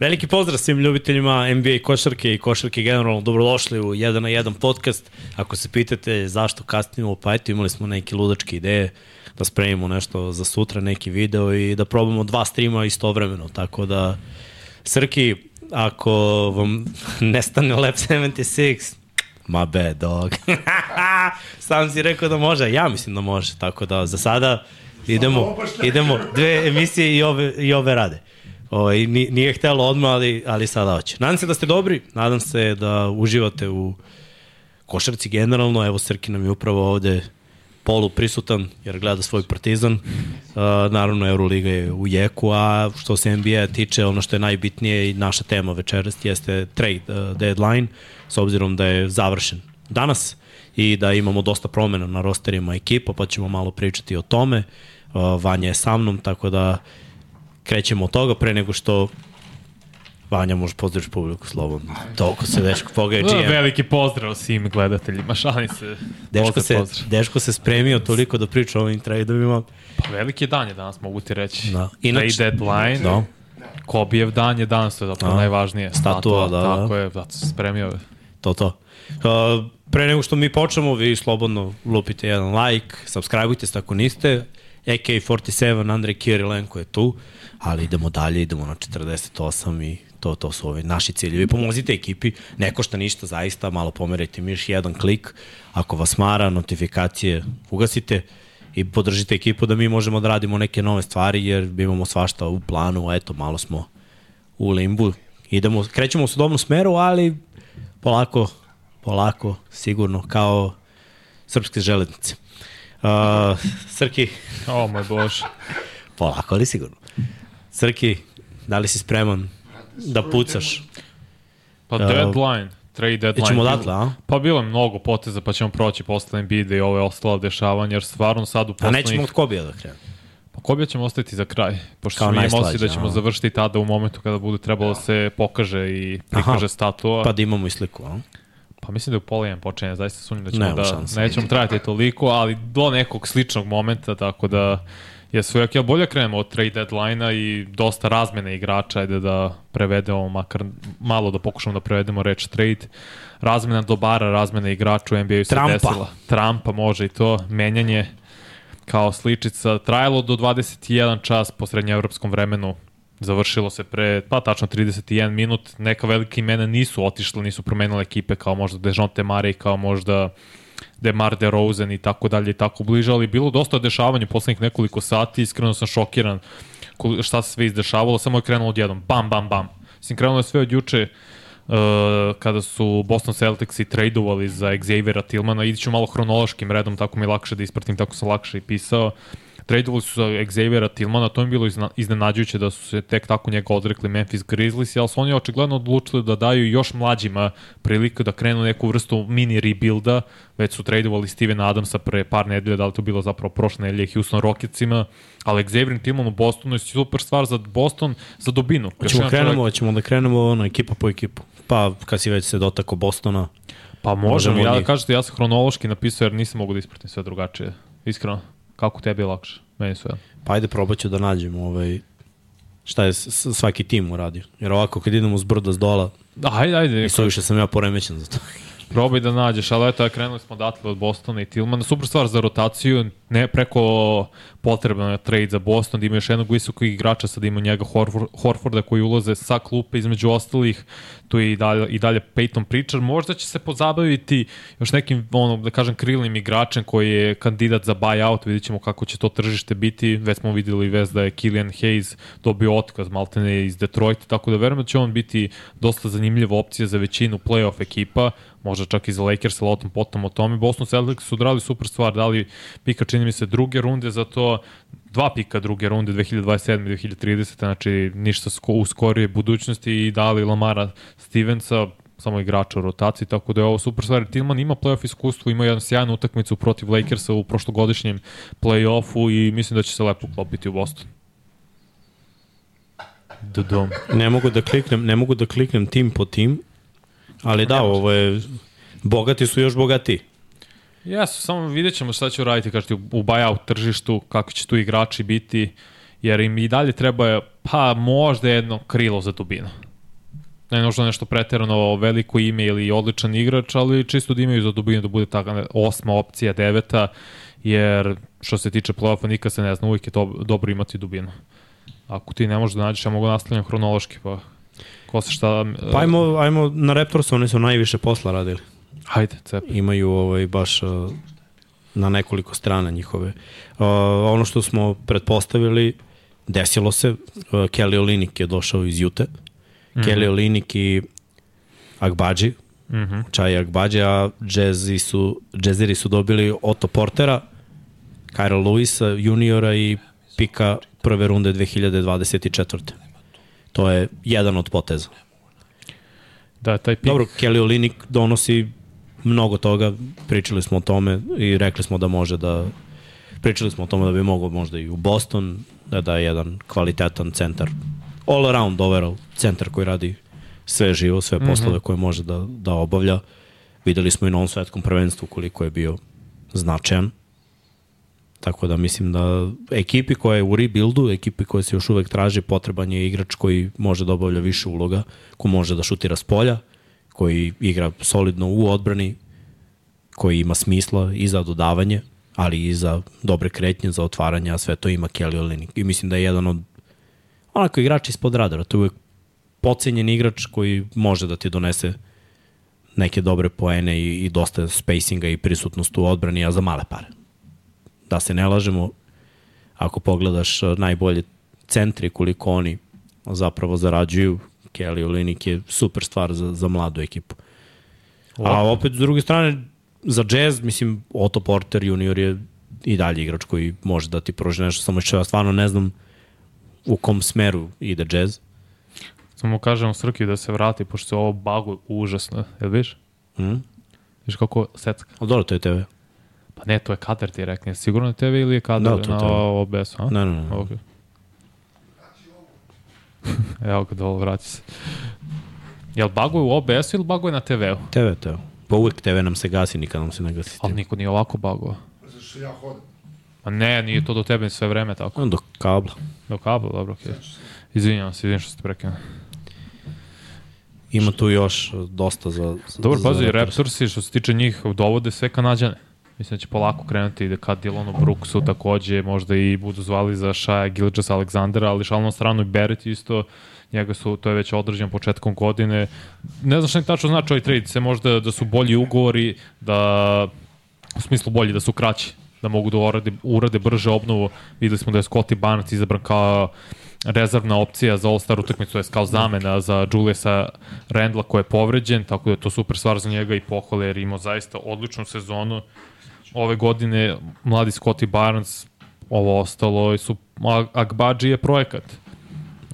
Veliki pozdrav svim ljubiteljima NBA košarke i košarke generalno. Dobrodošli u 1 na 1 podcast. Ako se pitate zašto kasnimo, pa eto imali smo neke ludačke ideje da spremimo nešto za sutra, neki video i da probamo dva streama istovremeno. Tako da, Srki, ako vam nestane Lab 76, my bad dog. Sam si rekao da može, ja mislim da može. Tako da za sada idemo, idemo dve emisije i ove, i ove rade. Ovaj, nije htelo odmah, ali, ali sada hoće. Nadam se da ste dobri, nadam se da uživate u košarci generalno. Evo Srki nam je upravo ovde polu prisutan jer gleda svoj partizan. Naravno Euroliga je u jeku, a što se NBA tiče, ono što je najbitnije i naša tema večeras jeste trade deadline, s obzirom da je završen danas i da imamo dosta promena na rosterima ekipa, pa ćemo malo pričati o tome. Vanja je sa mnom, tako da krećemo od toga pre nego što Vanja, može pozdraviš publiku slobodno. Toliko se Deško pogaje GM. Veliki pozdrav svim gledateljima, šalim se. Deško se, pozdrav. Deško se spremio toliko da priča o ovim tradeovima. Pa veliki dan je danas, mogu ti reći. Da. Inače, Trade deadline. Da. Kobijev dan je danas, to je zapravo da. najvažnije. Statua, da, da. Tako je, zato se spremio. To, to. Uh, pre nego što mi počnemo, vi slobodno lupite jedan like, subscribeujte se ako niste. AK47, Andrej Kirilenko je tu, ali idemo dalje, idemo na 48 i to, to su ovi naši ciljevi. Pomozite ekipi, ne košta ništa zaista, malo pomerajte miš, jedan klik, ako vas mara, notifikacije ugasite i podržite ekipu da mi možemo da radimo neke nove stvari, jer imamo svašta u planu, eto, malo smo u limbu. Idemo, krećemo u sudobnom smeru, ali polako, polako, sigurno, kao srpske železnice. Uh, Srki. O moj bože. Polako, ali sigurno. Srki, da li si spreman da pucaš? Pa deadline, trade deadline. Ćemo odatle, a? Pa bilo je mnogo poteza, pa ćemo proći posle Embiida i ove ostalo dešavanja, jer stvarno sad u poslednjih... A nećemo od Kobija da krenemo. Pa Kobija ćemo ostaviti za kraj, pošto Kao smo imali da ćemo a? završiti tada u momentu kada bude trebalo da se pokaže i prikaže Aha, statua. Pa da imamo i sliku, a? Pa mislim da u pola jedan počinje, zaista sumnjam da ćemo da, šanse. nećemo trajati toliko, ali do nekog sličnog momenta, tako da je sve ok, bolje krenemo od trade deadline-a i dosta razmene igrača, ajde da prevedemo makar malo da pokušamo da prevedemo reč trade. Razmena dobara, razmena igrača u NBA-u se Trumpa. desila. Trumpa može i to, menjanje kao sličica. Trajalo do 21 čas po srednjeevropskom vremenu Završilo se pre, pa tačno 31 minut, neka velika imena nisu otišle, nisu promenile ekipe kao možda Dejonte Mare, kao možda Demar DeRozan i tako dalje i tako bliže, ali bilo dosta dešavanja poslednjih nekoliko sati, iskreno sam šokiran šta se sve izdešavalo, samo je krenulo odjednom, bam, bam, bam. Mislim, krenulo je sve od juče, uh, kada su Boston Celtics i tradovali za Xaviera Tillmana, idiću malo hronološkim redom, tako mi je lakše da ispratim, tako sam lakše i pisao. Uh, Tradovali su za Xaviera Tillmana, to je bilo iznenađujuće da su se tek tako njega odrekli Memphis Grizzlies, ali su oni očigledno odlučili da daju još mlađima priliku da krenu neku vrstu mini rebuilda, već su tradovali Steven Adamsa pre par nedelja, da li to bilo zapravo prošle nedelje Houston Rocketsima, ali Xavier Tillman u Bostonu je super stvar za Boston, za dobinu. Hoćemo krenemo, čovjek... ćemo da krenemo ono, ekipa po ekipu. Pa kad si već se dotako Bostona, Pa možemo, možemo ja kažete, ja sam hronološki napisao jer nisam mogu da ispratim sve drugačije, iskreno. Kako tebi je lakše? Meni sve. Pa ajde probat ću da nađem ovaj, šta je svaki tim uradio. Jer ovako kad idemo s brda s dola, ajde, ajde. I suviše sam ja poremećen za to. Probaj da nađeš, ali eto, krenuli smo odatle od Bostona i Tillmana. Super stvar za rotaciju, ne preko potrebno je trade za Boston, da ima još jednog visokog igrača, sad ima njega Horford, Horforda koji ulaze sa klupe između ostalih, tu je i dalje, i dalje Peyton Pritchard, možda će se pozabaviti još nekim, ono, da kažem, krilnim igračem koji je kandidat za buyout, vidit ćemo kako će to tržište biti, već smo videli vez da je Killian Hayes dobio otkaz maltene iz Detroita, tako da verujem da će on biti dosta zanimljiva opcija za većinu playoff ekipa, možda čak i za Lakers, ali o tom potom o tome. Boston Celtics su odrali super stvar, dali pika, čini mi se, druge runde za to, dva pika druge runde 2027. i 2030. Znači ništa u skorije budućnosti i dali Lamara Stevensa, samo igrača u rotaciji, tako da je ovo super stvar. Tillman ima playoff iskustvo, ima jednu sjajnu utakmicu protiv Lakersa u prošlogodišnjem playoffu i mislim da će se lepo uklopiti u Boston. Dodom. Ne mogu da kliknem, ne mogu da kliknem tim po tim, ali da, ovo je bogati su još bogati. Jesu, samo vidjet ćemo šta će uraditi kažete, u buyout tržištu, kako će tu igrači biti, jer im i dalje treba, pa možda jedno krilo za dubinu. ne možda nešto preterano veliko ime ili odličan igrač, ali čisto da imaju za dubinu da bude taka osma opcija, deveta, jer što se tiče play-offa nikad se ne zna, uvijek je to dobro imati dubinu. Ako ti ne možeš da nađeš, ja mogu nastavljati hronološki, pa ko se šta... Pa ajmo, ajmo na Raptors, oni su najviše posla radili. Hajde, cep. Imaju ovaj, baš uh, na nekoliko strana njihove. Uh, ono što smo pretpostavili, desilo se, uh, Kelly Olinik je došao iz Jute. Mm -hmm. Kelly Olinik i Agbađi, mm -hmm. Čaj Agbađi, a Jazzy su, Jazzeri su dobili Otto Portera, Kyle Lewisa juniora i pika prve runde 2024. To je jedan od poteza. Da, taj pik... Dobro, Kelly Olinik donosi mnogo toga, pričali smo o tome i rekli smo da može da pričali smo o tome da bi mogao možda i u Boston da da je jedan kvalitetan centar all around overall centar koji radi sve živo, sve poslove mm -hmm. koje može da, da obavlja. Videli smo i na ovom svetskom prvenstvu koliko je bio značajan. Tako da mislim da ekipi koja je u rebuildu, ekipi koja se još uvek traži, potreban je igrač koji može da obavlja više uloga, ko može da šutira s polja, koji igra solidno u odbrani, koji ima smisla i za dodavanje, ali i za dobre kretnje, za otvaranje, a sve to ima Kelly Olynyk. I mislim da je jedan od onako igrač ispod radara. To je uvek pocenjen igrač koji može da ti donese neke dobre poene i, i dosta spacinga i prisutnost u odbrani, a za male pare. Da se ne lažemo, ako pogledaš najbolje centri koliko oni zapravo zarađuju, Kelly Olinik je super stvar za, za mladu ekipu. A opet, s druge strane, za jazz, mislim, Otto Porter junior je i dalje igrač koji može da ti pruži nešto, samo što ja stvarno ne znam u kom smeru ide jazz. Samo kažemo Srki da se vrati, pošto se ovo bagu užasno, jel viš? Mm. Viš kako secka? Ali dobro, to je TV. Pa ne, to je kader ti rekne. Sigurno je TV ili je kader Da, to na. OBS-u, a? Ne, ne, ne. Okay. Evo ga dole, vrati se. Jel baguje u OBS-u ili baguje na TV-u? TV, TV. Pa uvek TV nam se gasi, nikad nam se ne gasi. Ali niko nije ovako baguje. Zašto ja hodam? Pa ne, nije to do tebe sve vreme tako. Do kabla. Do kabla, dobro, okej. Okay. Izvinjavam se, izvinjam što ste prekinuo. Ima tu još dosta za... za za pazi, Raptors. Raptorsi što se tiče njih dovode sve kanadjane. Mislim da će polako krenuti da kad Dylanu Brooksu takođe možda i budu zvali za Shea Gilgis Aleksandra, ali šalno stranu i Barrett isto njega su, to je već određen početkom godine. Ne znam šta im tačno znači ovaj trade, se možda da su bolji ugovori, da u smislu bolji, da su kraći, da mogu da urade, urade brže obnovu. Videli smo da je Scotty Barnes izabran kao rezervna opcija za All-Star utakmicu, je kao zamena za Juliusa Randla koji je povređen, tako da je to super stvar za njega i pohvale jer imao zaista odličnu sezonu. Ove godine mladi Scotty Barnes, ovo ostalo su, Agbaji je projekat.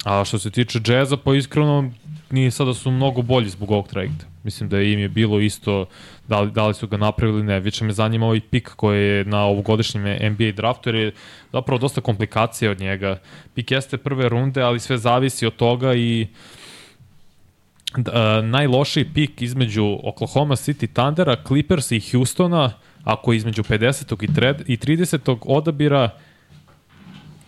A što se tiče džeza, pa iskreno nije sada su mnogo bolji zbog ovog trajekta. Mislim da im je bilo isto da li, da li su ga napravili ne. Više me zanima ovaj pik koji je na ovogodišnjem NBA draftu, jer je zapravo dosta komplikacija od njega. Pik jeste prve runde, ali sve zavisi od toga i da, najlošiji pik između Oklahoma City Thundera, Clippers i Houstona, ako je između 50. i, tred, i 30. odabira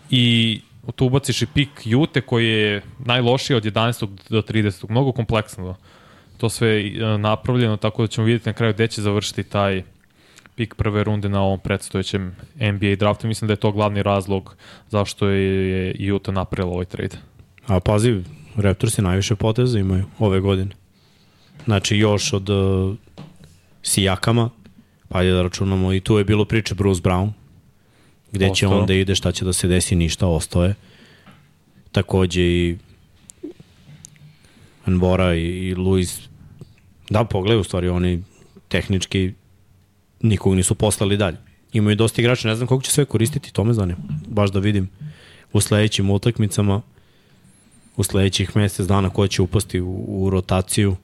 i tu ubaciš i pik Jute koji je najlošiji od 11. do 30. Mnogo kompleksno to sve e, napravljeno, tako da ćemo vidjeti na kraju gde će završiti taj pik prve runde na ovom predstojećem NBA draftu. Mislim da je to glavni razlog zašto je Utah napravila ovaj trade. A pazi, Raptorsi najviše poteza imaju ove godine. Znači još od uh, Sijakama, pa ajde da računamo i tu je bilo priče Bruce Brown, gde će Ostao. on da ide, šta će da se desi, ništa, ostao je. Takođe i Anbora i, i Luis, da, pogledaj, u stvari, oni tehnički nikog nisu poslali dalje. Imaju dosta igrača, ne znam koliko će sve koristiti, to me zanima. Baš da vidim u sledećim utakmicama, u sledećih mesec dana ko će upasti u, u rotaciju.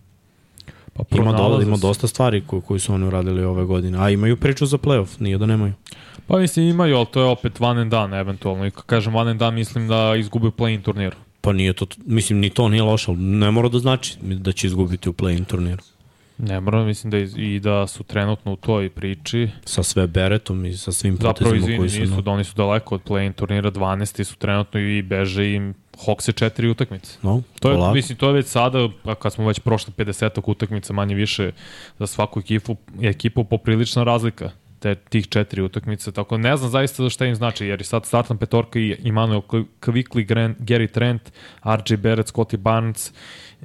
Pa Ima, do, ima dosta stvari koje, koje su oni uradili ove godine. A imaju priču za playoff, nije da nemaju. Pa mislim imaju, ali to je opet one and done eventualno. I kad kažem one and done, mislim da izgube play-in turnir. Pa nije to, mislim, ni to nije loše, ali ne mora da znači da će izgubiti u play-in turniru. Ne moram, mislim da iz, i da su trenutno u toj priči. Sa sve Beretom i sa svim Zapravo, potezima izvini, koji su... nisu, na- da oni su daleko od play-in turnira, 12. su trenutno i beže im Hawks je četiri utakmice. No, To je, polako. mislim, to je već sada, a kad smo već prošli 50 utakmica manje više za svaku ekipu, ekipu poprilična razlika te, tih četiri utakmice, tako ne znam zaista za šta im znači, jer je sad startna petorka i Immanuel Kvikli, Gary Trent, RJ Barrett, Scotty Barnes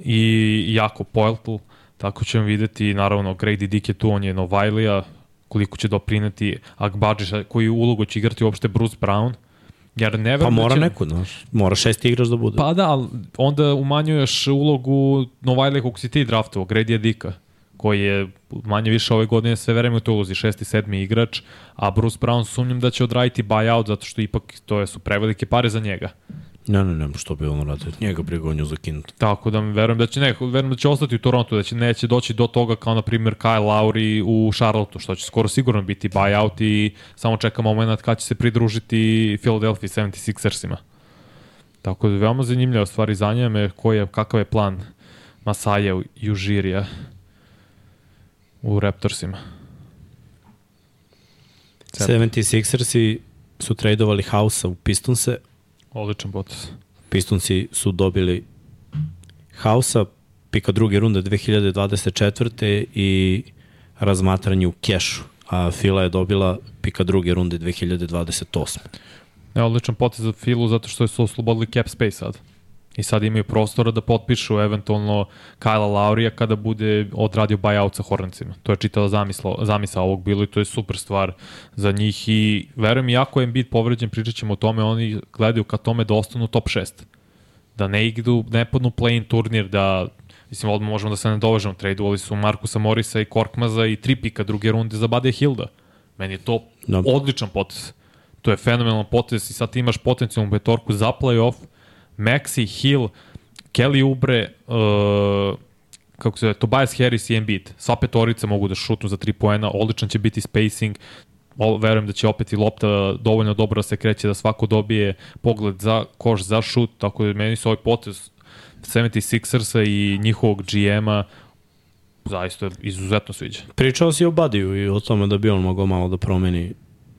i Jako Poeltl, tako ćemo videti, naravno, Grady Dick je tu, on je Novajlija, koliko će doprineti Akbadžiša, koji ulogu će igrati uopšte Bruce Brown, jer ne Pa da mora će... neko, znaš. Mora šesti igrač da bude. Pa da, ali onda umanjuješ ulogu Novajle kog si ti draftovao, Gradija Dika, koji je manje više ove godine sve vreme u toj ulozi, šesti, sedmi igrač, a Bruce Brown sumnjam da će odraditi buyout zato što ipak to su prevelike pare za njega. Ne, ne, ne, što bi on radio. Njega briga on je zakinut. Tako da verujem da će ne, verujem da će ostati u Torontu, da će neće doći do toga kao na primjer Kyle Lowry u Charlotteu, što će skoro sigurno biti buyout i samo čeka moment kad će se pridružiti Philadelphia 76ersima. Tako da veoma zanimljiva stvari zanima me koji je, kakav je plan Masaja i Užirija u Raptorsima. 76ersi su tradovali Hausa u Pistonse. Odličan potes. Pistonsi su dobili Hausa, pika druge runde 2024. i razmatranje u kešu. A Fila je dobila pika druge runde 2028. Ne, odličan potez za Filu zato što su oslobodili cap space sad. I sad imaju prostora da potpišu eventualno Kajla Laurija kada bude odradio buyout sa Hornacima. To je čitala zamisla, zamisa ovog bilo i to je super stvar za njih i verujem i ako je Embiid povređen, pričat ćemo o tome, oni gledaju ka tome da ostanu top 6. Da ne idu, ne podnu play-in turnir, da Mislim, odmah možemo da se ne dovežemo. Tradeovali su Markusa Morisa i Korkmaza i tri pika druge runde za Bade Hilda. Meni je to Da. odličan potez. To je fenomenalan potez i sad imaš potencijalnu petorku za playoff, Maxi, Hill, Kelly Ubre, uh, kako se zove, Tobias Harris i Embiid. Sva petorica mogu da šutnu za 3 poena, odličan će biti spacing, o, verujem da će opet i lopta dovoljno dobro da se kreće, da svako dobije pogled za koš, za šut, tako da meni se ovaj potez 76ersa i njihovog GM-a zaista izuzetno sviđa. Pričao si o Badiju i o tome da bi on mogao malo da promeni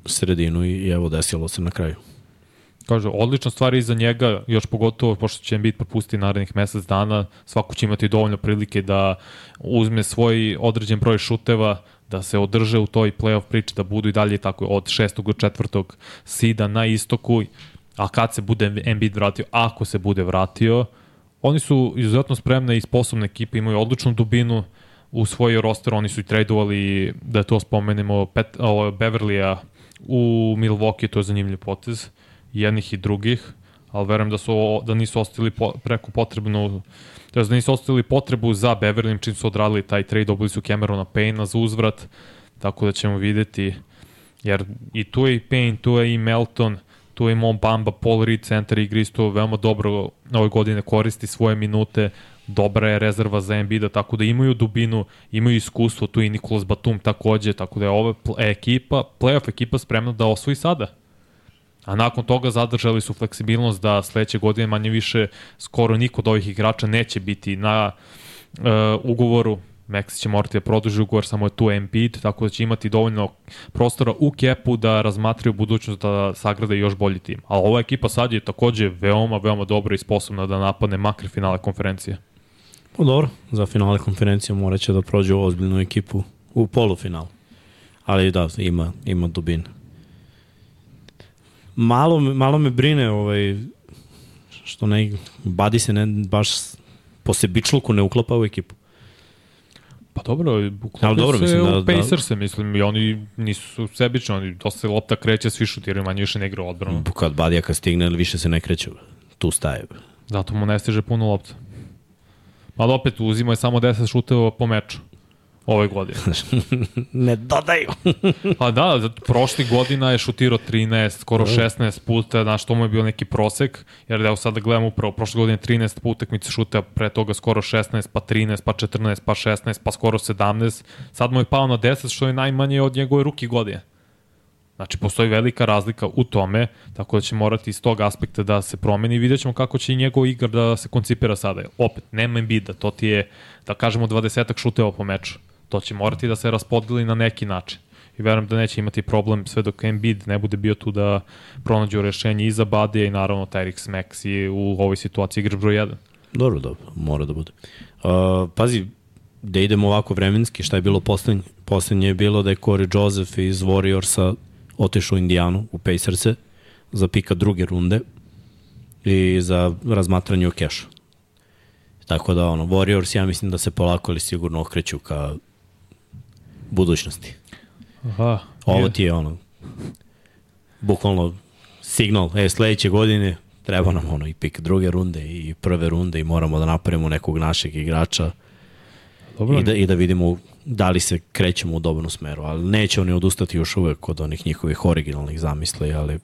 sredinu i evo desilo se na kraju. Kaže, odlična stvar iza njega, još pogotovo pošto će biti propustiti narednih mesec dana, svako će imati dovoljno prilike da uzme svoj određen broj šuteva, da se održe u toj playoff priči, da budu i dalje tako od šestog do četvrtog sida na istoku, a kad se bude Embiid vratio, ako se bude vratio, oni su izuzetno spremne i sposobne ekipe, imaju odličnu dubinu u svoj roster, oni su i tradovali, da to spomenemo, Pet, o, u Milwaukee, to je zanimljiv potez jednih i drugih, ali verujem da su da nisu ostali po, preko potrebnu to da nisu ostavili potrebu za Beverly čim su odradili taj trade, dobili su Camerona Payna za uzvrat, tako da ćemo videti, jer i tu je i Payne, tu je i Melton, tu je i Mon Bamba, Paul Reed, centar igri isto veoma dobro ove godine koristi svoje minute, dobra je rezerva za Embiida, tako da imaju dubinu, imaju iskustvo, tu i Nikolas Batum takođe, tako da je ova ekipa, playoff ekipa spremna da osvoji sada. A nakon toga zadržali su fleksibilnost da sledeće godine manje više skoro niko od ovih igrača neće biti na uh, ugovoru. Maxi će morati da produži ugovor, samo je tu Embiid, tako da će imati dovoljno prostora u kepu da razmatraju budućnost da sagrade još bolji tim. Ali ova ekipa sad je takođe veoma, veoma dobra i sposobna da napadne makar finale konferencije. Pa dobro, za finale konferencije morat će da prođe ozbiljnu ekipu u polufinalu. Ali da, ima, ima dubine. Malo, malo me brine ovaj, što ne, Badi se ne, baš po sebičluku ne uklapa u ekipu. Pa dobro, uklopio dobro, se mislim da- u da- Pacers-e, mislim, i oni nisu sebični, oni dosta se lopta kreće, svi šutiraju, manje više ne igra odbranu. Kad Badija kad stigne, više se ne kreće. Tu staje. Zato mu ne stiže puno lopta. Ali opet uzima je samo 10 šuteva po meču ove godine. ne dodaju. Pa da, prošli godina je šutirao 13, skoro 16 puta, znaš, to mu je bio neki prosek, jer evo sad da gledamo upravo, prošle godine 13 puta utakmice šuta, pre toga skoro 16, pa 13, pa 14, pa 16, pa skoro 17, sad mu je pao na 10, što je najmanje od njegove ruki godine. Znači, postoji velika razlika u tome, tako da će morati iz tog aspekta da se promeni i vidjet ćemo kako će i njegov igar da se koncipira sada. Opet, nema Embida, to ti je, da kažemo, 20 šuteva po meču. To će morati da se raspodeli na neki način. i verujem da neće imati problem sve dok Embiid ne bude bio tu da pronađu rešenje i za Badija i naravno Tyrix Max je u ovoj situaciji igrač broj 1. Dobro, dobro, mora da bude. Uh, pazi, da idemo ovako vremenski, šta je bilo poslednje? Poslednje je bilo da je Corey Joseph iz Warriorsa otišao u Indijanu, u Pacerse, za pika druge runde i za razmatranje u kešu. Tako da, ono, Warriors, ja mislim da se polako ili sigurno okreću ka budućnosti. Aha, Ovo ti je ono, bukvalno signal, e, sledeće godine treba nam ono i pik druge runde i prve runde i moramo da napravimo nekog našeg igrača Dobro, i da, i da vidimo da li se krećemo u dobrom smeru, ali neće oni odustati još uvek od onih njihovih originalnih zamisli, ali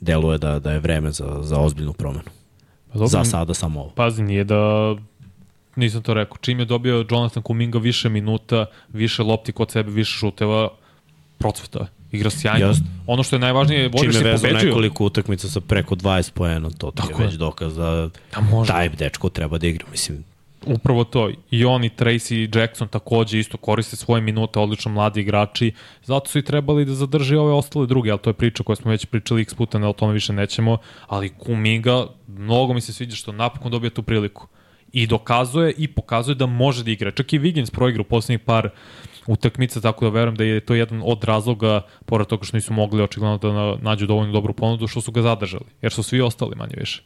deluje da, da je vreme za, za ozbiljnu promenu. pa dobro, Za sada samo ovo. Pazi, nije da nisam to rekao. Čim je dobio Jonathan Kuminga više minuta, više lopti kod sebe, više šuteva, procveta. je. Igra sjajno. Jeste. Ono što je najvažnije, Warriors je je vezao pobeđuju. nekoliko utakmica sa preko 20 poena, to ti Tako je već dokaz da Da taj dečko treba da igra. Mislim, Upravo to. I on i Tracy Jackson takođe isto koriste svoje minute, odlično mladi igrači. Zato su i trebali da zadrži ove ostale druge, ali to je priča koju smo već pričali x puta, ne o tome više nećemo. Ali Kuminga, mnogo mi se sviđa što napokon dobija tu priliku. I dokazuje i pokazuje da može da igra. Čak i Wiggins proigra u poslednjih par utakmica, tako da verujem da je to jedan od razloga, pored toga što nisu mogli očigledno da na- nađu dovoljno dobru ponudu, što su ga zadržali. Jer su svi ostali manje više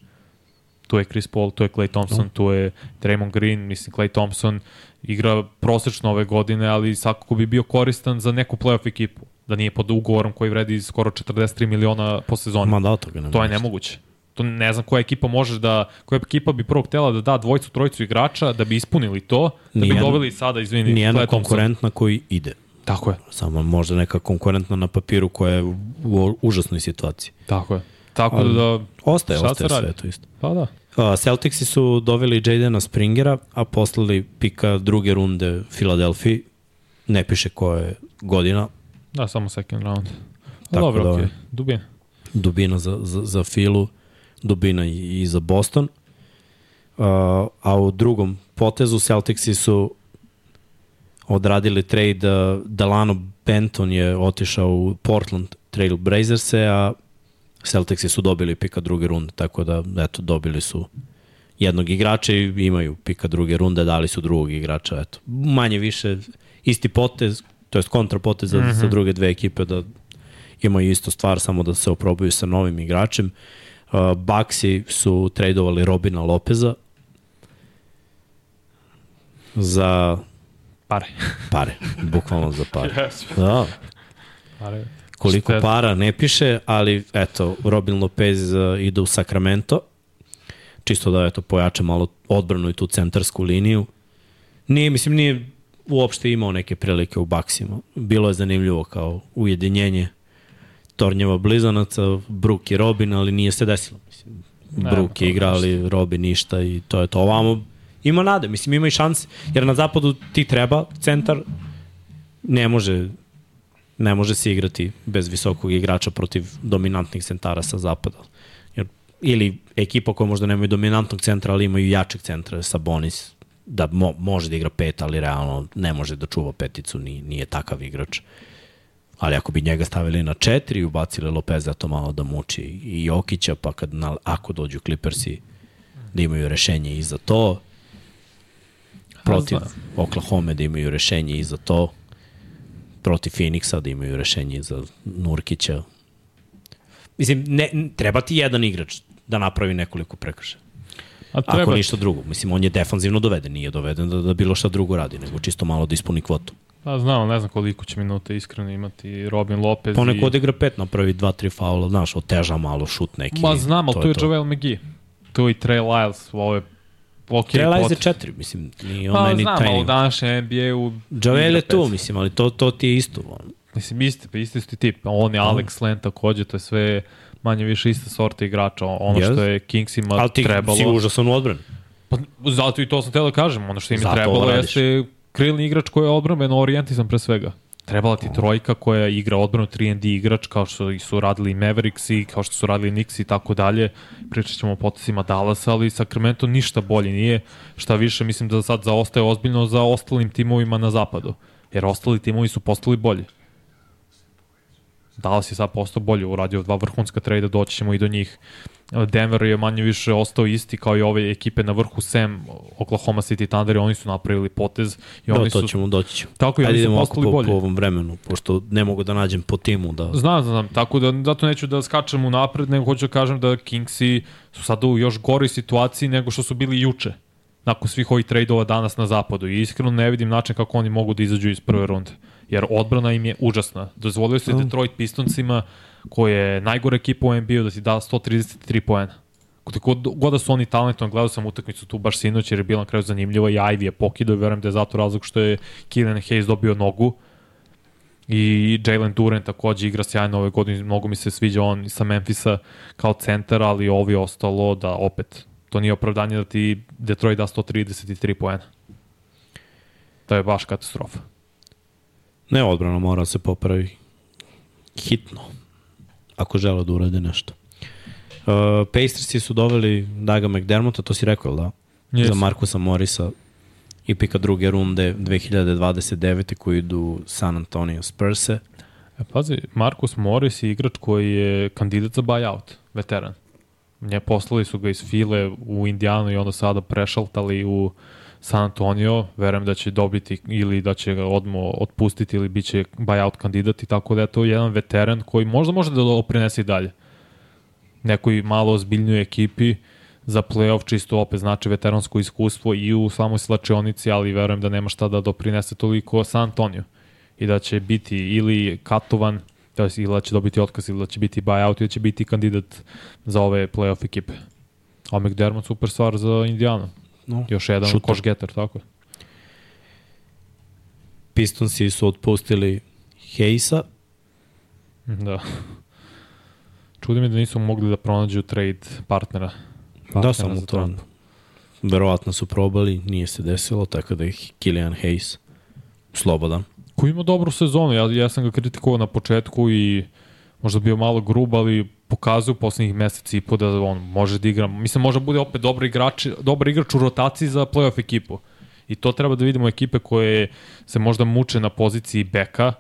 tu je Chris Paul, tu je Clay Thompson, no. tu je Draymond Green, mislim Clay Thompson igra prosečno ove godine, ali svakako bi bio koristan za neku playoff ekipu, da nije pod ugovorom koji vredi skoro 43 miliona po sezoni. ma da ne to je nemoguće. To ne znam koja ekipa može da, koja ekipa bi prvo htela da da dvojicu, trojicu igrača da bi ispunili to, da bi Nijedna- doveli sada, izvini, Nijedna konkurentna koji ide. Tako je, Samo možda neka konkurentna na papiru koja je u užasnoj situaciji. tako je. Tako da, da Ostaje, ostaje sve to isto. pa da. Celticsi su doveli Jadena Springera, a poslali pika druge runde Filadelfiji. Ne piše koja je godina, Da, samo second round. Tako Dobro, da-. Okay. Dubin. dubina za, za, za Filu, dubina i, i za Boston. Uh, a u drugom potezu Celticsi su odradili trade, uh, Delano Benton je otišao u Portland Trail Blazerse, a Celticsi su dobili pika druge runde, tako da eto, dobili su jednog igrača i imaju pika druge runde, dali su drugog igrača, eto. Manje više isti potez, to jest kontrapotez za, mm -hmm. za druge dve ekipe da imaju isto stvar, samo da se oprobaju sa novim igračem. Uh, Baxi su tradovali Robina Lopeza za Pare. pare, bukvalno za pare. Yes. Da, Pare. koliko Šteta. para ne piše, ali eto, Robin Lopez uh, ide u Sacramento, čisto da eto, pojača malo odbranu i tu centarsku liniju. Nije, mislim, nije uopšte imao neke prilike u Baksima. Bilo je zanimljivo kao ujedinjenje Tornjeva blizanaca, Brook i Robin, ali nije se desilo. Mislim, Ne, Brook je igra, ali Robin ništa i to je to. Ovamo ima nade, mislim, ima i šanse, jer na zapadu ti treba centar, ne može ne može se igrati bez visokog igrača protiv dominantnih centara sa zapada. Jer, ili ekipa koja možda nemaju dominantnog centra, ali imaju jačeg centra, Sabonis, da mo, može da igra pet, ali realno ne može da čuva peticu, nije, nije takav igrač. Ali ako bi njega stavili na četiri i ubacili Lopeza, to malo da muči i Jokića, pa kad na, ako dođu Clippersi, da imaju rešenje i za to, protiv. Oklahoma da imaju rešenje i za to, protiv Phoenixa da imaju rešenje za Nurkića. Mislim, ne, treba ti jedan igrač da napravi nekoliko prekršaja. A Ako treba, ništa drugo. Mislim, on je defanzivno doveden, nije doveden da, da bilo šta drugo radi, nego čisto malo da ispuni kvotu. Pa znam, ne znam koliko će minuta iskreno imati Robin Lopez. Poneko i... odigra pet, napravi dva, tri faula, znaš, oteža malo šut neki. Ma znam, ali to je to. Joel McGee. Je i Trey Lyles, ovo je ok. Trela je pot- za četiri, mislim, nije on Pa meni znam, taj. ali u današnjem NBA-u... Joel je tu, mislim, ali to, to ti je isto. On. Mislim, isti, pa isti su ti tip. On je Alex Len takođe, to je sve manje više ista sorta igrača. Ono Yes. što je Kingsima Ali ti trebalo... si užasan u odbrani. Pa, zato i to sam teo da kažem. Ono što im je trebalo jeste krilni igrač koji je odbranbeno orijentisan pre svega. Trebala ti trojka koja igra odbranu 3 D igrač kao što su radili Mavericks i kao što su radili Knicks i tako dalje. Pričat ćemo o potesima Dallasa, ali Sacramento ništa bolje nije. Šta više, mislim da sad zaostaje ozbiljno za ostalim timovima na zapadu. Jer ostali timovi su postali bolji. Dallas je sad postao bolje, uradio dva vrhunska trejda, doći ćemo i do njih. Denver je manje više ostao isti kao i ove ekipe na vrhu Sam, Oklahoma City Thunder i oni su napravili potez. I da, oni to su, ćemo, doći ćemo. Tako i Ajde oni su idemo postali po, bolje. po ovom vremenu, pošto ne mogu da nađem po timu. Da... Znam, znam, tako da zato neću da skačem u napred, nego hoću da kažem da Kingsi su sada u još gori situaciji nego što su bili juče nakon svih ovih trejdova danas na zapadu i iskreno ne vidim način kako oni mogu da izađu iz prve runde. Jer odbrana im je užasna. Dozvolio se Detroit Pistoncima, koja je najgore ekipa u NBA, da ti da 133 poena. Koliko god da su oni talentovani, gledao sam utakmicu tu baš sinoć jer je bila na kraju zanimljiva i Ivy je pokidao i verujem da je zato razlog što je Killian Hayes dobio nogu i Jalen Duren takođe igra sjajno ove godine, mnogo mi se sviđa on sa Memfisa kao centar, ali ovi ostalo da opet, to nije opravdanje da ti Detroit da 133 poena. To je baš katastrofa. Ne, odbrana mora da se popravi hitno, ako žele da urade nešto. Uh, Pacersi su doveli Daga McDermotta, to si rekao, da? Yes. Za Markusa Morisa i pika druge runde 2029. koji idu San Antonio Spurse. E, pazi, Marcus Morris je igrač koji je kandidat za buyout, veteran. Nje poslali su ga iz File u Indijanu i onda sada prešaltali u San Antonio. Verujem da će dobiti ili da će ga odmo otpustiti ili bit će buyout kandidat i tako da je to jedan veteran koji možda može da doprinese i dalje. Nekoj malo ozbiljnoj ekipi za playoff čisto opet znači veteransko iskustvo i u samoj slačionici, ali verujem da nema šta da doprinese toliko San Antonio i da će biti ili katovan ili da će dobiti otkaz ili da će biti buyout ili da će biti kandidat za ove playoff ekipe. A McDermott super stvar za Indijanu. No, Još jedan Šuter. koš getter, tako je. Pistonsi su otpustili Hayesa, Da. Čudi me da nisu mogli da pronađu trade partnera. da partnera samo za to. Trump. Verovatno su probali, nije se desilo, tako da je Killian Hayes slobodan. Koji ima dobru sezonu, ja, ja sam ga kritikovao na početku i možda bio malo grub, ali pokazuje u poslednjih meseci i po da on može da igra, mislim može da bude opet dobar igrač, dobar igrač u rotaciji za playoff ekipu. I to treba da vidimo ekipe koje se možda muče na poziciji beka,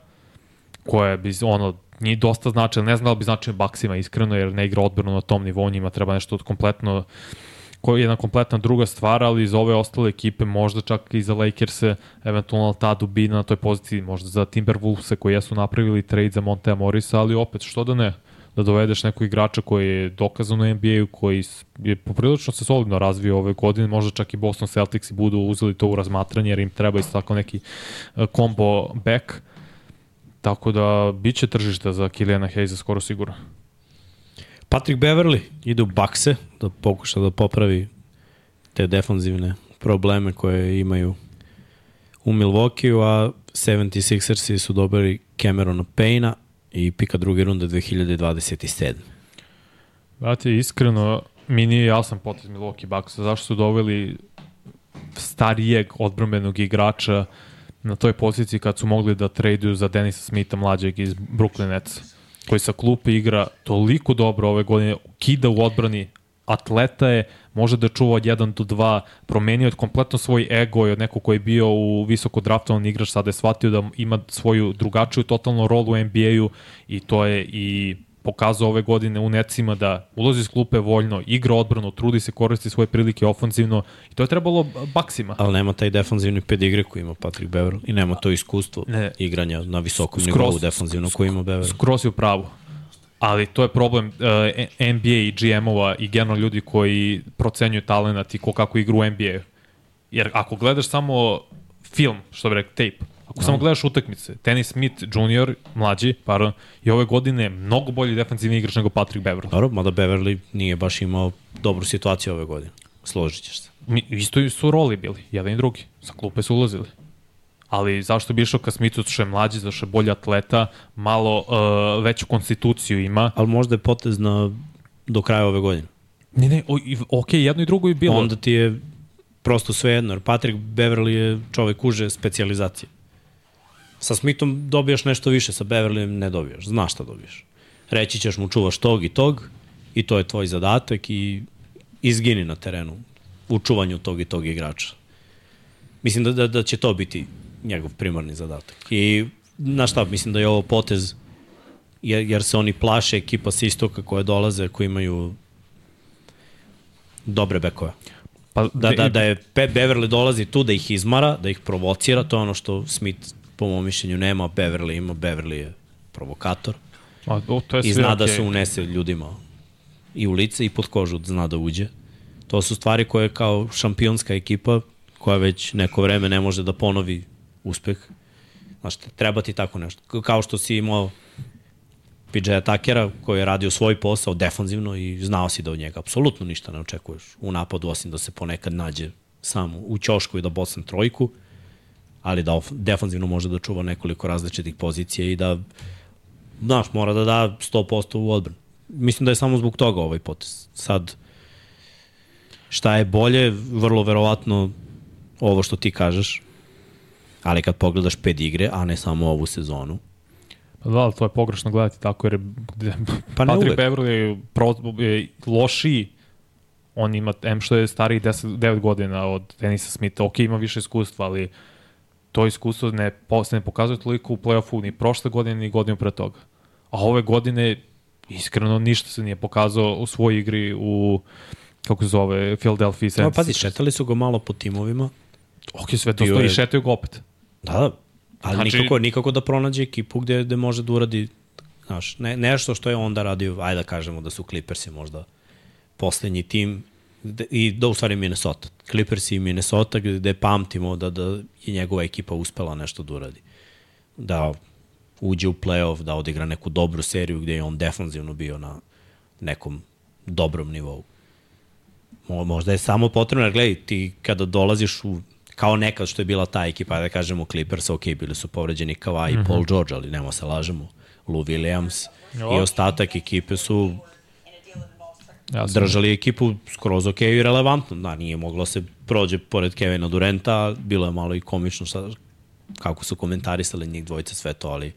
koje bi ono nije dosta značilo, ne znam da li bi značio Baksima iskreno, jer ne igra odbranu na tom nivou, njima treba nešto od kompletno koja je jedna kompletna druga stvar, ali iz ove ostale ekipe, možda čak i za Lakers-e, eventualno ta dubina na toj poziciji, možda za Timberwolves-e koji jesu napravili trade za Montea Morisa, ali opet, što da ne? Da dovedeš nekog igrača koji je dokazan u NBA-u, koji je poprilično se solidno razvio ove godine, možda čak i Boston Celtics budu uzeli to u razmatranje, jer im treba isto tako neki uh, combo back, tako da bit će tržišta za Kiliana Hayesa skoro sigurno. Patrick Beverly ide u bakse da pokuša da popravi te defanzivne probleme koje imaju u Milwaukee, a 76ersi su dobili Camerona Payna i pika druge runde 2027. Znate, iskreno, mi nije jasan potez Milwaukee Bucksa. Zašto su doveli starijeg odbrambenog igrača na toj poziciji kad su mogli da traduju za Denisa Smitha mlađeg iz Brooklyn Netsa, koji sa klupe igra toliko dobro ove godine, kida u odbrani, atleta je, može da čuva od 1 do 2, promenio je kompletno svoj ego i od nekog koji je bio u visoko draftovan igrač, sada je shvatio da ima svoju drugačiju totalnu rolu u NBA-u i to je i pokazao ove godine u necima da ulazi iz klupe voljno, igra odbranu, trudi se, koristi svoje prilike ofenzivno i to je trebalo baksima. Ali nema taj defanzivni pedigre koji ima Patrick Beverly i nema to iskustvo Ne. igranja na visokom Skroz- nivou defanzivno koji ima Beverly. Skroz je u pravu. Ali to je problem uh, NBA i GM-ova i generalno ljudi koji procenjuju talent i ko kako igra u NBA. Jer ako gledaš samo film, što bi rekao, tape, ako samo gledaš utakmice, Dennis Smith Jr., mlađi, pardon, i ove godine mnogo bolji defensivni igrač nego Patrick Beverly. Dobro, mada Beverly nije baš imao dobru situaciju ove godine. Složit ćeš se. Mi, isto su roli bili, jedan i drugi. Sa klupe su ulazili. Ali zašto bi išao ka Smithu, što je mlađi, zašto je bolji atleta, malo uh, veću konstituciju ima. Ali možda je potez na, do kraja ove godine. Ne, ne, o, ok, jedno i drugo je bilo. Onda ti je prosto sve jedno, jer Patrick Beverly je čovek uže specializacije. Sa Smithom dobijaš nešto više, sa Beverlyem ne dobijaš, znaš šta dobijaš. Reći ćeš mu čuvaš tog i tog i to je tvoj zadatak i izgini na terenu u čuvanju tog i tog igrača. Mislim da, da, da će to biti njegov primarni zadatak. I na šta, mislim da je ovo potez jer, jer se oni plaše ekipa sa istoka koje dolaze, koji imaju dobre bekove. Pa, Da, da, da je Pe Beverly dolazi tu da ih izmara, da ih provocira, to je ono što Smith po mom mišljenju nema, Beverly ima, Beverly je provokator Ma, o, to je i zna okay. da se unese ljudima i u lice i pod kožu zna da uđe. To su stvari koje kao šampionska ekipa koja već neko vreme ne može da ponovi uspeh. Znaš, treba ti tako nešto. Kao što si imao PJ Takera koji je radio svoj posao defanzivno i znao si da od njega apsolutno ništa ne očekuješ u napadu osim da se ponekad nađe sam u ćošku i da bocne trojku, ali da defanzivno može da čuva nekoliko različitih pozicija i da znaš, mora da da 100% u odbranu. Mislim da je samo zbog toga ovaj potez. Sad, šta je bolje, vrlo verovatno ovo što ti kažeš, ali kad pogledaš pet igre, a ne samo ovu sezonu, Pa da, ali to je pogrešno gledati tako, jer Pa ne Patrick. Beverly je, pro, je lošiji, on ima, M što je stariji 10, 9 godina od Denisa Smitha, ok, ima više iskustva, ali to iskustvo ne, se ne pokazuje toliko u play-offu ni prošle godine, ni godinu pre toga. A ove godine, iskreno, ništa se nije pokazao u svojoj igri u, kako se zove, Philadelphia No, 76. pazi, šetali su ga malo po timovima. Ok, sve to stoji, šetaju ga opet. Da. Ali Znači- nikako, nikako da pronađe ekipu gde, gde može da uradi znaš, ne, nešto što je onda radio, ajde da kažemo da su Clippersi možda poslednji tim i da u stvari Minnesota. Clippersi i Minnesota gde, gde pamtimo da, da je njegova ekipa uspela nešto da uradi. Da uđe u playoff, da odigra neku dobru seriju gde je on defanzivno bio na nekom dobrom nivou. Mo, možda je samo potrebno, jer gledaj, ti kada dolaziš u kao nekad što je bila ta ekipa, da kažemo Clippers, ok, bili su povređeni Kawhi mm -hmm. i Paul George, ali nemo se lažemo, Lou Williams Jo. i ostatak ekipe su Ja sam, držali ekipu skroz ok i relevantno. Da, nije moglo se prođe pored Kevina Durenta, bilo je malo i komično šta, kako su komentarisali njih dvojica sve to, ali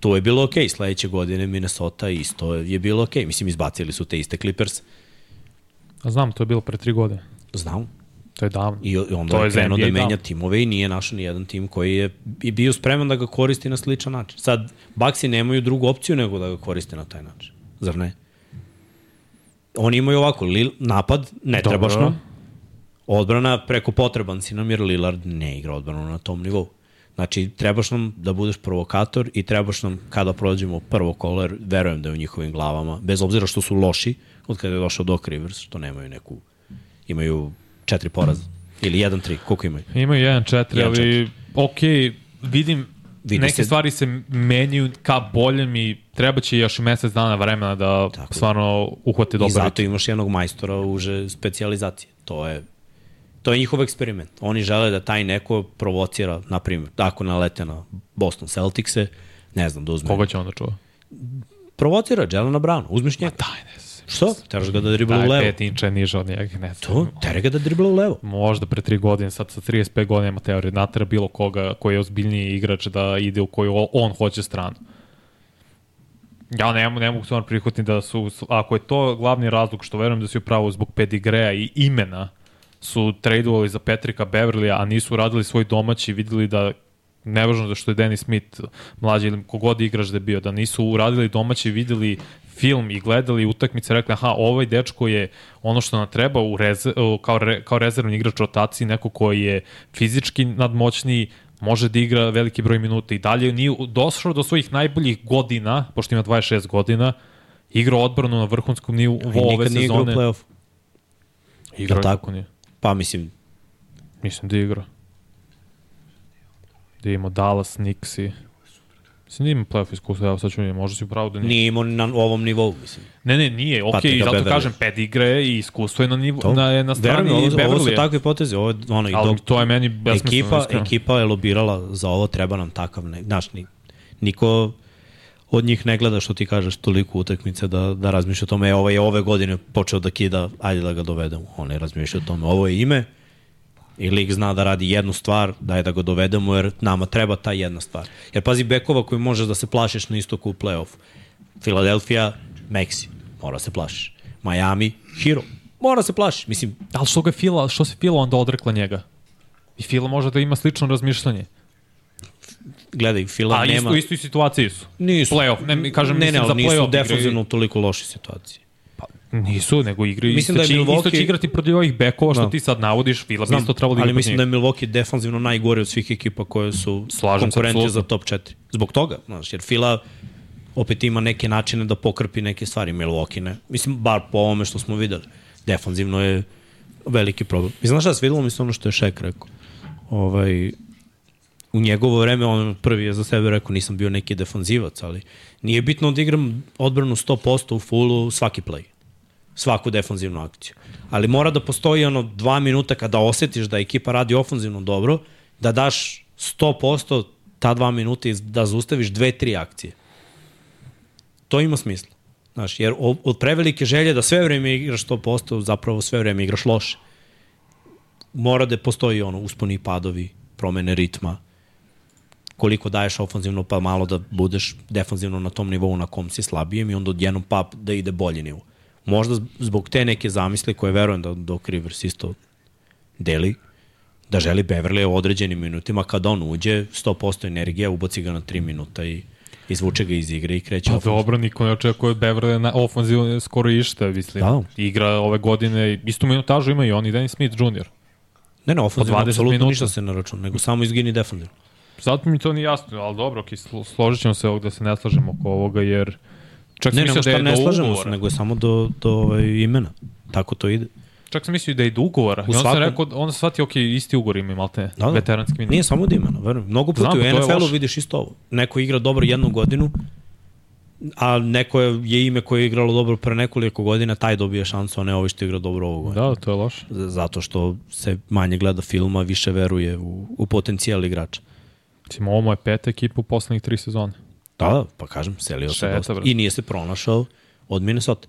to je bilo ok. Sledeće godine Minnesota isto je bilo ok. Mislim, izbacili su te iste Clippers. A znam, to je bilo pre tri godine. Znam. To je davno. I, onda To je krenuo da menja davno. timove i nije našao ni jedan tim koji je bio spreman da ga koristi na sličan način. Sad, Baxi nemaju drugu opciju nego da ga koriste na taj način. Zar ne? Oni imaju ovako, Lil, napad, ne Dobro. trebaš nam. Odbrana preko potreban si nam jer Lillard ne igra odbranu na tom nivou. Znači, trebaš nam da budeš provokator i trebaš nam kada prođemo prvo kolo, jer verujem da je u njihovim glavama, bez obzira što su loši, od kada je došao Doc Rivers, što nemaju neku, imaju četiri poraza. Ili jedan, tri, koliko imaju? Imaju 1-4, 1-4. ali ok, vidim, Vidi neke se- stvari se menjaju ka boljem i treba će još i mesec dana vremena da Tako stvarno uhvate I dobar zato ritam. imaš jednog majstora uže specijalizacije. To je to je njihov eksperiment. Oni žele da taj neko provocira, na primjer, ako nalete na Boston Celticse, ne znam, da uzme. Koga će onda čuva? Provocira Jelena Browna, uzmeš njega. Daj, ne znam. Što? Teraš ga da dribla u levo. pet inča niže od njega, ne znam. To, tere ga da dribla u levo. Možda pre 3 godine, sad sa 35 godina ima teorije, natera bilo koga koji je ozbiljniji igrač da ide u koju on hoće stranu. Ja ne, ne mogu stvarno prihvatiti da su, ako je to glavni razlog što verujem da si upravo zbog pedigreja i imena su tradovali za Petrika Beverlija, a nisu radili svoj domaći, videli da nevažno da što je Dennis Smith mlađi ili kogod igrač da je bio, da nisu uradili domaći, videli film i gledali utakmice, rekli, aha, ovaj dečko je ono što nam treba u reze, kao, re, kao rezervni igrač rotaciji, neko koji je fizički nadmoćniji, može da igra veliki broj minuta i dalje nije došao do svojih najboljih godina, pošto ima 26 godina, igrao odbranu na vrhunskom nivou I ove nikad nije igrao u sezone. playoff. Igrao tako? nije. Pa mislim, Mislim da je igrao. Da je imao Dallas, Knicks i... Mislim da ima playoff iskustva, evo sad ću vidjeti, možda si upravo da nije. nije imao na ovom nivou, mislim. Ne, ne, nije, okej, Patricka okay, zato Beverley. kažem, pedigre i iskustvo je na, nivo, To, na, na strani Verujem, ovo, ovo su takve poteze. Ovo je, ono, i Ali dok, to je meni besmisleno. ekipa, iskreno. ekipa je lobirala za ovo, treba nam takav, ne, znaš, ni, niko od njih ne gleda što ti kažeš toliko utakmice da, da razmišlja o tome, e, ovo je ove godine počeo da kida, ajde da ga dovedemo. Oni razmišljaju o tome, ovo je ime i lig zna da radi jednu stvar, da je da ga dovedemo jer nama treba ta jedna stvar. Jer pazi, bekova koji možeš da se plašiš na istoku u play-off. Philadelphia, Meksi, mora se plašiš. Miami, Hero, mora se plašiš. Mislim, Ali što ga Fila, što se Fila onda odrekla njega? I Fila može da ima slično razmišljanje. gledaj, Fila A nema... isto, isto i situaciji su. Nisu. Playoff, ne, kažem, ne, mislim ne, za nisu playoff defanzivno igraju. u toliko loše situacije. Nisu, nego igraju Mislim isto, da je će, isto Milwaukee- će igrati protiv ovih bekova što Da. ti sad navodiš, Fila bi isto trebalo da ali mislim da je Milwaukee defanzivno najgore od svih ekipa koje su Slažem se, konkurenti za top 4. Zbog toga, znaš, jer Fila opet ima neke načine da pokrpi neke stvari, Milwaukee ne. Mislim, bar po ovome što smo videli. Defanzivno je veliki problem. I znaš šta, svidelo mi se ono što je Šek rekao. Ovaj, u njegovo vreme, on prvi je za sebe rekao, nisam bio neki defanzivac, ali nije bitno da igram odbranu 100% u fullu svaki play svaku defanzivnu akciju. Ali mora da postoji ono dva minuta kada osetiš da ekipa radi ofanzivno dobro, da daš 100% ta dva minuta i da zaustaviš dve, tri akcije. To ima smisla. Znaš, jer od prevelike želje da sve vreme igraš 100%, zapravo sve vreme igraš loše. Mora da postoji ono usponi padovi, promene ritma, koliko daješ ofanzivno pa malo da budeš defanzivno na tom nivou na kom si slabijem i onda odjednom pa da ide bolji nivo. Možda zbog te neke zamisle koje verujem da Doc Rivers isto deli, da želi Beverly u određenim minutima kada on uđe 100% energija, ubaci ga na 3 minuta i izvuče ga iz igre i kreće Pa ofenzivno. dobro, niko ne očekuje Beverly na ofenzivno skoro išta, mislim. Da. Igra ove godine, istu minutažu ima i on i Dennis Smith Jr. Ne, ne, ofenzivno 20 apsolutno minuta. ništa se ne računa, nego samo izgini defanzivno. Zato mi to nije jasno, ali dobro, slo- složit ćemo se ovog da se ne slažemo oko ovoga, jer čak sam Ne, nego da šta ne slažemo se, ugovora. nego je samo do, do ovaj, imena. Tako to ide. Čak sam mislio da je do ugovora. I onda sam svakom- rekao, onda sam shvatio, ok, isti ugovor ima, malte, da, Da, da. veteranski minut. Nije samo od imena, verujem. Mnogo puta Znam, u pa NFL-u vidiš isto ovo. Neko igra dobro jednu godinu, a neko je, je ime koje je igralo dobro pre nekoliko godina, taj dobije šansu, a ne ovo što igra dobro ovu godinu. Da, to je loše. Zato što se manje gleda filma, više veruje u, u potencijal igrača. Mislim, ovo je peta ekipa u poslednjih tri sezone. Da, pa kažem, selio se dosta. I nije se pronašao od Minnesota.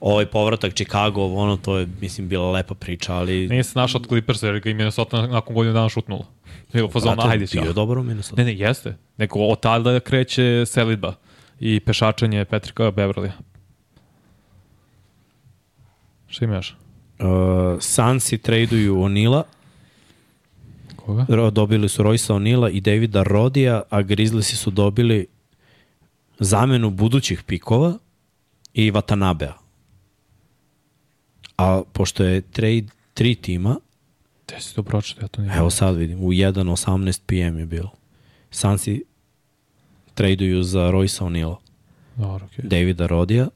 Ovaj povratak Chicago, ono, to je, mislim, bila lepa priča, ali... Nije se našao od Clippersa, jer ga i Minnesota nakon godinu dana šutnula. Bilo Brate, ajde bio ćao. je dobar u Minnesota. Ne, ne, jeste. Nego od tada kreće selidba i pešačenje Petrika Beverlija. Šta ima još? Uh, Sansi traduju Onila, Koga? Dobili su Roysa Onila i Davida Rodija, a Grizzliesi su dobili zamenu budućih pikova i Watanabea. A pošto je trade tri tima, Gde si to pročito? Ja to nije. evo sad vidim, u 1.18 PM je bilo. Sansi traduju za Roysa Onila, Dobro, okej. Davida Rodija.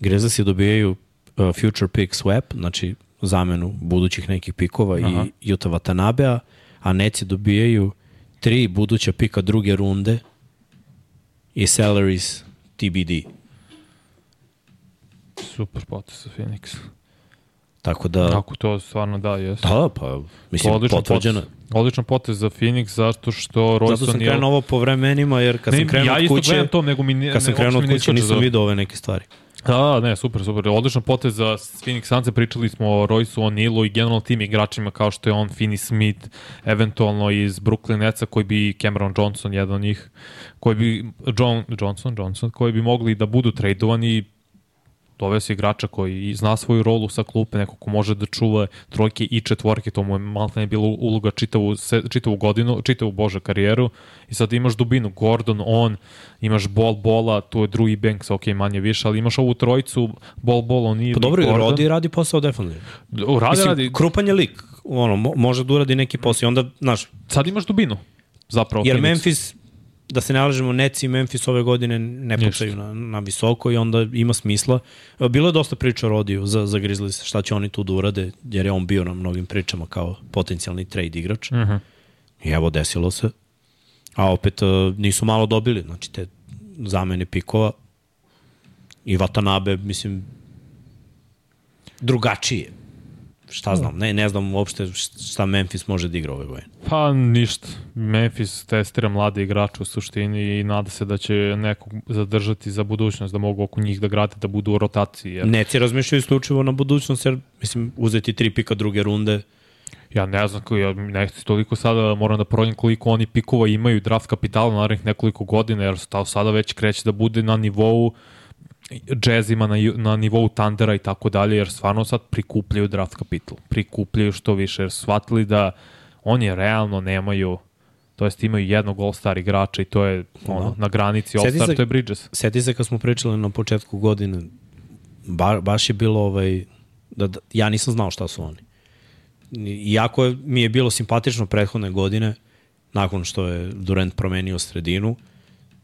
Grizzliesi dobijaju uh, future pick swap, znači zamenu budućih nekih pikova Aha. i Juta Watanabea, a Neci dobijaju tri buduća pika druge runde i salaries TBD. Super potez za Phoenix. Tako da, Ako to stvarno da, jesu. da, pa mislim, odličan potvrđeno. potez. Odličan potez za Phoenix zato što Royce Zato sam krenuo ovo po vremenima, jer kad Ne, sam krenuo ja od isto kuće, gledam to, nego mi ne, kad sam krenuo od kuće nisam vidio ove neke stvari. Da, ne, super, super. Odličan potez za Phoenix Sunse, pričali smo o Royce O'Nealu i generalno tim igračima kao što je on, Finney Smith, eventualno iz Brooklyn Netsa koji bi Cameron Johnson, jedan od njih, koji bi, John, Johnson, Johnson, koji bi mogli da budu tradovani doveo se igrača koji zna svoju rolu sa klupe, neko ko može da čuva trojke i četvorke, to mu je malo ne bilo uloga čitavu, se, čitavu godinu, čitavu bože karijeru i sad imaš dubinu, Gordon, on, imaš Bol Bola, tu je drugi Banks, ok, manje više, ali imaš ovu trojicu, Bol Bol, on i Pa dobro, Gordon. Rodi radi posao defensivno. Radi, Mislim, radi, krupan je lik, ono, mo može da uradi neki posao i onda, znaš, sad imaš dubinu, zapravo. jer Phoenix. Memphis, da se ne lažemo, Neci i Memphis ove godine ne pucaju na, na visoko i onda ima smisla. E, Bilo je dosta priča o Rodiju za, za Grizzlies, šta će oni tu da urade, jer je on bio na mnogim pričama kao potencijalni trade igrač. Uh -huh. I evo, desilo se. A opet e, nisu malo dobili, znači te zamene pikova i Watanabe, mislim, drugačije. Šta znam, ne, ne znam uopšte šta Memphis može da igra ove godine. Pa ništa. Memphis testira mlade igrače u suštini i nada se da će nekog zadržati za budućnost, da mogu oko njih da grade, da budu u rotaciji. Jer Neci razmišljaju isključivo na budućnost, jer, mislim, uzeti tri pika druge runde, ja ne znam, ja ne toliko sada, moram da prođem koliko oni pikova imaju draft kapitala narednih nekoliko godina, jer sada već kreće da bude na nivou džezima na, na nivou Tandera i tako dalje, jer stvarno sad prikupljaju draft kapital. Prikupljaju što više, jer shvatili da Oni realno nemaju to jest imaju jednog All-Star igrača i to je ono, na granici All-Star, to je Bridges. Seti se kad smo pričali na početku godine, ba, baš je bilo ovaj, da, da, ja nisam znao šta su oni. Iako je, mi je bilo simpatično prethodne godine, nakon što je Durant promenio sredinu,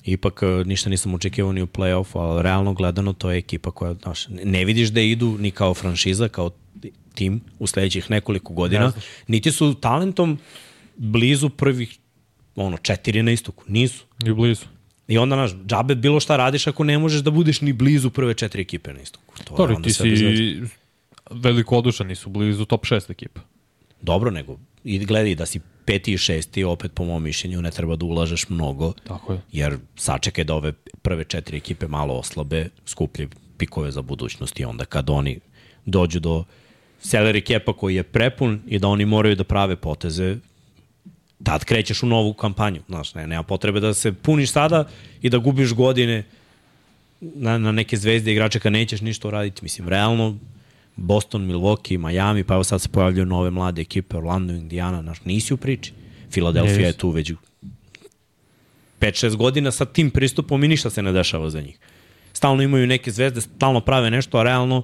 ipak e, ništa nisam očekivao ni u play-offu, ali realno gledano to je ekipa koja, znaš, ne vidiš da idu ni kao franšiza, kao tim u sledećih nekoliko godina, niti su talentom blizu prvih ono, četiri na istoku. Nisu. Ni blizu. I onda, naš, džabe bilo šta radiš ako ne možeš da budeš ni blizu prve četiri ekipe na istoku. To Dobro, ti si veliko odušan, nisu blizu top 6 ekipa. Dobro, nego i gledaj da si peti i šesti, opet po mom mišljenju ne treba da ulažeš mnogo. Tako je. Jer sačekaj da ove prve četiri ekipe malo oslabe, skuplje pikove za budućnost i onda kad oni dođu do salary kepa koji je prepun i da oni moraju da prave poteze, tad krećeš u novu kampanju. Znaš, ne, nema potrebe da se puniš sada i da gubiš godine na, na neke zvezde igrače kad nećeš ništa uraditi. Mislim, realno, Boston, Milwaukee, Miami, pa evo sad se pojavljaju nove mlade ekipe, Orlando, Indiana, znaš, nisi u priči. Filadelfija je tu već 5-6 godina sa tim pristupom i ništa se ne dešava za njih. Stalno imaju neke zvezde, stalno prave nešto, a realno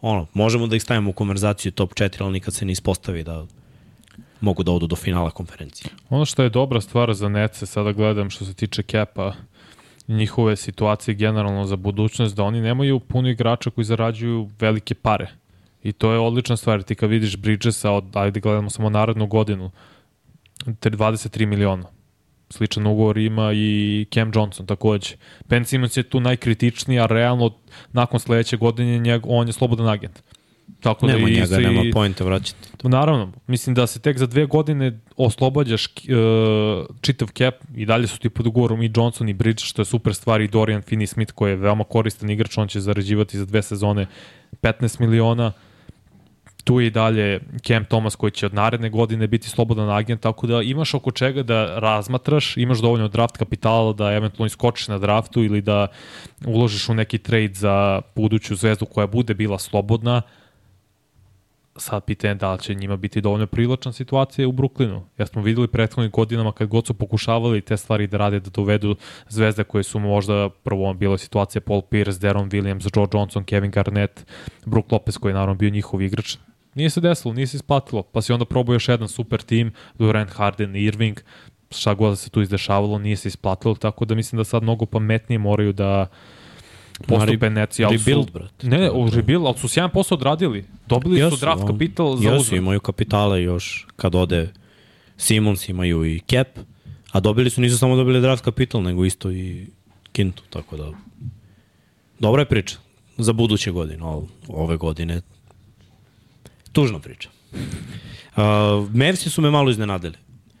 ono, možemo da ih stavimo u konverzaciju top 4, ali nikad se ne ispostavi da mogu da odu do finala konferencije. Ono što je dobra stvar za Nece, sada gledam što se tiče Kepa, njihove situacije generalno za budućnost, da oni nemaju puno igrača koji zarađuju velike pare. I to je odlična stvar. Ti kad vidiš Bridgesa od, ajde gledamo samo narednu godinu, 23 miliona. Sličan ugovor ima i Cam Johnson takođe. Ben Simmons je tu najkritičniji, a realno nakon sledeće godine njeg, on je slobodan agent. Tako nema da njega, isto nema pojnta vraćati. Naravno, mislim da se tek za dve godine oslobađaš uh, čitav cap i dalje su ti pod ugovorom i Johnson i Bridge, što je super stvar i Dorian Finney-Smith koji je veoma koristan igrač, on će zarađivati za dve sezone 15 miliona. Tu je i dalje Cam Thomas koji će od naredne godine biti slobodan agent, tako da imaš oko čega da razmatraš, imaš dovoljno draft kapitala da eventualno iskočiš na draftu ili da uložiš u neki trade za buduću zvezdu koja bude bila slobodna, sad pitanje da li će njima biti dovoljno privlačna situacija u Bruklinu. Ja smo videli prethodnih godinama kad god su pokušavali te stvari da rade, da dovedu zvezde koje su možda prvo bila situacija Paul Pierce, Deron Williams, Joe Johnson, Kevin Garnett, Brook Lopez koji je naravno bio njihov igrač. Nije se desilo, nije se isplatilo, pa si onda probao još jedan super tim, Durant, Harden, Irving, šta god da se tu izdešavalo, nije se isplatilo, tako da mislim da sad mnogo pametnije moraju da postupe Netsi. Ali rebuild, brat. Ne, u rebuild, ali su sjajan posao odradili. Dobili jesu, su draft on, kapital za jesu, imaju kapitale još kad ode Simons, imaju i cap, a dobili su, nisu samo dobili draft kapital, nego isto i Kintu, tako da dobra je priča za buduće godine, ove godine tužna priča. Uh, Mavsi su me malo iznenadili.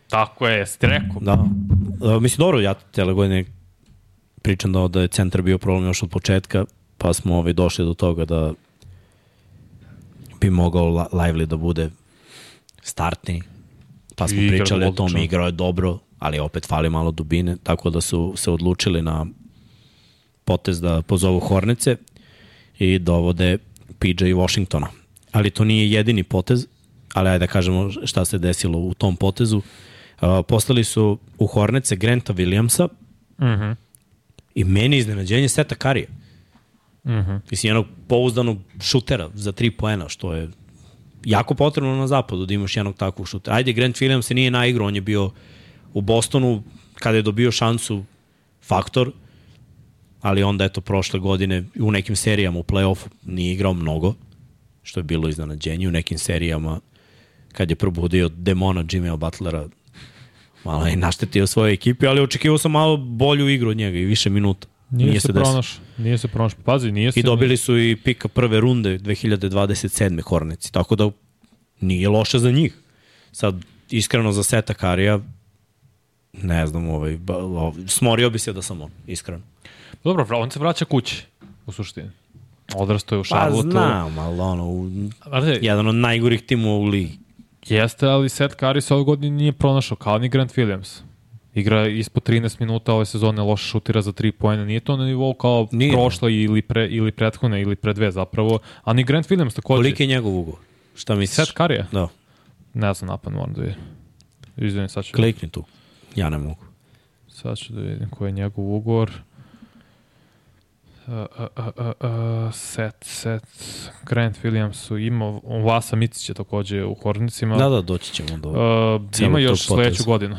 Tako je, ste rekao. Da. Uh, mislim, dobro, ja tele godine pričam da, da je centar bio problem još od početka, pa smo ovaj, došli do toga da bi mogao Lively da bude startni, pa smo I pričali o tom, igrao je dobro, ali opet fali malo dubine, tako da su se odlučili na potez da pozovu Hornice i dovode PJ Washingtona. Ali to nije jedini potez, ali ajde da kažemo šta se desilo u tom potezu. Uh, poslali su u Hornice Granta Williamsa, uh mhm. -huh. I meni iznenađenje Seta Karija. Uh mhm. -huh. Mislim, jednog pouzdanog šutera za tri poena, što je jako potrebno na zapadu da imaš jednog takvog šutera. Ajde, Grant Williams se nije naigrao, on je bio u Bostonu kada je dobio šansu faktor, ali onda eto prošle godine u nekim serijama u play-offu nije igrao mnogo, što je bilo iznenađenje. U nekim serijama kad je probudio demona Jimmy'a Butlera malo je naštetio svoje ekipe, ali očekivao sam malo bolju igru od njega i više minuta. Nije, nije se, se pronaš, nije se pronaš. Pazi, nije se... I dobili su i pika prve runde 2027. Hornici, tako da nije loše za njih. Sad, iskreno za Seta Karija, ne znam, ovaj, ovaj, smorio bi se da sam on, iskreno. Dobro, on se vraća kući, u suštini. Odrasto je u Charlotte. Pa znam, ali ono, u, jedan od najgorih timova u ligi. Jeste, ali Seth Curry se ove godine nije pronašao, kao ni Grant Williams. Igra ispod 13 minuta ove sezone, loše šutira za 3 pojene. Nije to na nivou kao nije. prošle ili, pre, ili prethodne ili pre dve zapravo. A ni Grant Williams takođe. Koliko je njegov ugovor? Šta misliš? Seth Curry Da. Ne znam napad, moram da vidim. Izvini, sad ću, Klikni tu. Ja ne mogu. sad ću da vidim koji je njegov ugovor. Uh, uh, uh, set, set, Grant Williamsu ima, Vasa Micić je takođe u Hornicima. Da, da, doći ćemo do... Uh, ima još sledeću godinu.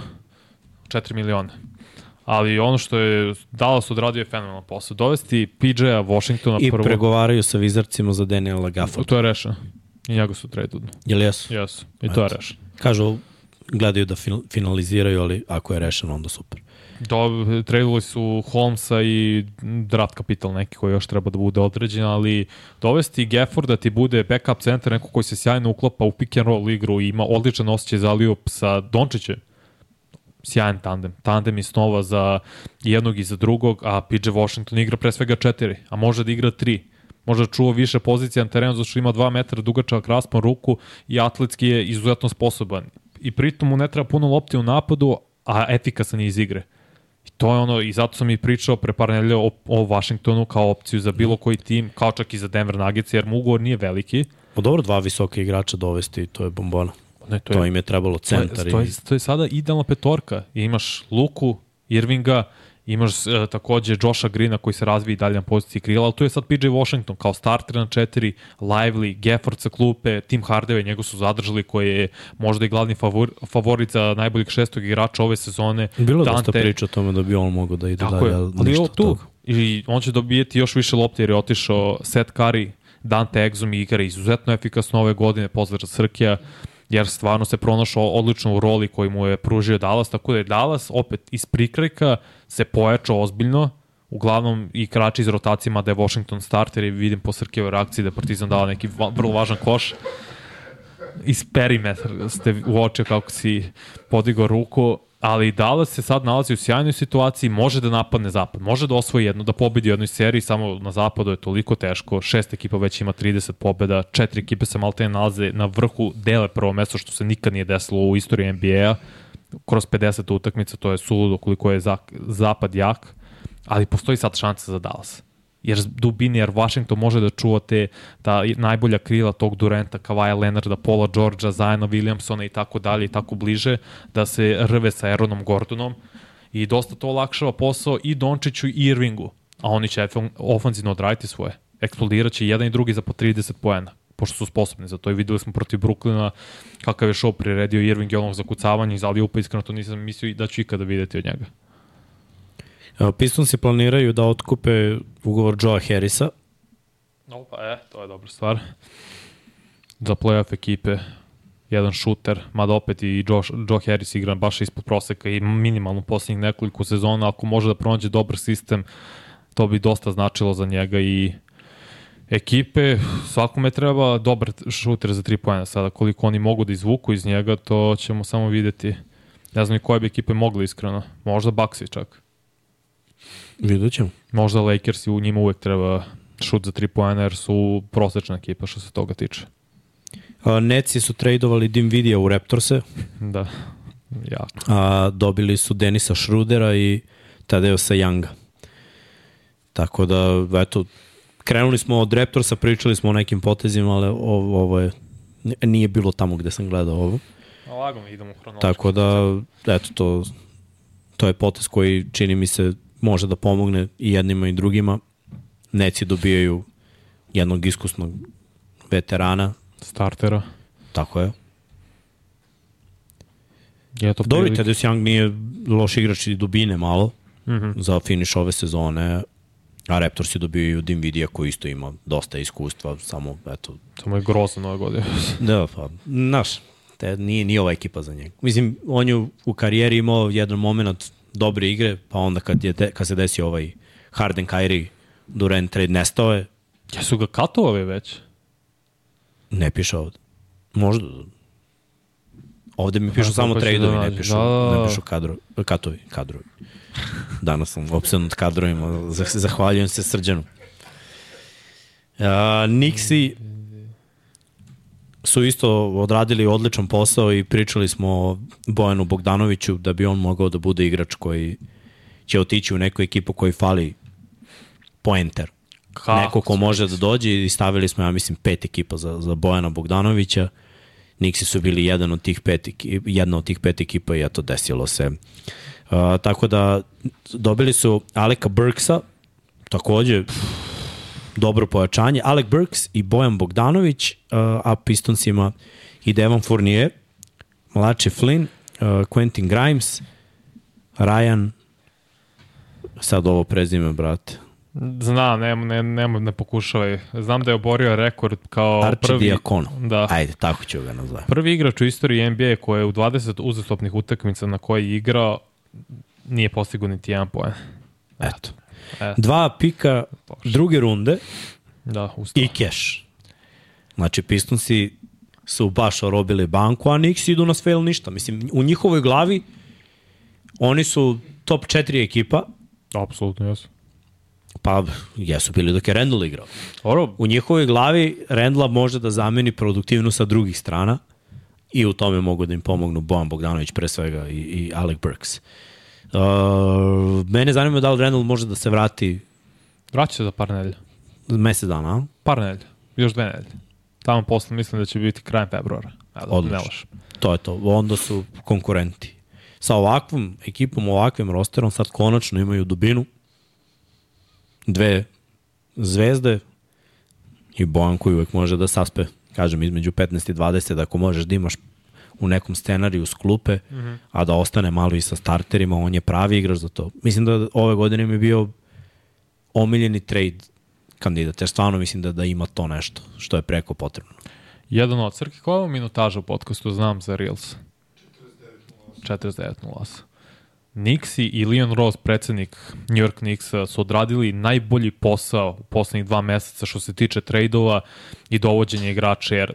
4 miliona. Ali ono što je Dallas odradio je fenomenalan posao. Dovesti PJ-a Washingtona I prvo. pregovaraju sa Wizardsima za Daniela Gafforda. To je rešeno. I njega su tradudno. Jel jesu? Jesu. I to je Eto. rešeno. Kažu, gledaju da fin- finaliziraju, ali ako je rešeno, onda super. Do, tradovali su Holmesa i draft kapital neki koji još treba da bude određen, ali dovesti Gafford da ti bude backup centar, neko koji se sjajno uklapa u pick and roll igru i ima odličan osjećaj za liup sa Dončićem. Sjajan tandem. Tandem i snova za jednog i za drugog, a PJ Washington igra pre svega četiri, a može da igra tri. Može da čuva više pozicija na terenu, zato što ima 2 metra dugačak raspon ruku i atletski je izuzetno sposoban. I pritom mu ne treba puno lopti u napadu, a efikasan je iz igre. I to je ono, i zato sam i pričao pre par nedelja o, o Washingtonu kao opciju za bilo koji tim, kao čak i za Denver Nuggets, jer mu ugovor nije veliki. Pa dobro, dva visoka igrača dovesti, to je bombona. Ne, to, To je, im je trebalo to, je, centar. to, je, to je sada idealna petorka. I imaš Luku, Irvinga, imaš e, takođe Josha Greena koji se razvija i dalje na poziciji krila, ali tu je sad PJ Washington kao starter na četiri, Lively, Gafford sa klupe, Tim Hardaway, njega su zadržali koji je možda i glavni favor, favorit za najboljeg šestog igrača ove sezone. Bilo je dosta Dante- priča o tome da bi on mogao da ide Tako dalje, je, ali ali ništa tu. toga. I on će dobijeti još više lopte jer je otišao Seth Curry, Dante Exum i igra izuzetno efikasno ove godine, pozdrav za Srkija, jer stvarno se pronašao odlično u roli koji mu je pružio Dallas, tako da je Dallas opet iz prikrajka se pojačao ozbiljno, uglavnom i krači iz rotacijama da je Washington starter i vidim po Srkijevoj reakciji da je Partizan dala neki va- vrlo važan koš. Iz perimetra ste uočio kako si podigao ruku, ali Dallas se sad nalazi u sjajnoj situaciji, može da napadne zapad, može da osvoji jednu, da pobedi u jednoj seriji, samo na zapadu je toliko teško, šest ekipa već ima 30 pobeda, četiri ekipe se malte nalaze na vrhu, dele prvo mesto, što se nikad nije desilo u istoriji NBA-a, kroz 50 utakmica, to je suludo koliko je za- zapad jak, ali postoji sad šansa za Dallas jer dubini, jer Washington može da čuva te ta najbolja krila tog Durenta, Kavaja Leonarda, Paula Georgea, Zajana Williamsona i tako dalje i tako bliže, da se rve sa Aaronom Gordonom i dosta to olakšava posao i Dončiću i Irvingu, a oni će ofanzivno odraditi svoje. Eksplodiraće i jedan i drugi za po 30 poena pošto su sposobni za to i videli smo protiv Brooklyna kakav je show priredio Irving i onog zakucavanja iz Aliupa, iskreno to nisam mislio i da ću ikada videti od njega. Evo, Pistonsi planiraju da otkupe ugovor Joa Harrisa. Opa, e, to je dobra stvar. Za playoff ekipe, jedan šuter, mada opet i Josh, Joe Harris igra baš ispod proseka i minimalno poslednjih nekoliko sezona, ako može da pronađe dobar sistem, to bi dosta značilo za njega i ekipe, svakome treba dobar šuter za tri pojena sada, koliko oni mogu da izvuku iz njega, to ćemo samo videti. Ne znam i koje bi ekipe mogle iskreno, možda Baxi čak. Vidjet ćemo. Možda Lakers i u njima uvek treba šut za 3 poena jer su prosečna ekipa što se toga tiče. A, Netsi su tradovali Dimvidija u Raptorse, Da, jako. a dobili su Denisa Šrudera i Tadeusa Younga. Tako da, eto, krenuli smo od Raptorsa, pričali smo o nekim potezima, ali ovo, ovo je, nije bilo tamo gde sam gledao ovo. Lagano idemo u hronološku. Tako da, eto, to, to je potez koji čini mi se može da pomogne i jednima i drugima. Neci dobijaju jednog iskusnog veterana, Startera. tako je. Je to Dobri. Tedus Young nije loš igrač i dubine malo Mm -hmm. za finiš ove sezone, a Raptorsi dobijaju Dinvidija koji isto ima dosta iskustva, samo, eto, Samo je grozno ove godine. Da, pa, znaš, te, nije, nije ova ekipa za njega. Mislim, on je u karijeri imao jedan moment dobre igre, pa onda kad, je de, kad se desio ovaj Harden Kyrie Durant trade nestao je, Jesu ga katovali već? ne piše ovde. Možda. Ovde mi pišu samo pa će tradeovi, da ne pišu, Da, da, da. ne pišu kadro, katovi, kadrovi. Danas sam opsednut kadrovima, zah- zahvaljujem se srđanu. Uh, Nixi su isto odradili odličan posao i pričali smo o Bojanu Bogdanoviću da bi on mogao da bude igrač koji će otići u neku ekipu koji fali poenter. Kako Neko ko može da dođe i stavili smo, ja mislim, pet ekipa za, za Bojana Bogdanovića Nixi su bili jedan od tih pet, jedna od tih pet ekipa i eto, desilo se. Uh, tako da dobili su Aleka Burksa, takođe dobro pojačanje, Alec Burks i Bojan Bogdanović, uh, a Pistonsima i Devon Fournier, Malachi Flynn, uh, Quentin Grimes, Ryan, sad ovo prezime, brate, Znam, ne, ne, ne, ne pokušavaj. Znam da je oborio rekord kao Archie prvi... Diakono. Da. Ajde, tako ću ga nazvati. Prvi igrač u istoriji NBA koji je u 20 uzastopnih utakmica na koji je igrao nije postigao niti jedan poen. Eto. Eto. Dva pika druge runde Da, ustao. i keš. Znači, Pistonsi su baš orobili banku, a Knicks idu na sve ili ništa. Mislim, u njihovoj glavi oni su top 4 ekipa, Apsolutno, jesu. pa jesu bili dok je Randall igrao. Oro, U njihovoj glavi Rendla može da zameni produktivnost sa drugih strana i u tome mogu da im pomognu Bojan Bogdanović pre svega i, i Alec Burks. Uh, mene zanima da li Randall može da se vrati vraća se za par nedelja. mesec dana, a? Par nedelja. Još dve nedelje. Tamo posle mislim da će biti krajem februara. Evo, Odlično. To je to. Onda su konkurenti. Sa ovakvom ekipom, ovakvim rosterom, sad konačno imaju dubinu. Dve zvezde i Bojan koji uvek može da saspe, kažem, između 15 i 20, da ako možeš da imaš u nekom scenariju s klupe, mm -hmm. a da ostane malo i sa starterima, on je pravi igrač za to. Mislim da ove godine mi je bio omiljeni trade kandidat, jer stvarno mislim da, da ima to nešto što je preko potrebno. Jedan od Srki, koja je minutaža u podcastu, znam za Reels? 49.08. Nixi i Leon Rose, predsednik New York Knicksa, su odradili najbolji posao u poslednjih dva meseca što se tiče trejdova i dovođenja igrača, jer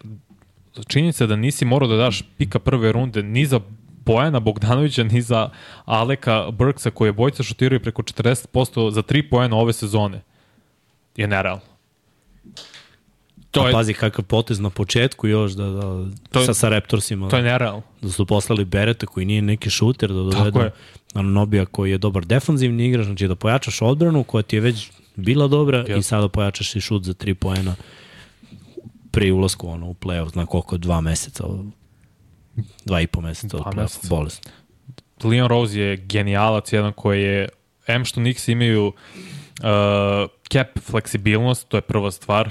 činjenica je da nisi morao da daš pika prve runde ni za Bojana Bogdanovića, ni za Aleka Burksa, koji je bojica šutiraju preko 40% za 3 poena ove sezone, je nerealno. To A je, pazi kakav potez na početku još da, da To je- sa, sa Raptorsima to je nerealno. da su poslali Bereta koji nije neki šuter da dovedu je. Nobija koji je dobar defanzivni igrač, znači da pojačaš odbranu koja ti je već bila dobra Jel. i sada pojačaš i šut za 3 poena pri ulasku ono, u play-off, zna koliko, dva meseca, dva i po meseca od Dva play-off, meseca. bolest. Leon Rose je genijalac, jedan koji je, M što Knicks imaju uh, cap fleksibilnost, to je prva stvar.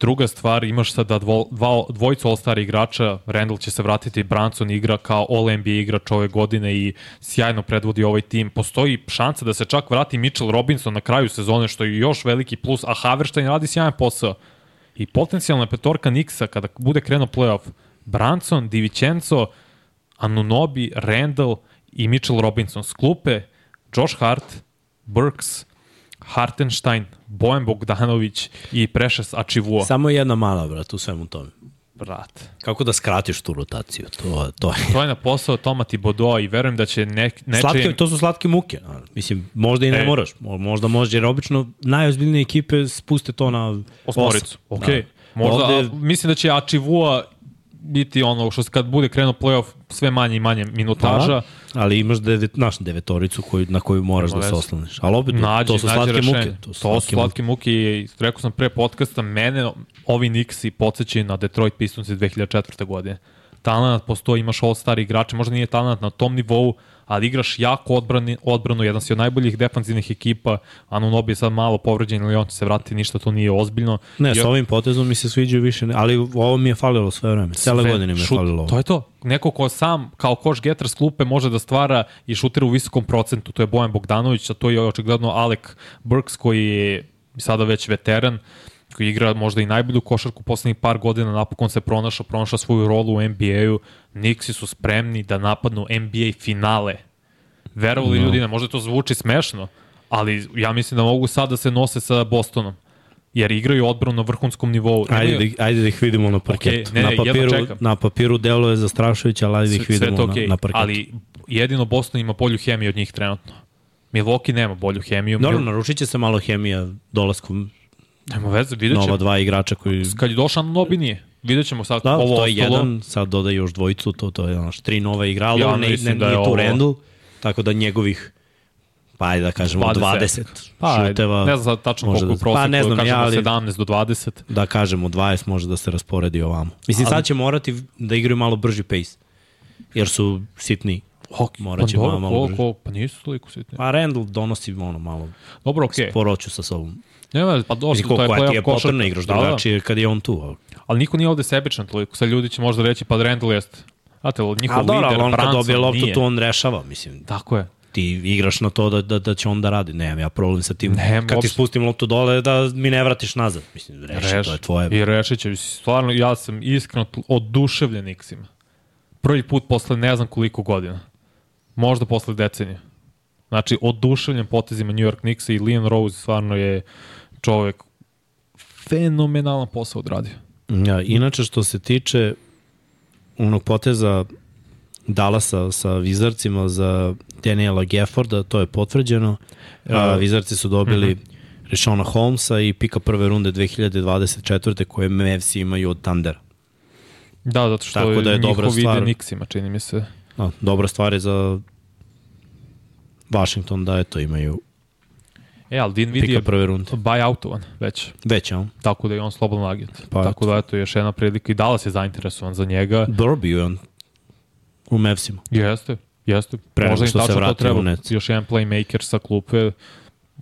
Druga stvar, imaš sada dvo, dva, dvojicu All-Star igrača, Randall će se vratiti, Branson igra kao All-NBA igrač ove godine i sjajno predvodi ovaj tim. Postoji šansa da se čak vrati Mitchell Robinson na kraju sezone, što je još veliki plus, a Haverstein radi sjajan posao. I potencijalna petorka Nixa kada bude krenuo playoff, Branson, Divicenzo, Anunobi, Randall i Mitchell Robinson s klupe, Josh Hart, Burks, Hartenstein, Bojan Bogdanović i Precious Achivua. Samo jedna mala, brat, u svemu tome. Brat. Kako da skratiš tu rotaciju? To, to je To je na posao Toma Thibodeau i verujem da će nek, nečije... Slatke, to su slatke muke. a, Mislim, možda i ne E. moraš. Mo- Možda može, jer obično najozbiljnije ekipe spuste to na Osmoricu. osam. Ok. Da. Možda, Ovde, Ovde... mislim da će Achivua biti ono što kad bude krenuo playoff sve manje i manje minutaža. Da, ali imaš devet, naš devetoricu koju, na koju moraš Nema da se osloniš. Ali opet, Nađi, to su slatke rešenje. muke. To su slatke, slatke muke i rekao sam pre podcasta, mene ovi Knicksi podsjećaju na Detroit Pistons iz 2004. godine. Talent postoji, imaš all-star igrače, možda nije talent na tom nivou, ali igraš jako odbrani, odbranu, jedan si od najboljih defanzivnih ekipa, Anunobi je sad malo povređen ili on će se vratiti, ništa to nije ozbiljno. Ne, I sa ovim potezom mi se sviđaju više, ali ovo mi je falilo sve vreme. Cele sve godine mi je šut- falilo ovo. To je to. Neko ko sam kao koš getar s klupe može da stvara i šutira u visokom procentu. To je Bojan Bogdanović, a to je očigledno Alec Burks koji je sada već veteran koji igra možda i najbolju košarku poslednjih par godina, napokon se pronašao, pronašao svoju rolu u NBA-u. Nixi su spremni da napadnu NBA finale. Verovali no. ljudi, ne, možda to zvuči smešno, ali ja mislim da mogu sad da se nose sa Bostonom jer igraju odbranu na vrhunskom nivou. Ajde, Imaju- da, ajde da ih vidimo na parketu. ne, ne, na, papiru, na papiru deluje zastrašujuće, ali ajde da ih sve, sve vidimo to na, na parketu. ali jedino Boston ima bolju hemiju od njih trenutno. Milwaukee nema bolju hemiju. Mil... narušit će se malo hemija dolaskom Nema veze, vidjet nova ćemo. dva igrača koji... Kad je došao Nobi nije. Vidjet ćemo sad Da, ovo to je ostalo. jedan, sad dodaje još dvojicu, to, to je znaš, tri nove igrala, Ja ja, ne, ne, da je nije tu Randall, tako da njegovih Pa ajde da kažemo 20, 20 pa, šuteva. Ne znam sad tačno koliko da- u proseku, pa, ne znam, ja, ali- 17 do 20. Da kažemo 20 može da se rasporedi ovamo. Mislim, sad će morati da igraju malo brži pace. Jer su sitni. Ok, Morat će pa malo, dobro, malo ko, ko, pa nisu toliko sitni. Pa Randall donosi ono malo Dobro. Okay. poroću sa sobom. Nema, pa dobro, to je koja ti je potrebna, igraš Da, da. drugačije kad je on tu. Ali niko nije ovde sebičan toliko. Sad ljudi će možda reći, pa Randall jeste. Znate, njihov A lider, ali on kad dobije loptu, to on rešava, mislim. Tako je. Ti igraš na to da, da, da će on da radi. Nemam ja problem sa tim. Nemam kad ti spustim loptu dole, da mi ne vratiš nazad. Mislim, reši, Reš. to je tvoje. I rešit će. Mislim, Stvarno, ja sam iskreno oduševljen Nixima. Prvi put posle ne znam koliko godina. Možda posle decenije. Znači, oduševljen potezima New York Knicksa i Leon Rose stvarno je čovek fenomenalan posao odradio. Ja, inače, što se tiče onog poteza Dallasa sa Vizarcima za Daniela Gefforda, to je potvrđeno. A, Vizarci su dobili mm -hmm. Rishona Holmesa i pika prve runde 2024. koje Mavs imaju od Thundera. Da, zato što Tako je, da je dobra njihov ide stvar. Nixima, čini mi se. No, dobra stvar je za Washington da eto imaju E, ali Din vidi je prve runde. buyoutovan već. Već, a? Tako da je on slobodan agent. Pa Tako da eto još jedna prilika i Dallas je zainteresovan za njega. Dobro bio je on u Mavsima. Jeste, jeste. Pre Možda im što se tačno to vratio treba. Još jedan playmaker sa klupe.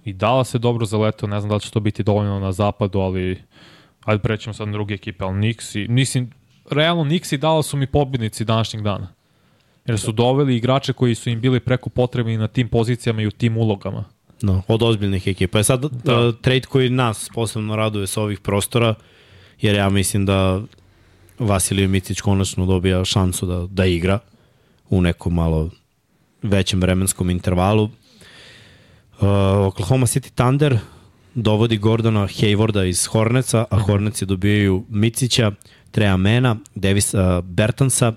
I Dallas je dobro zaletao, ne znam da li će to biti dovoljno na zapadu, ali ajde prećemo sad na druge ekipe, ali Knicks i, mislim, realno Knicks i Dallas su mi pobjednici današnjeg dana. Jer su doveli igrače koji su im bili preko potrebni na tim pozicijama i u tim ulogama. No, od ozbiljnih ekipa. Je sad da. uh, trade koji nas posebno raduje sa ovih prostora, jer ja mislim da Vasilije Micić konačno dobija šansu da, da igra u nekom malo većem vremenskom intervalu. Uh, Oklahoma City Thunder dovodi Gordona Haywarda iz Horneca, a Horneci dobijaju Micića, Treja Mena, Davisa Bertansa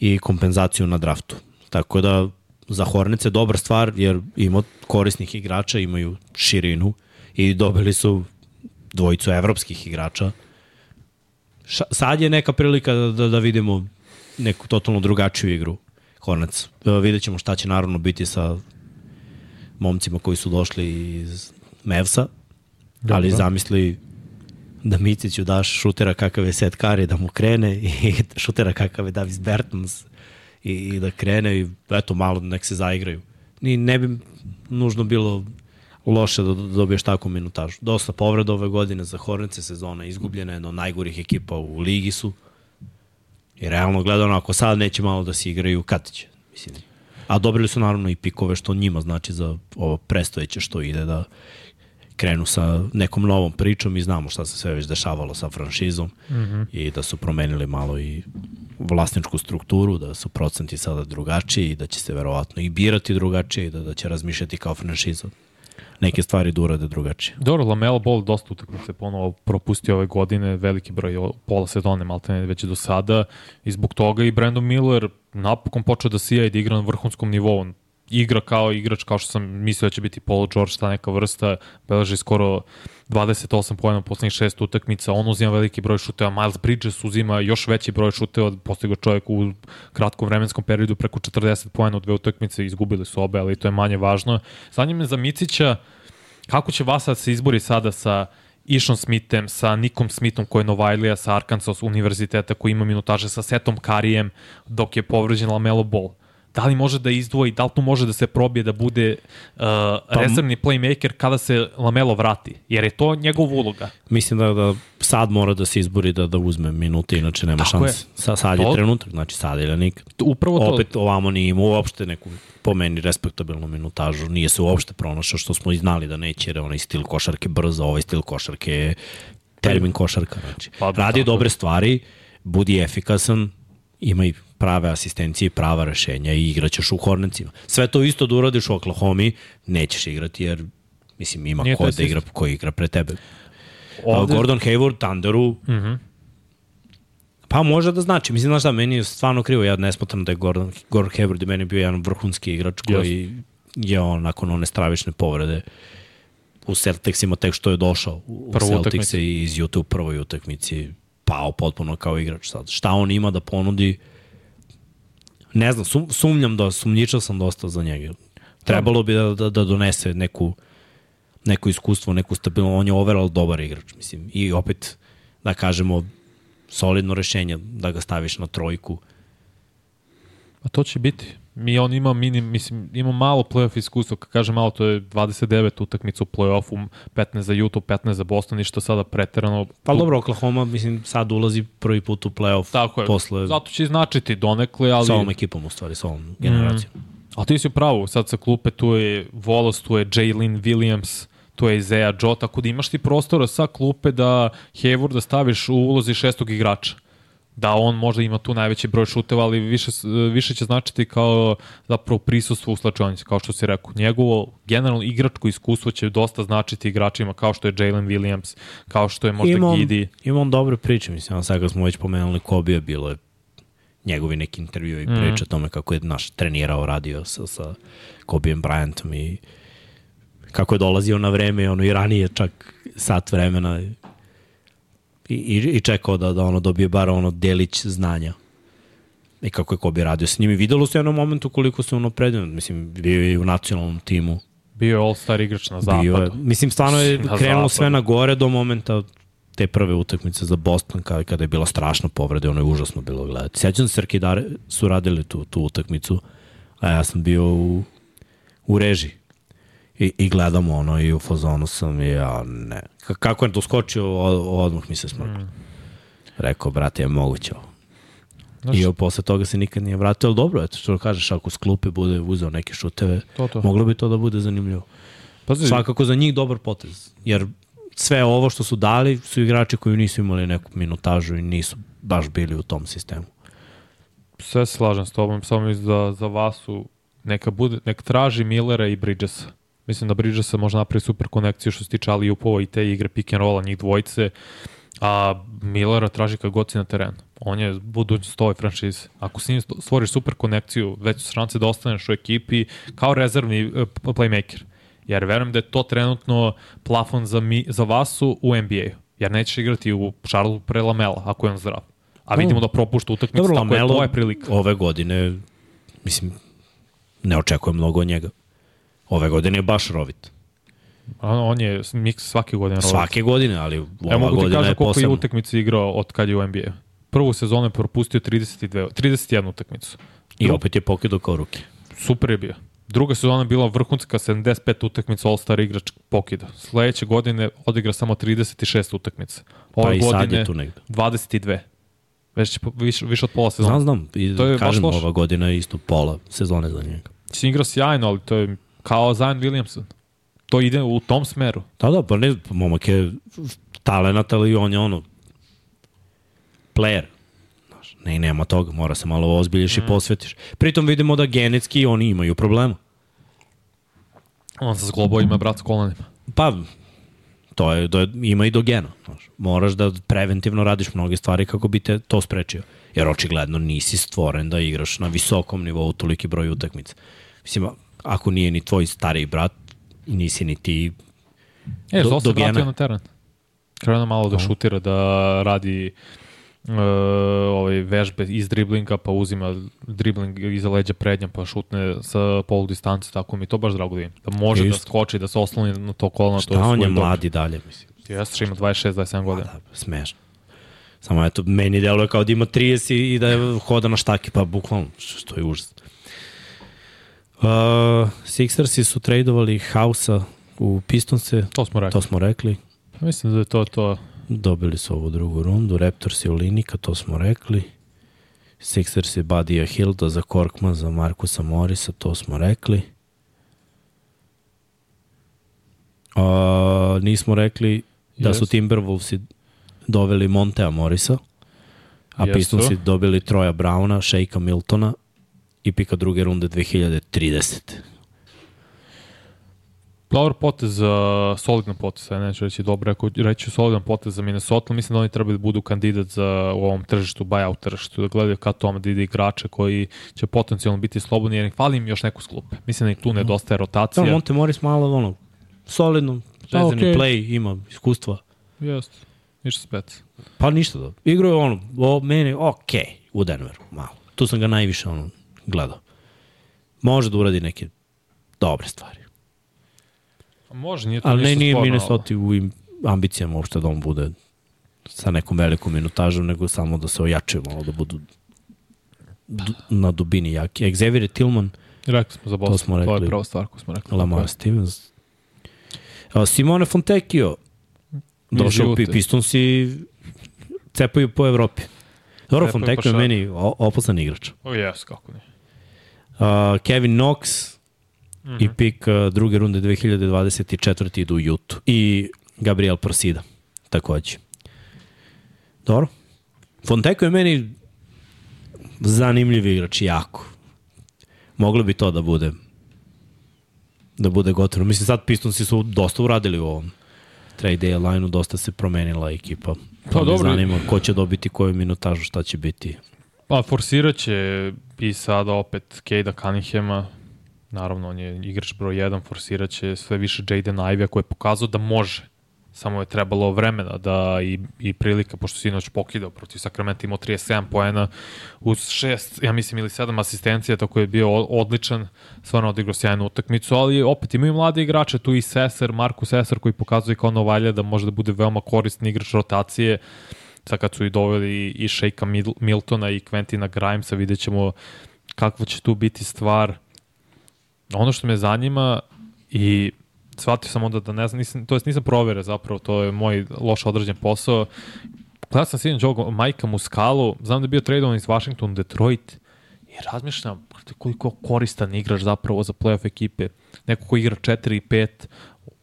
i kompenzaciju na draftu. Tako da za Hornece dobra stvar jer ima korisnih igrača, imaju širinu i dobili su dvojicu evropskih igrača. Ša, sad je neka prilika da, da, da vidimo neku totalno drugačiju igru Hornec. E, vidjet ćemo šta će naravno biti sa momcima koji su došli iz Mevsa, Dobro. ali zamisli da Miciću daš šutera kakav je Seth Curry da mu krene i šutera kakav je Davis Bertans i, i da krene i eto malo nek se zaigraju. Ni, ne bi nužno bilo loše da dobiješ takvu minutažu. Dosta povreda ove godine za Hornice sezona, izgubljena je jedna od najgorih ekipa u ligi su. I realno gledano, ako sad neće malo da se igraju, kad će? Mislim, a dobili su naravno i pikove što njima znači za ovo prestojeće što ide da krenu sa nekom novom pričom i znamo šta se sve već dešavalo sa franšizom mm -hmm. i da su promenili malo i vlasničku strukturu, da su procenti sada drugačiji i da će se verovatno i birati drugačije i da, da će razmišljati kao franšiza neke stvari da urade drugačije. Dobro, Lamelo Ball dosta utakmice ponovo propustio ove godine, veliki broj, pola sezone maltene već do sada i zbog toga i Brandon Miller napokon počeo da sija i da igra na vrhunskom nivou. Igra kao igrač, kao što sam mislio da će biti Paul George, ta neka vrsta, beleži skoro 28 pojena u poslednjih šest utakmica, on uzima veliki broj šuteva, Miles Bridges uzima još veći broj šuteva, postigo čovjek u kratkom vremenskom periodu preko 40 pojena u dve utakmice, izgubili su obe, ali to je manje važno. Zanima me za Micića, kako će Vasa da se izbori sada sa Ishon Smithem, sa Nikom Smithom koji je Novajlija sa Arkansas univerziteta koji ima minutaže sa Setom Karijem dok je povređen Lamelo Ball. Da li može da izdvoji, da li tu može da se probije da bude uh, rezervni playmaker kada se Lamelo vrati? Jer je to njegov uloga. Mislim da, da sad mora da se izbori da, da uzme minute, inače nema Tako šanse. Sa, sad je To- trenutak, znači sad ili nikad. Upravo to. Opet ovamo nije imao uopšte neku po meni respektabilnu minutažu, nije se uopšte pronašao što smo i znali da neće, jer je onaj stil košarke brzo, ovaj stil košarke je termin košarka. Znači. Pa, Pa, Radi tako dobre stvari, budi efikasan, ima i prave asistencije i prava rešenja i igraćeš u Hornecima. Sve to isto da uradiš u Oklahoma, nećeš igrati jer mislim ima Nije ko da igra, ko igra pre tebe. Ovde- Ovde... Gordon Hayward, Thunderu, uh Mhm. -huh. pa može da znači. Mislim, znaš šta, meni je stvarno krivo, ja ne smatram da je Gordon, Gordon Hayward i meni bio jedan vrhunski igrač koji je on nakon one stravične povrede u Celticsima tek što je došao u Prvu Celticse i iz YouTube prvoj utakmici pao potpuno kao igrač sad. Šta on ima da ponudi, ne znam, sum, sumnjam da, sumnjičao sam dosta za njega. Trebalo bi da, da, da donese neku, neko iskustvo, neku stabilno, on je overall dobar igrač, mislim. I opet, da kažemo, solidno rešenje da ga staviš na trojku. A to će biti. Mi on ima minim, mislim, ima malo playoff iskustva, kad kažem malo, to je 29 utakmica u playoffu, 15 za Utah, 15 za Boston, ništa sada preterano. Pa dobro, Oklahoma, mislim, sad ulazi prvi put u playoff. Tako je, posle, zato će značiti donekle, ali... Sa ovom ekipom, u stvari, sa ovom generacijom. Mm. A ti si u pravu, sad sa klupe tu je Volos, tu je Jalen Williams, tu je Isaiah Joe, tako da imaš ti prostora sa klupe da Hayward da staviš u ulozi šestog igrača da on možda ima tu najveći broj šuteva, ali više, više će značiti kao zapravo prisustvo u slačionici, kao što si rekao. Njegovo generalno igračko iskustvo će dosta značiti igračima kao što je Jalen Williams, kao što je možda imam, Gidi. Ima on dobre priče, mislim, sad kad smo već pomenuli Kobija, bilo je njegovi neki intervju i priča mm. tome kako je naš trenirao, radio sa, sa Kobijem Bryantom i kako je dolazio na vreme, ono i ranije čak sat vremena i, i, i čekao da, da ono dobije bar ono delić znanja i kako je Kobe radio s njim i videlo se u jednom momentu koliko se ono predio, mislim, bio je u nacionalnom timu. Bio je all-star igrač na zapadu. Bio je, mislim, stvarno je na krenulo zapadu. sve na gore do momenta te prve utakmice za Boston kada, kada je bila strašna povreda, ono je užasno bilo gledati. Sjećam se, Srkidare su radili tu, tu utakmicu, a ja sam bio u, u režiji i, i gledamo ono i u fazonu sam i ja ne. K kako je doskočio, odmah mi se smrkao. Mm. Rekao, brate, je moguće ovo. Znaš, I posle toga se nikad nije vratio, ali dobro, eto što kažeš, ako s klupe bude uzeo neke šuteve, to, to. moglo bi to da bude zanimljivo. Pazi. Svakako za njih dobar potez, jer sve ovo što su dali su igrači koji nisu imali neku minutažu i nisu baš bili u tom sistemu. Sve slažem s tobom, samo za, za Vasu neka, bude, neka traži Millera i Bridgesa Mislim da Bridgesa može napraviti super konekciju što se tiče Ali Upova i te igre pick and rolla njih dvojice. A Millera traži kad god si na terenu. On je budućnost ove franšize. Ako s njim stvoriš super konekciju, već su šanse da ostaneš u ekipi kao rezervni uh, playmaker. Jer verujem da je to trenutno plafon za, mi, za Vasu u NBA-u. Jer nećeš igrati u Charlotte pre Lamela, ako je on zdrav. A vidimo da propušta utakmicu, tako Lamelo, je to je prilika. Ove godine, mislim, ne očekujem mnogo od njega. Ove godine je baš rovit. On je miks svake godine rovit. Svake godine, ali ova ja, mogu godina je posebno. koliko je utakmica igrao od kad je u NBA. Prvu sezonu je propustio 32, 31 utakmicu. I opet je pokidao kao ruke. Super je bio. Druga sezona je bila vrhunska 75 utakmica All-Star igrač pokida. Sledeće godine odigra samo 36 utakmica. Ove pa i godine sad je tu negde. 22. Već više, više od pola sezona. Znam, znam. I, to je kažem, ova godina je isto pola sezone za njega. Si igrao sjajno, ali to je Kao Zion Williamson. To ide u tom smeru. Da, da, pa ne, momak je talent, ali on je ono player. Znaš, ne, nema toga, mora se malo ozbiljiš mm. i posvetiš. Pritom vidimo da genetski oni imaju problema. On sa zglobovima, brat s kolanima. Pa, to je, to je, ima i do gena. Znaš. Moraš da preventivno radiš mnoge stvari kako bi te to sprečio. Jer očigledno nisi stvoren da igraš na visokom nivou toliki broj utakmica. Mislim, ako nije ni tvoj stariji brat nisi ni ti E, do, se vratio na teren. Krenuo malo da šutira, da radi uh, ovaj vežbe iz driblinga, pa uzima dribling iza leđa prednja, pa šutne sa polu distance, tako mi to baš drago da Da može Just. da skoči, da se osloni na to kolano. Šta to je on je mladi dalje, mislim. Jeste što ima 26-27 godina. Da, smešno. Samo eto, meni deluje kao da ima 30 i da je hoda na štaki, pa bukvalno, što je užas. Uh, Sixersi su tradovali Hausa u Pistonse. To smo rekli. To smo rekli. Mislim da je to to. Dobili su ovu drugu rundu. Raptors je u Linika, to smo rekli. Sixers je Badija Hilda za Korkma, za Markusa Morisa, to smo rekli. Uh, nismo rekli da yes. su Timberwolvesi doveli Montea Morisa, a yes, Pistonsi dobili Troja Browna, Sheika Miltona i pika druge runde 2030. Dobar potez, uh, solidan potez, ja neću reći dobro, ako reći solidan potez za Minnesota, mislim da oni trebaju da budu kandidat za u ovom tržištu, buyout tržištu, da gledaju ka tome da ide igrače koji će potencijalno biti slobodni, jer fali im još neku sklupe. Mislim da i tu mhm. nedostaje rotacija. Da, Monte Morris malo ono, solidno, vezani okay. play, ima iskustva. Jeste, ništa spec. Pa ništa da. Igro je ono, o, meni, okej, okay, u Denveru, malo. Tu sam ga najviše ono, gledao. Može da uradi neke dobre stvari. Može, nije to Ali ne, nije Minnesota u ambicijama uopšte da on bude sa nekom velikom minutažom, nego samo da se ojačaju malo, da budu du, na dubini jaki. Xavier Tillman, Rekli smo za Boston, smo to, rekli. je prva stvar koju smo rekli. Lamar Stevens. A, Simone Fontecchio, došao žute. Pi- Pistonsi cepaju po Evropi. Dobro, Fontecchio je meni opasan igrač. O, jes, kako ne. Uh, Kevin Knox mm Mhm. -hmm. i pik uh, druge runde 2024. idu u Jutu. I Gabriel Prosida, takođe. Dobro. Fonteko je meni zanimljiv igrač, jako. Moglo bi to da bude da bude gotovo. Mislim, sad Pistonsi su dosta uradili u ovom trade deadline-u, dosta se promenila ekipa. Pa me dobro. Zanima ko će dobiti koju minutažu, šta će biti. Pa forsirat će i sada opet Kejda Cunninghama, naravno on je igrač broj 1, forsirat će sve više Jaden Ivey koji je pokazao da može. Samo je trebalo vremena da i, i prilika, pošto si inoć pokidao protiv Sakramenta, imao 37 poena uz 6, ja mislim, ili 7 asistencija, tako je bio odličan, stvarno odigrao sjajnu utakmicu, ali opet imaju mlade igrače, tu i Seser, Markus Seser koji pokazuje kao Novalja da može da bude veoma korisni igrač rotacije, sad kad su i doveli i Sheika Mil- Miltona i Quentina Grimesa, vidjet ćemo kakva će tu biti stvar. Ono što me zanima i shvatio sam onda da ne znam, nisam, to jest nisam provere zapravo, to je moj loš određen posao. Gledao sam sinoć ovog Majka Muskalu, znam da je bio tradovan iz Washington Detroit i razmišljam koliko koristan igrač zapravo za playoff ekipe. Neko ko igra 4 i 5,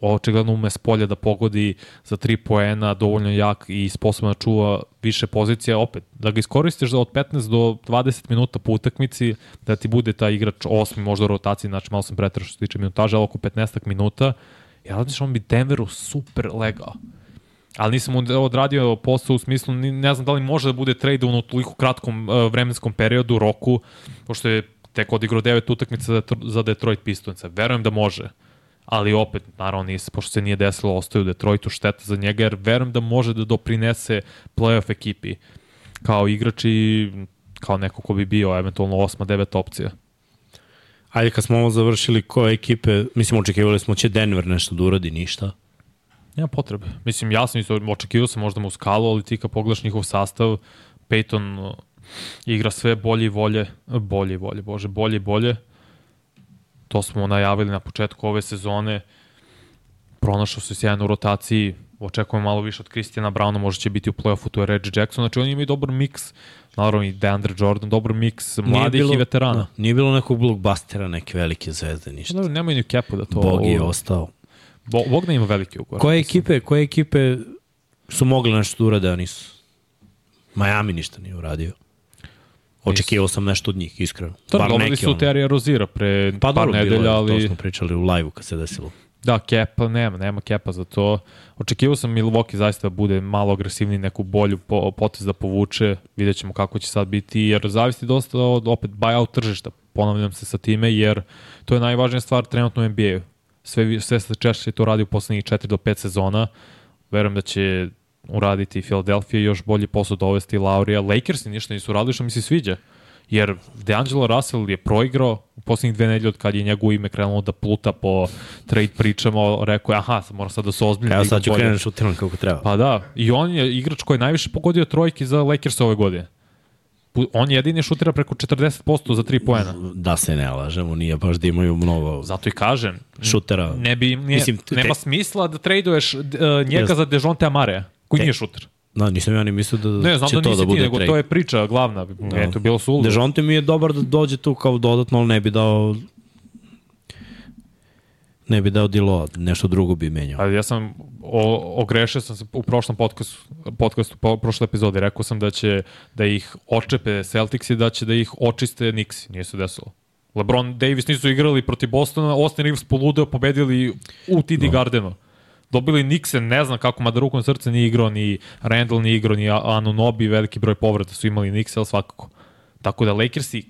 očigledno ume s polja da pogodi za 3 poena, dovoljno jak i sposoban da čuva više pozicija, opet, da ga iskoristiš za od 15 do 20 minuta po utakmici, da ti bude taj igrač osmi, možda u rotaciji, znači malo sam pretrao što se tiče minutaža, ali oko 15 minuta, ja razmišljam, on bi Denveru super legao. Ali nisam od- odradio posao u smislu, ne znam da li može da bude trade u toliko kratkom uh, vremenskom periodu, roku, pošto je tek odigrao devet utakmica za, Detroit Pistonsa. Verujem da može, ali opet, naravno, nis, pošto se nije desilo, ostaje u Detroitu, šteta za njega, jer verujem da može da doprinese playoff ekipi kao igrač i kao neko ko bi bio eventualno osma, deveta opcija. Ajde, kad smo ovo završili, koje ekipe, mislim, očekivali smo će Denver nešto da uradi, ništa. Nema potrebe. Mislim, ja sam isto očekivao sam možda mu skalu, ali ti kad pogledaš njihov sastav, Peyton uh, igra sve bolje i bolje, bolje i bolje, bože, bolje i bolje. To smo najavili na početku ove sezone. Pronašao se sjajno u rotaciji, očekujem malo više od Kristijana Brauna, možda će biti u play-offu, tu je Reggie Jackson, znači oni imaju dobar miks, naravno i DeAndre Jordan, dobar miks mladih i veterana. Da, nije bilo nekog blockbustera, neke velike zvezde, ništa. Dobro, nemaju ni kepu da to... Bog je ostao. Bo, Bog da ima veliki ugovor. Koje ekipe, koje ekipe su mogle nešto da urade, a nisu? Miami ništa nije uradio. Očekivao sam nešto od njih, iskreno. To Bar neki, su ono. Terija Rozira pre Pa par dobro, nedelja, ali... to smo pričali u live-u kad se desilo. Da, kepa nema, nema kepa za to. Očekivao sam Milwaukee zaista da bude malo agresivniji, neku bolju po, potez da povuče, vidjet ćemo kako će sad biti, jer zavisi dosta od opet buyout tržišta, ponavljam se sa time, jer to je najvažnija stvar trenutno u NBA-u. Sve, sve se češće to radi u poslednjih 4 do 5 sezona, verujem da će uraditi Philadelphia još bolji posao dovesti Laurija. Lakersi ništa nisu radili što mi se sviđa. Jer DeAngelo Russell je proigrao u poslednjih dve nedelje od kad je njegovo ime krenulo da pluta po trade pričama, rekao je, aha, moram sad da se ozbiljno. Evo da sad ću krenuti šutiram kako treba. Pa da, i on je igrač koji je najviše pogodio trojki za Lakers ove godine. On jedini šutira preko 40% za 3 poena. Da se ne lažemo, nije baš da imaju mnogo Zato i kažem, šutera. ne bi, nije, Mislim, te- nema smisla da traduješ uh, njega Jes. za Dejonte Amarea, koji Te- nije šuter. Da, nisam ja ni mislio da Ne, znam će da to da ti, bude nego trade. to je priča glavna. Da. Eto, bilo su uludo. Dejonte mi je dobar da dođe tu kao dodatno, ali ne bi dao ne bi dao dilo, nešto drugo bi menjao. Ali ja sam o, ogrešio sam se u prošlom podcastu, podcastu po, prošle epizode. Rekao sam da će da ih očepe Celtics i da će da ih očiste Knicks. Nije se desilo. LeBron Davis nisu igrali protiv Bostona, Austin Reeves poludeo, pobedili u TD no. Gardenu. Dobili Nixe, ne znam kako, mada rukom srce nije igrao, ni Randall nije igrao, ni Anunobi, veliki broj povrata su imali Nixe, ali svakako. Tako da Lakersi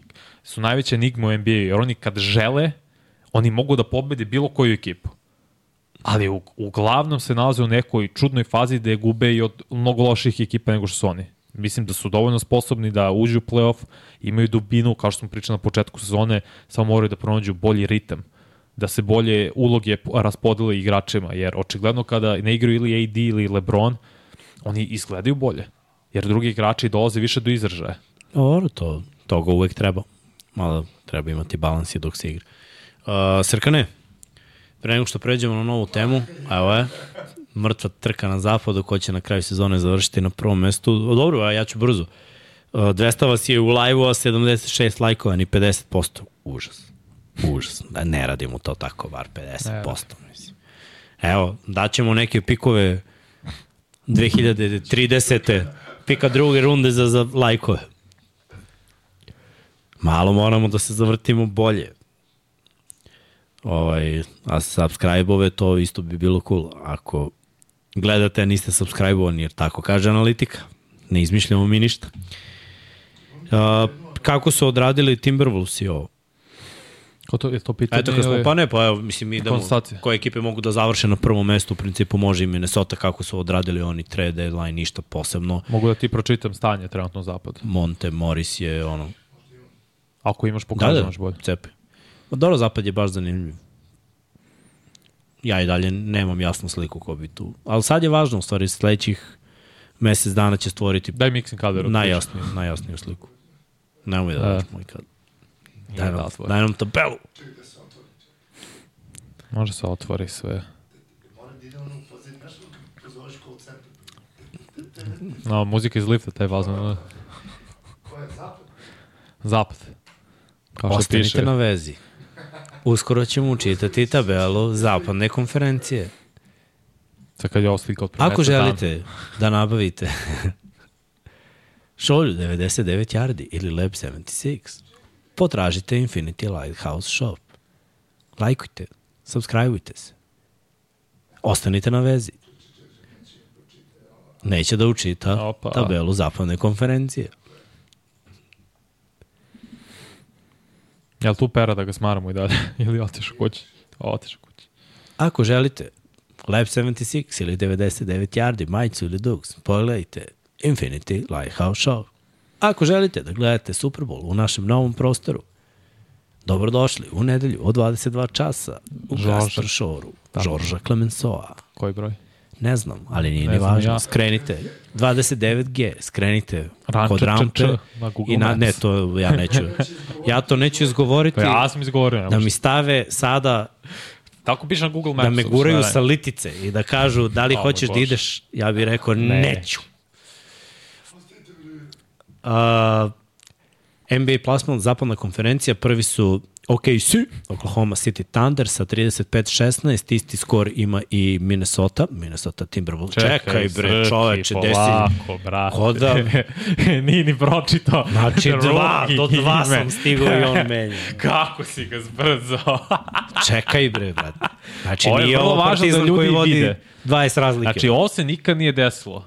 su najveća enigma u NBA, jer oni kad žele, oni mogu da pobede bilo koju ekipu ali u, uglavnom se nalaze u nekoj čudnoj fazi da je gube i od mnogo loših ekipa nego što su oni. Mislim da su dovoljno sposobni da uđu u playoff, imaju dubinu, kao što smo pričali na početku sezone, samo moraju da pronađu bolji ritam. Da se bolje uloge raspodele igračima, jer očigledno kada ne igraju ili AD ili LeBron, oni izgledaju bolje, jer drugi igrači dolaze više do izražaja. Dobro, to, toga uvek treba. Malo treba imati balans i dok se igra. Uh, Srkane, pre nego što pređemo na novu temu, evo je, mrtva trka na zapadu ko će na kraju sezone završiti na prvom mestu. Dobro, a ja ću brzo. Uh, 200 vas je u live-u, a 76 lajkova, ni 50%. Užas. Užas. Da ne radimo to tako, bar 50%. Mislim. Evo, daćemo neke pikove 2030. Pika druge runde za, za lajkove. Malo moramo da se zavrtimo bolje. Ovaj, a subscribe-ove to isto bi bilo cool. Ako gledate, a niste subscribe-ovani, jer tako kaže analitika. Ne izmišljamo mi ništa. Uh, kako su odradili Timberwolves i ovo? Ko to, je to pitanje? Eto, kad smo, pa ne, pa evo, mislim, idemo, Konstatacija. koje ekipe mogu da završe na prvom mestu, u principu može i Minnesota, kako su odradili oni trade deadline, ništa posebno. Mogu da ti pročitam stanje trenutno na zapadu. Monte Morris je ono... Ako imaš Da, pokazano da, bolje. cepi. Pa dobro, zapad je baš zanimljiv. Ja i dalje nemam jasnu sliku ko bi tu. Ali sad je važno, u stvari, sledećih mesec dana će stvoriti Daj mixing kader. najjasniju, najjasniju sliku. Nemoj da E. daš moj kad. Daj da nam, otvori. daj nam tabelu. Može se otvori sve. Da. No, muzika iz lifta, taj važno. Ko je zapad? Zapad. Kao što Ostanite piše. na vezi. Uskoro ćemo učitati tabelu zapadne konferencije. Sad kad je ovo slika od Ako dana. želite da nabavite šolju 99 yardi ili Lab 76, potražite Infinity Lighthouse Shop. Lajkujte, subscribeujte se. Ostanite na vezi. Neće da učita Opa. tabelu zapadne konferencije. Jel tu pera da ga smaramo i dalje? Ili otiš kući? Otiš kući. Ako želite Lab 76 ili 99 yardi, majicu ili dugs, pogledajte Infinity Lighthouse Show. Ako želite da gledate Super Bowl u našem novom prostoru, dobrodošli u nedelju od 22 časa u. Gastor Shoru, Žorža Clemensoa. Koji broj? Ne znam, ali nije Ne ni važno. ja. Skrenite 29G, skrenite Ranče, kod rampe na i na, ne, to ja neću. Ja to neću izgovoriti Pa ja sam izgovorio. da mi stave sada Tako piše na Google Maps. da me guraju sa litice i da kažu da li O, hoćeš da ideš, ja bih rekao Ne. neću. Uh, NBA plasman, zapadna konferencija, prvi su OKC, Oklahoma City Thunder sa 35-16, isti skor ima i Minnesota, Minnesota Timberwolves. Čekaj, Čekaj bre, čoveče, desi. Polako, brate. Ko da- Nije ni pročitao. Znači, dva, do dva ime. sam stigao i on menja. Kako si ga zbrzao? Čekaj bre, brate. Znači, Ovo je nije ovo da partizan ljudi koji vodi vide. 20 razlike. Znači, ovo se nikad nije desilo.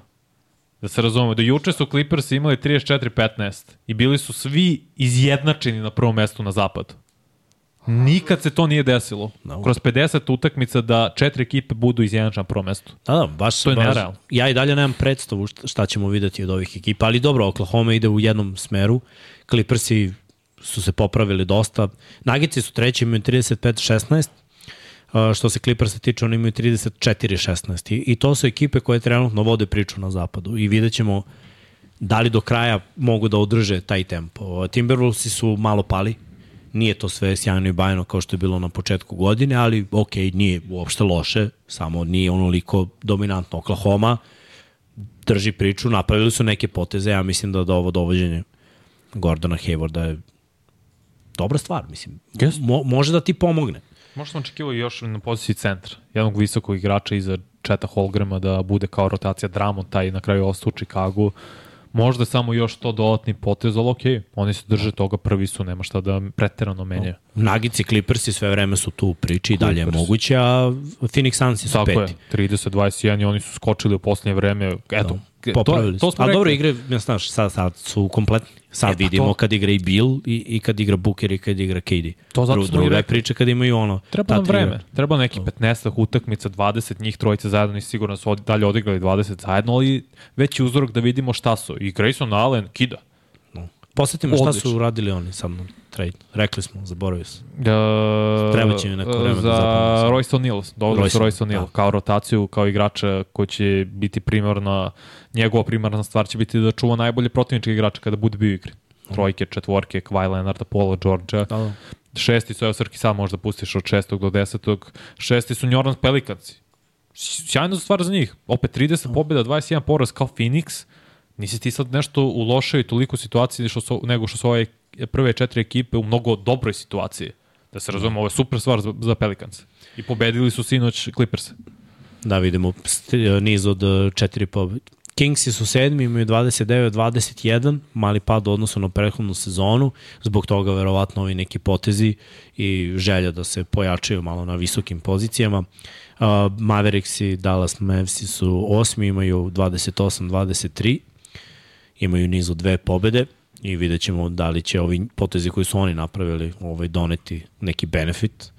Da se razumemo, do juče su Clippers imali 34-15 i bili su svi izjednačeni na prvom mestu na zapadu. Nikad se to nije desilo. No. Kroz 50 utakmica da četiri ekipe budu izjednačene na prvom mestu. Da, da, baš, To je baš nerealno. Ja i dalje nemam predstavu šta- ćemo videti od ovih ekipa, ali dobro, Oklahoma ide u jednom smeru, Clippersi su se popravili dosta, Nagici su treći, imaju 35-16, Uh, što se Clippersa tiče, oni imaju 34-16 I, i to su ekipe koje trenutno vode priču na zapadu i vidjet ćemo da li do kraja mogu da održe taj tempo. Timberwolvesi su malo pali, nije to sve sjajno i bajno kao što je bilo na početku godine, ali ok, nije uopšte loše, samo nije onoliko dominantno. Oklahoma drži priču, napravili su neke poteze, ja mislim da, da ovo dovođenje Gordona Haywarda je dobra stvar, mislim. Jest. Mo, može da ti pomogne. Možda sam očekivao još na poziciji centra. Jednog visokog igrača iza Četa Holgrama da bude kao rotacija Dramon, taj na kraju ostao u Čikagu. Možda samo još to dodatni potez, ali okej, oni se drže toga, prvi su, nema šta da preterano menjaju. Nagici, Clippersi sve vreme su tu u priči i dalje je Clippers. moguće, a Phoenix Sunsi su Tako peti. je, 30-21 i oni su skočili u posljednje vreme. Eto, to, Popravili to su. smo Ali rekli. dobro igre, ja znaš, sad, sad su kompletni. Sad E, pa vidimo to- kad igra i Bill i, i kad igra Booker i kad igra KD. To zato Dru- smo Druga je priča kad imaju ono. Treba nam vreme. igra. Treba neki 15 utakmica, 20 njih trojice zajedno i sigurno su od- dalje odigrali 20 zajedno, ali veći uzorak da vidimo šta su. I Grayson Allen kida. Posjetimo šta su uradili oni sa mnom. Trade. Rekli smo, zaboravio sam. Uh, Treba će mi neko vreme da za zapalim. Royce O'Neal, dobro Royce su Royce O'Neal, da. kao rotaciju, kao igrača koji će biti primarna, njegova primarna stvar će biti da čuva najbolje protivničke igrače kada bude bio igri. Trojke, četvorke, Kawhi Leonarda, Paula Georgia. Da, da. Šesti su, evo Srki sam možda pustiš od šestog do desetog. Šesti su New Orleans Pelicans. Sjajna stvar za njih. Opet 30 pobjeda, 21 poraz kao Phoenix. Nisi ti sad nešto u lošoj toliko situaciji što su, nego što su ove prve četiri ekipe u mnogo dobroj situaciji. Da se razumemo, ovo je super stvar za, za Pelicans. I pobedili su sinoć Clippers. Da, vidimo niz od uh, četiri pobjede. Kingsi su sedmi, imaju 29-21, mali pad u odnosu na prethodnu sezonu, zbog toga verovatno ovi neki potezi i želja da se pojačaju malo na visokim pozicijama. Uh, Mavericks i Dallas Mavs su osmi, imaju 28-23, imaju niz od dve pobede i vidjet ćemo da li će ovi potezi koji su oni napravili ovaj, doneti neki benefit.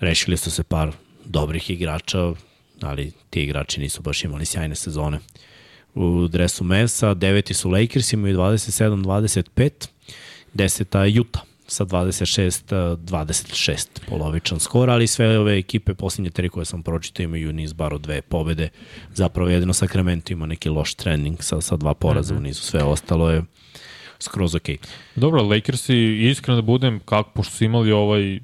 Rešili su se par dobrih igrača, ali ti igrači nisu baš imali sjajne sezone. U dresu Mavsa, deveti su Lakers, imaju 27-25, deseta Utah sa 26-26 polovičan skor, ali sve ove ekipe, posljednje tri koje sam pročitao, imaju niz bar od dve pobede. Zapravo jedino Sacramento ima neki loš trening sa, sa dva poraza mm -hmm. u nizu. Sve ostalo je skroz okej. Okay. Dobro, Lakersi, iskreno da budem, kako, pošto su imali ovaj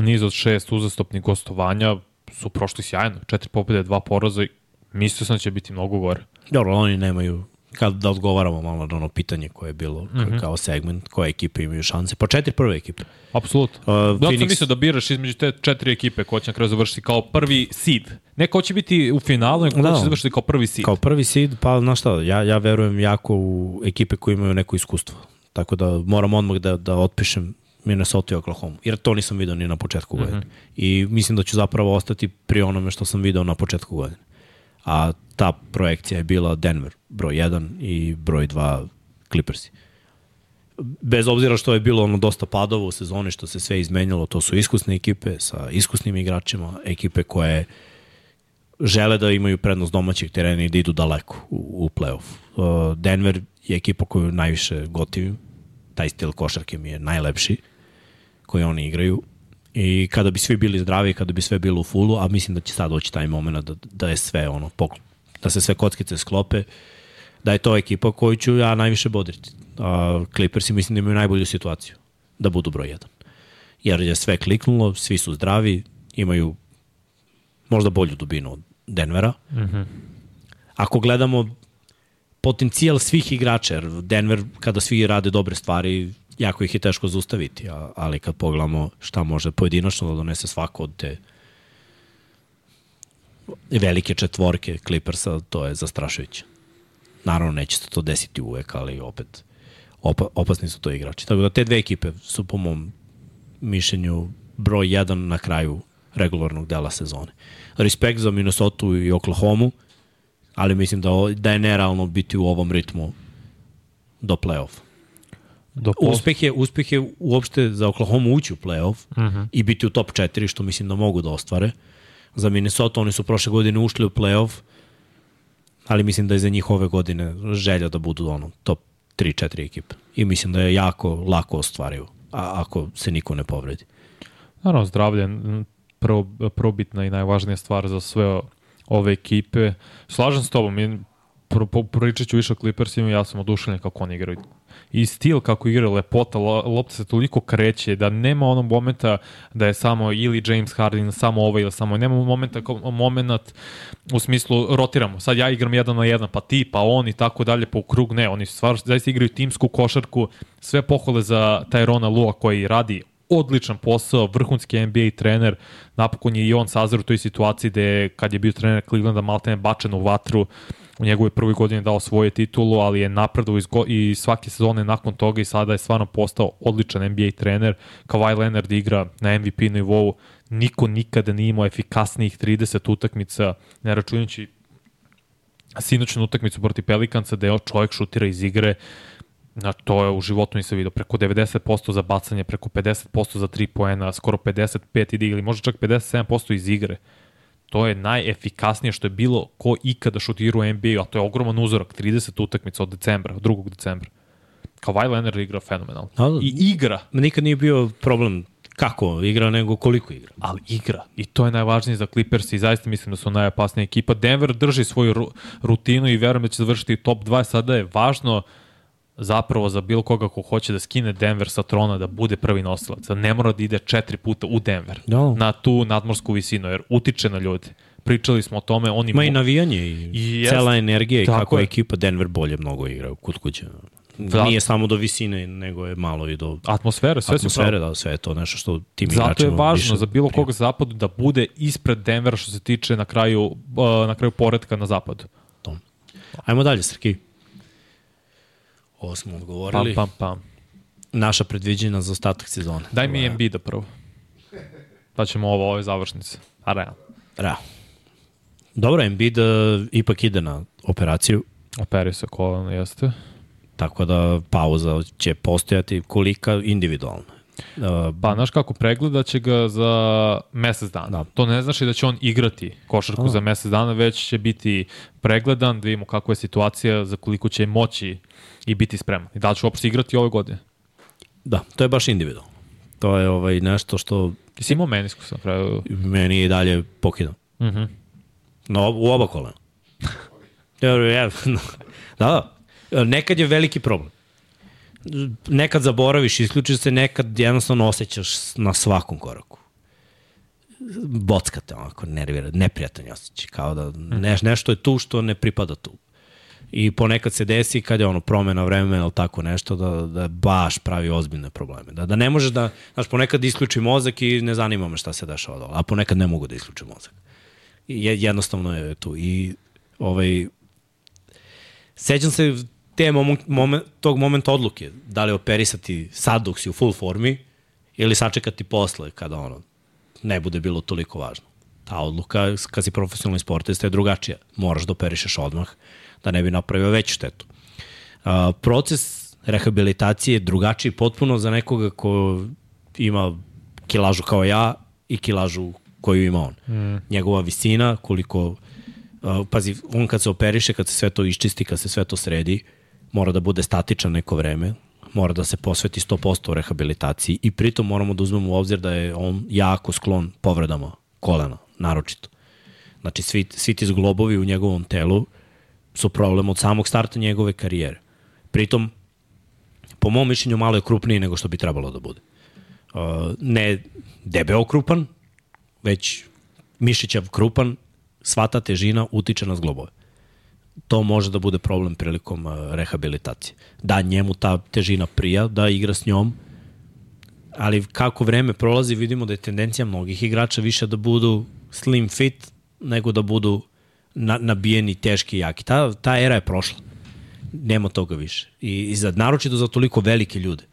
niz od šest uzastopnih gostovanja, su prošli sjajno. Četiri pobjede, dva poraza i mislio sam da će biti mnogo gore. Dobro, oni nemaju kad da odgovaramo malo na ono pitanje koje je bilo mm -hmm. kao segment, koje ekipe imaju šanse. Pa četiri prve ekipe. Apsolutno. Uh, da Phoenix... sam mislio da biraš između te četiri ekipe ko će na kraju završiti kao prvi seed. Ne ko će biti u finalu, nego ko da, će završiti kao prvi seed. Kao prvi seed, pa znaš šta, ja, ja verujem jako u ekipe koje imaju neko iskustvo. Tako da moram odmah da, da otpišem Minnesota i Oklahoma. Jer to nisam video ni na početku godine. Mm -hmm. I mislim da ću zapravo ostati pri onome što sam video na početku godine. A ta projekcija je bila Denver, broj 1 i broj 2 Clippersi. Bez obzira što je bilo ono dosta padova u sezoni, što se sve izmenjalo, to su iskusne ekipe sa iskusnim igračima, ekipe koje žele da imaju prednost domaćeg terena i da idu daleko u, u playoff. Uh, Denver je ekipa koju najviše gotivim, taj stil košarke mi je najlepši koji oni igraju i kada bi svi bili zdravi, kada bi sve bilo u fullu, a mislim da će sad doći taj moment da, da je sve ono, da se sve kockice sklope, da je to ekipa koju ću ja najviše bodriti. A, Clippersi mislim da imaju najbolju situaciju da budu broj 1. Jer je sve kliknulo, svi su zdravi, imaju možda bolju dubinu od Denvera. Mm -hmm. Ako gledamo potencijal svih igrača, jer Denver kada svi rade dobre stvari, jako ih je teško zaustaviti, ali kad pogledamo šta može pojedinačno da donese svako od te velike četvorke Clippersa, to je zastrašujuće. Naravno, neće se to desiti uvek, ali opet opa, opasni su to igrači. Tako da te dve ekipe su po mom mišljenju broj 1 na kraju regularnog dela sezone. Respekt za Minnesota i Oklahoma, ali mislim da, da je nerealno biti u ovom ritmu do play-offa. Do uspeh, je, uspeh je uopšte za Oklahoma ući u play-off uh -huh. i biti u top 4, što mislim da mogu da ostvare. Za Minnesota oni su prošle godine ušli u play-off, ali mislim da je za njih ove godine želja da budu ono, top 3-4 ekipe. I mislim da je jako lako ostvariju, a, ako se niko ne povredi. Naravno, zdravlje prvo, probitna i najvažnija stvar za sve ove ekipe. Slažem s tobom, pro, pričat ću više o Clippersima, ja sam oduševljen kako oni igraju. I stil kako igra lepota, lopta se toliko kreće da nema onog momenta da je samo ili James Harden, samo ovaj ili samo, nema momenta moment u smislu rotiramo, sad ja igram jedan na jedan, pa ti, pa on i tako dalje, pa u krug, ne, oni stvar, zaista igraju timsku košarku, sve pohvale za Tyrona Lua koji radi odličan posao, vrhunski NBA trener, napokon je i on sazir u toj situaciji gde kad je bio trener Clevelanda Maltene bačen u vatru, u njegovoj prvoj godini dao svoje titulu, ali je napredao i svake sezone nakon toga i sada je stvarno postao odličan NBA trener. Kawhi Leonard igra na MVP nivou, niko nikada nije imao efikasnijih 30 utakmica, ne računajući sinoćnu utakmicu protiv Pelikanca, da je čovjek šutira iz igre, Na to je u životu nisam vidio. Preko 90% za bacanje, preko 50% za 3 poena, skoro 55 ide ili možda čak 57% iz igre. To je najefikasnije što je bilo ko ikada šutira u NBA, a to je ogroman uzorak, 30 utakmica od decembra, od 2. decembra. Kawhi Leonard igra fenomenalno. Da, da. I igra, Nikad nije bio problem kako igra, nego koliko igra. ali igra. I to je najvažnije za Clippers i zaista mislim da su najopasnija ekipa. Denver drži svoju ru, rutinu i verujem da će završiti top 2. Sada je važno zapravo za bilo koga ko hoće da skine Denver sa trona da bude prvi nosilac. Da ne mora da ide četiri puta u Denver. Da. Na tu nadmorsku visinu, jer utiče na ljude. Pričali smo o tome, oni Ima i navijanje i, I jest. cela energija i kako je. ekipa Denver bolje mnogo igra kod kuće. Da. Nije samo do visine, nego je malo i do atmosfere, sve atmosfere, da, sve je to nešto što tim Zato je važno za bilo koga za zapadu da bude ispred Denvera što se tiče na kraju, uh, na kraju poredka na zapadu. To. Ajmo dalje, Srki. Ovo smo Pam, odgovorili. pam, pam. Naša predviđena za ostatak sezone. Daj mi Embiida prvo. Pa ćemo ovo, ove završnice. A realno. Da. Dobro, Embiid uh, ipak ide na operaciju, Operio se kolano, jeste. tako da pauza će postojati kolika individualno. Uh, Pa, znaš kako, pregledat će ga za mesec dana. Da. To ne znači da će on igrati košarku za mesec dana, već će biti pregledan, da vidimo kakva je situacija, za koliko će moći i biti spreman. I da li će uopšte igrati ove godine. da, to je baš individualno. To je ovaj nešto što Ti si imao meniskus na kraju. meni je i dalje pokidano. Mhm. No, u oba kolena. Da, da. Nekad je veliki problem. Nekad zaboraviš, isključiš se, nekad jednostavno osjećaš na svakom koraku. Bockate, onako, nervira, neprijatan je osjećaj, kao da ne, nešto je tu što ne pripada tu. I ponekad se desi kad je ono promena vremena ili tako nešto da, da baš pravi ozbiljne probleme. Da, da ne možeš da, znaš, ponekad isključi mozak i ne zanima me šta se dešava dole, a ponekad ne mogu da isključim mozak. Je, jednostavno je tu. I ovaj, sećam se te moment, moment, tog momenta odluke, da li operisati sad dok si u full formi ili sačekati posle kada ono ne bude bilo toliko važno. Ta odluka, kad si profesionalni sportista, je drugačija. Moraš da operišeš odmah, da ne bi napravio veću štetu. A, proces rehabilitacije je drugačiji potpuno za nekoga ko ima kilažu kao ja i kilažu koju ima on. Mm. Njegova visina, koliko... Uh, pazi, on kad se operiše, kad se sve to iščisti, kad se sve to sredi, mora da bude statičan neko vreme, mora da se posveti 100% rehabilitaciji i pritom moramo da uzmemo u obzir da je on jako sklon povredama kolena, naročito. Znači, svi, svi ti zglobovi u njegovom telu su problem od samog starta njegove karijere. Pritom, po mom mišljenju, malo je krupniji nego što bi trebalo da bude. Uh, ne debeo krupan, već mišićav krupan, sva ta težina utiče na zglobove. To može da bude problem prilikom uh, rehabilitacije. Da njemu ta težina prija, da igra s njom, ali kako vreme prolazi vidimo da je tendencija mnogih igrača više da budu slim fit nego da budu na, nabijeni, teški i jaki. Ta, ta era je prošla. Nema toga više. I, i za, naročito za toliko velike ljude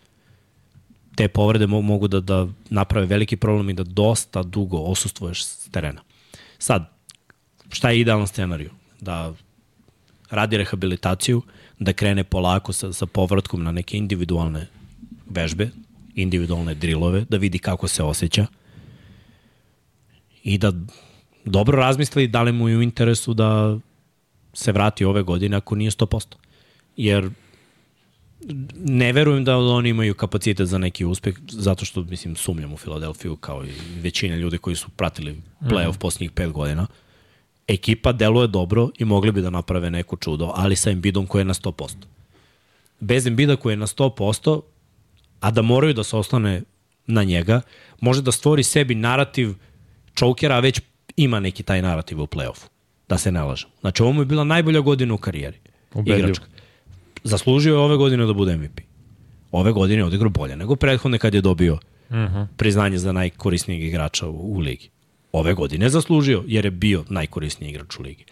te povrede mo mogu da, da naprave veliki problem i da dosta dugo osustvuješ s terena. Sad, šta je idealan scenariju? Da radi rehabilitaciju, da krene polako sa, sa povratkom na neke individualne vežbe, individualne drilove, da vidi kako se osjeća i da dobro razmisli da li mu je u interesu da se vrati ove godine ako nije 100%. Jer ne verujem da oni imaju kapacitet za neki uspeh, zato što, mislim, sumnjam u Filadelfiju kao i većina ljudi koji su pratili playoff mm. posljednjih pet godina. Ekipa deluje dobro i mogli bi da naprave neko čudo, ali sa Embidom koji je na 100%. Bez Embida koji je na 100%, a da moraju da se ostane na njega, može da stvori sebi narativ čokera, a već ima neki taj narativ u play-offu. Da se ne lažem. Znači, ovo mu je bila najbolja godina u karijeri. Igračka. Zaslužio je ove godine da bude MVP. Ove godine je odigrao bolje nego prethodne kad je dobio uh -huh. priznanje za najkorisnijeg igrača u, u ligi. Ove godine zaslužio jer je bio najkorisniji igrač u ligi.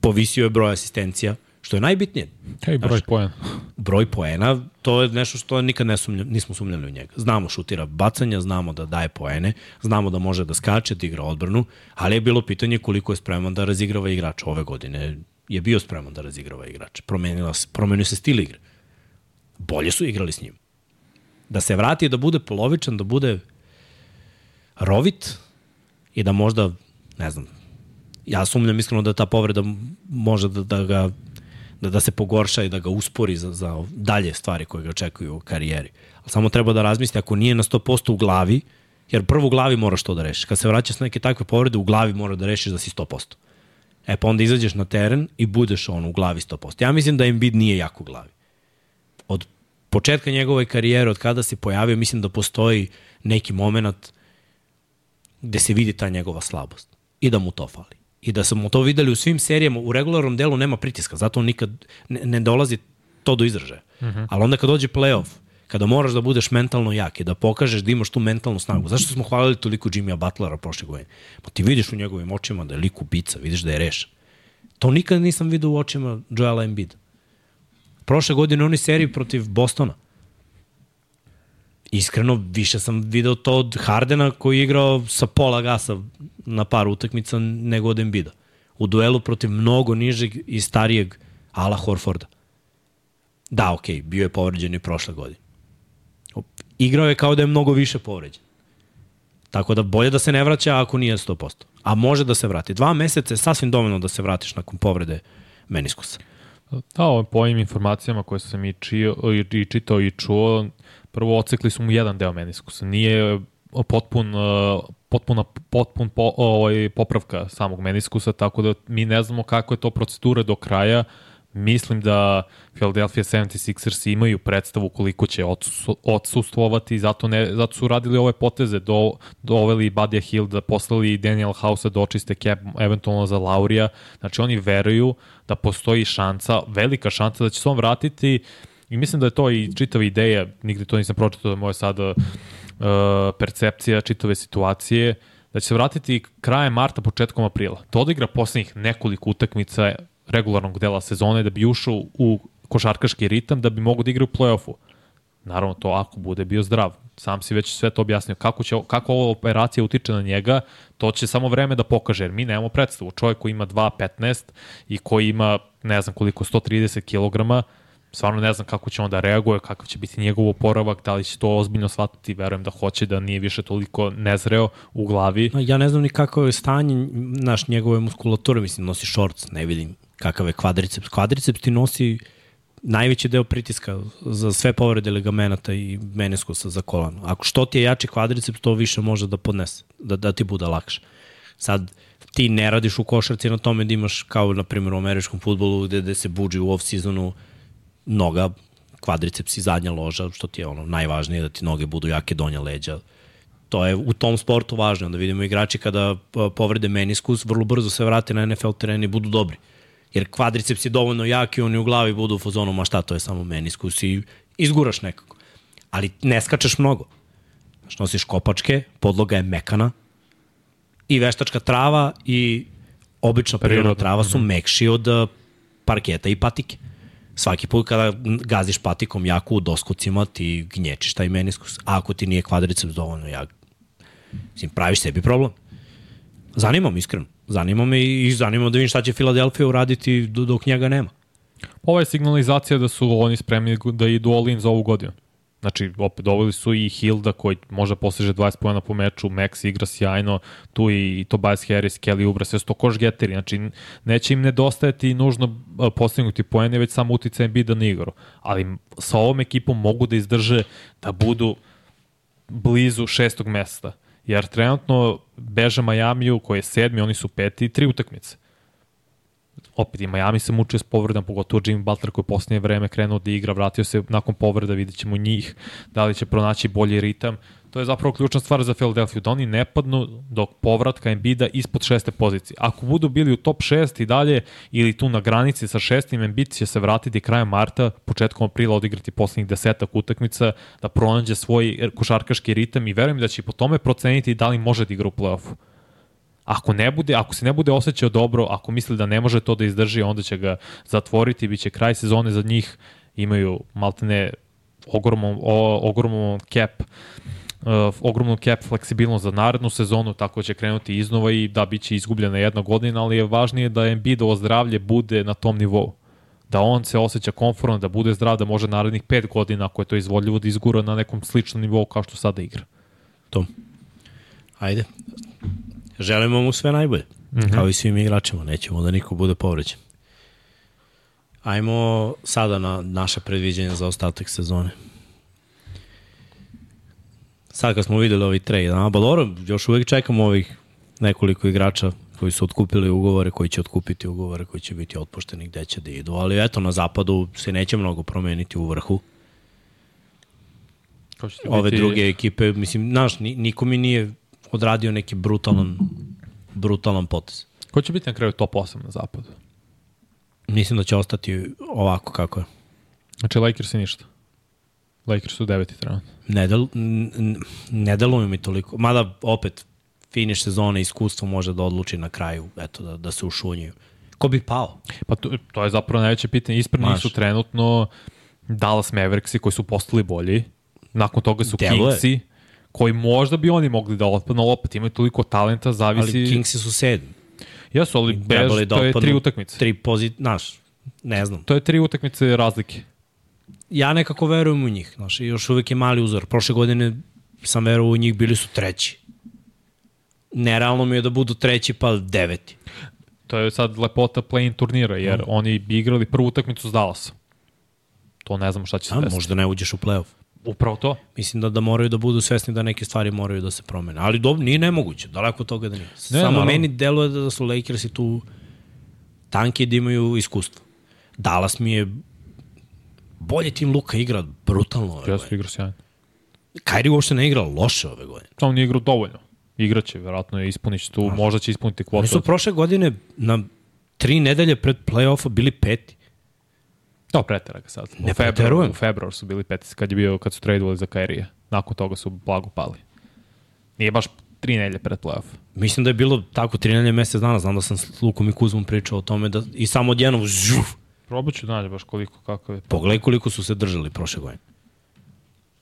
Povisio je broj asistencija, što je najbitnije. Hej, broj poena. Broj poena, to je nešto što nikad ne sumnja, nismo sumnjali u njega. Znamo šutira bacanja, znamo da daje poene, znamo da može da skače, da igra odbranu, ali je bilo pitanje koliko je spreman da razigrava igrača. Ove godine je bio spreman da razigrava igrača. Promenila se, promenio se stil igre. Bolje su igrali s njim. Da se vrati, da bude polovičan, da bude rovit i da možda, ne znam, ja sumnjam iskreno da ta povreda može da, da ga da, da se pogorša i da ga uspori za, za dalje stvari koje ga očekuju u karijeri. Ali samo treba da razmisli, ako nije na 100% u glavi, jer prvo u glavi moraš to da rešiš. Kad se vraćaš na neke takve povrede, u glavi mora da rešiš da si 100%. E pa onda izađeš na teren i budeš on u glavi 100%. Ja mislim da Embiid nije jako u glavi. Od početka njegove karijere, od kada se pojavio, mislim da postoji neki moment gde se vidi ta njegova slabost i da mu to fali. I da smo to videli u svim serijama, u regularnom delu nema pritiska, zato on nikad ne, ne dolazi to do izražaja. Uh -huh. Ali onda kad dođe playoff, kada moraš da budeš mentalno jak i da pokažeš da imaš tu mentalnu snagu. Zašto smo hvalili toliko Jimmya Butlera prošle godine? Pa ti vidiš u njegovim očima da je lik ubica, vidiš da je rešen. To nikad nisam vidio u očima Joela Embiida. Prošle godine oni seriji protiv Bostona. Iskreno, više sam video to od Hardena koji je igrao sa pola gasa na par utakmica nego od Embida. U duelu protiv mnogo nižeg i starijeg Ala Horforda. Da, okay, bio je povređen i prošle godine. Igrao je kao da je mnogo više povređen. Tako da bolje da se ne vraća ako nije 100%. A može da se vrati. Dva meseca je sasvim dovoljno da se vratiš nakon povrede meniskusa. Da, po ovim informacijama koje sam i, čio, i čitao i čuo, prvo ocekli su mu jedan deo meniskusa. Nije potpun, potpuna, potpun po, ovaj, popravka samog meniskusa, tako da mi ne znamo kako je to procedura do kraja. Mislim da Philadelphia 76ers imaju predstavu koliko će odsustvovati, zato, ne, zato su radili ove poteze, do, doveli Badia Hill da poslali Daniel House da očiste cap eventualno za Laurija. Znači oni veruju da postoji šanca, velika šanca da će se on vratiti i mislim da je to i čitava ideja, nigde to nisam pročitao da moja sada uh, percepcija čitave situacije, da će se vratiti krajem marta, početkom aprila. To odigra poslednjih nekoliko utakmica regularnog dela sezone da bi ušao u košarkaški ritam da bi mogo da igra u play-offu. Naravno, to ako bude bio zdrav. Sam si već sve to objasnio. Kako, će, kako ova operacija utiče na njega, to će samo vreme da pokaže, jer mi nemamo predstavu. Čovjek koji ima 2.15 i koji ima, ne znam koliko, 130 kg, stvarno ne znam kako će on da reaguje, kakav će biti njegov oporavak, da li će to ozbiljno shvatiti, verujem da hoće, da nije više toliko nezreo u glavi. Ja ne znam ni kako je stanje naš njegove muskulature, mislim, nosi šorc, ne vidim kakav je kvadriceps. Kvadriceps ti nosi najveći deo pritiska za sve povrede ligamenata i meniskusa za kolano. Ako što ti je jači kvadriceps, to više može da podnese, da, da ti bude lakše. Sad, ti ne radiš u košarci na tome da imaš kao na primjer u američkom futbolu gde, gde se buđi u off-seasonu noga, kvadriceps i zadnja loža, što ti je ono najvažnije da ti noge budu jake donja leđa. To je u tom sportu važno. Da vidimo igrači kada povrede meniskus, vrlo brzo se vrate na NFL teren i budu dobri. Jer kvadriceps je dovoljno jak i oni u glavi budu u fazonu, ma šta, to je samo meniskus i izguraš nekako. Ali ne skačeš mnogo. Znači, nosiš kopačke, podloga je mekana i veštačka trava i obična prirodna trava su mhm. mekši od uh, parketa i patike. Svaki put kada gaziš patikom jako u doskocima, ti gnječiš taj meniskus. A ako ti nije kvadriceps dovoljno jak, mislim, praviš sebi problem. Zanima me iskreno. Zanima me i zanima da vidim šta će Filadelfija uraditi dok njega nema. Ova je signalizacija da su oni spremni da idu all in za ovu godinu. Znači, opet doveli su i Hilda koji možda postiže 20 pojena po meču, Max igra sjajno, tu i Tobias Harris, Kelly Ubra, sve su to koš geteri. Znači, neće im nedostajati nužno postignuti pojene, već samo utica Embiida na igru. Ali sa ovom ekipom mogu da izdrže da budu blizu šestog mesta. Jer trenutno beže Majamiju koji je sedmi, oni su peti, tri utakmice opet i Miami se mučio s povredama, pogotovo Jimmy Butler koji je posljednje vreme krenuo da igra, vratio se nakon povreda, vidjet ćemo njih, da li će pronaći bolji ritam. To je zapravo ključna stvar za Philadelphia, da oni ne padnu dok povratka Embiida ispod šeste pozicije. Ako budu bili u top 6 i dalje ili tu na granici sa šestim, Embiid će se vratiti krajem marta, početkom aprila odigrati poslednjih desetak utakmica, da pronađe svoj košarkaški ritam i verujem da će po tome proceniti da li može da igra u play-offu. Ako ne bude, ako se ne bude osjećao dobro, ako misli da ne može to da izdrži, onda će ga zatvoriti, biće kraj sezone za njih, imaju maltene ogromno, ogromno cap uh, ogromnu cap fleksibilnost za narednu sezonu, tako će krenuti iznova i da biće izgubljena jedna godina, ali je važnije da Embiidovo zdravlje bude na tom nivou. Da on se osjeća konforno, da bude zdrav, da može narednih pet godina, ako je to izvodljivo, da izgura na nekom sličnom nivou kao što sada igra. To. Ajde, Želimo mu sve najbolje. Mm -hmm. Kao i svim igračima. Nećemo da niko bude povređen. Ajmo sada na naše predviđenje za ostatak sezone. Sad kad smo videli ovi trade, a, ba dobro, još uvek čekamo ovih nekoliko igrača koji su otkupili ugovore, koji će otkupiti ugovore, koji će biti otpušteni gde će da idu, ali eto, na zapadu se neće mnogo promeniti u vrhu. Ove biti- druge ekipe, mislim, znaš, ni- niko mi nije odradio neki brutalan, brutalan potez. Ko će biti na kraju top 8 na zapadu? Mislim da će ostati ovako kako je. Znači Lakers i ništa. Lakers su deveti trenutno. Ne, del, ne deluje mi toliko. Mada, opet, finiš sezone, iskustvo može da odluči na kraju, eto, da, da se ušunjuju. Ko bi pao? Pa to, to je zapravo najveće pitanje. Ispred Maš. nisu trenutno Dallas Mavericksi koji su postali bolji. Nakon toga su Deluje. Kingsi koji možda bi oni mogli da otpadnu, ali opet imaju toliko talenta, zavisi... Ali Kingsi su sedmi. Jesu, ali Trebali da to je tri utakmice. Tri pozit, znaš, ne znam. To je tri utakmice razlike. Ja nekako verujem u njih, znaš, još uvek je mali uzor. Prošle godine sam verovao u njih, bili su treći. Nerealno mi je da budu treći pa deveti. To je sad lepota play-in turnira, jer Mm. oni bi igrali prvu utakmicu s Dallasom. To ne znamo šta će se desiti. možda ne uđeš u playoff. Upravo to. Mislim da, da moraju da budu svesni da neke stvari moraju da se promene. Ali dobro, nije nemoguće, daleko od toga da nije. Samo naravno. meni deluje da su Lakersi tu tanki da imaju iskustvo. Dallas mi je bolje tim Luka igra brutalno ove Jesu godine. igra sjajno. Kairi uopšte ne igra loše ove godine. Samo nije igrao dovoljno. Igraće, verovatno je ispunići tu, možda će ispuniti Oni kvotu. su prošle godine na tri nedelje pred play-offa bili peti. To pretera ga sad. Ne u februar, u februar su bili peti, kad je bio, kad su tradeovali za Kairija. Nakon toga su blago pali. Nije baš tri nedelje pred playoff. Mislim da je bilo tako tri nedelje mesec dana. Znam da sam s Lukom i Kuzmom pričao o tome da i samo odjednom žuf, Probat ću da nađe baš koliko, kako je. Pogledaj koliko su se držali prošle godine.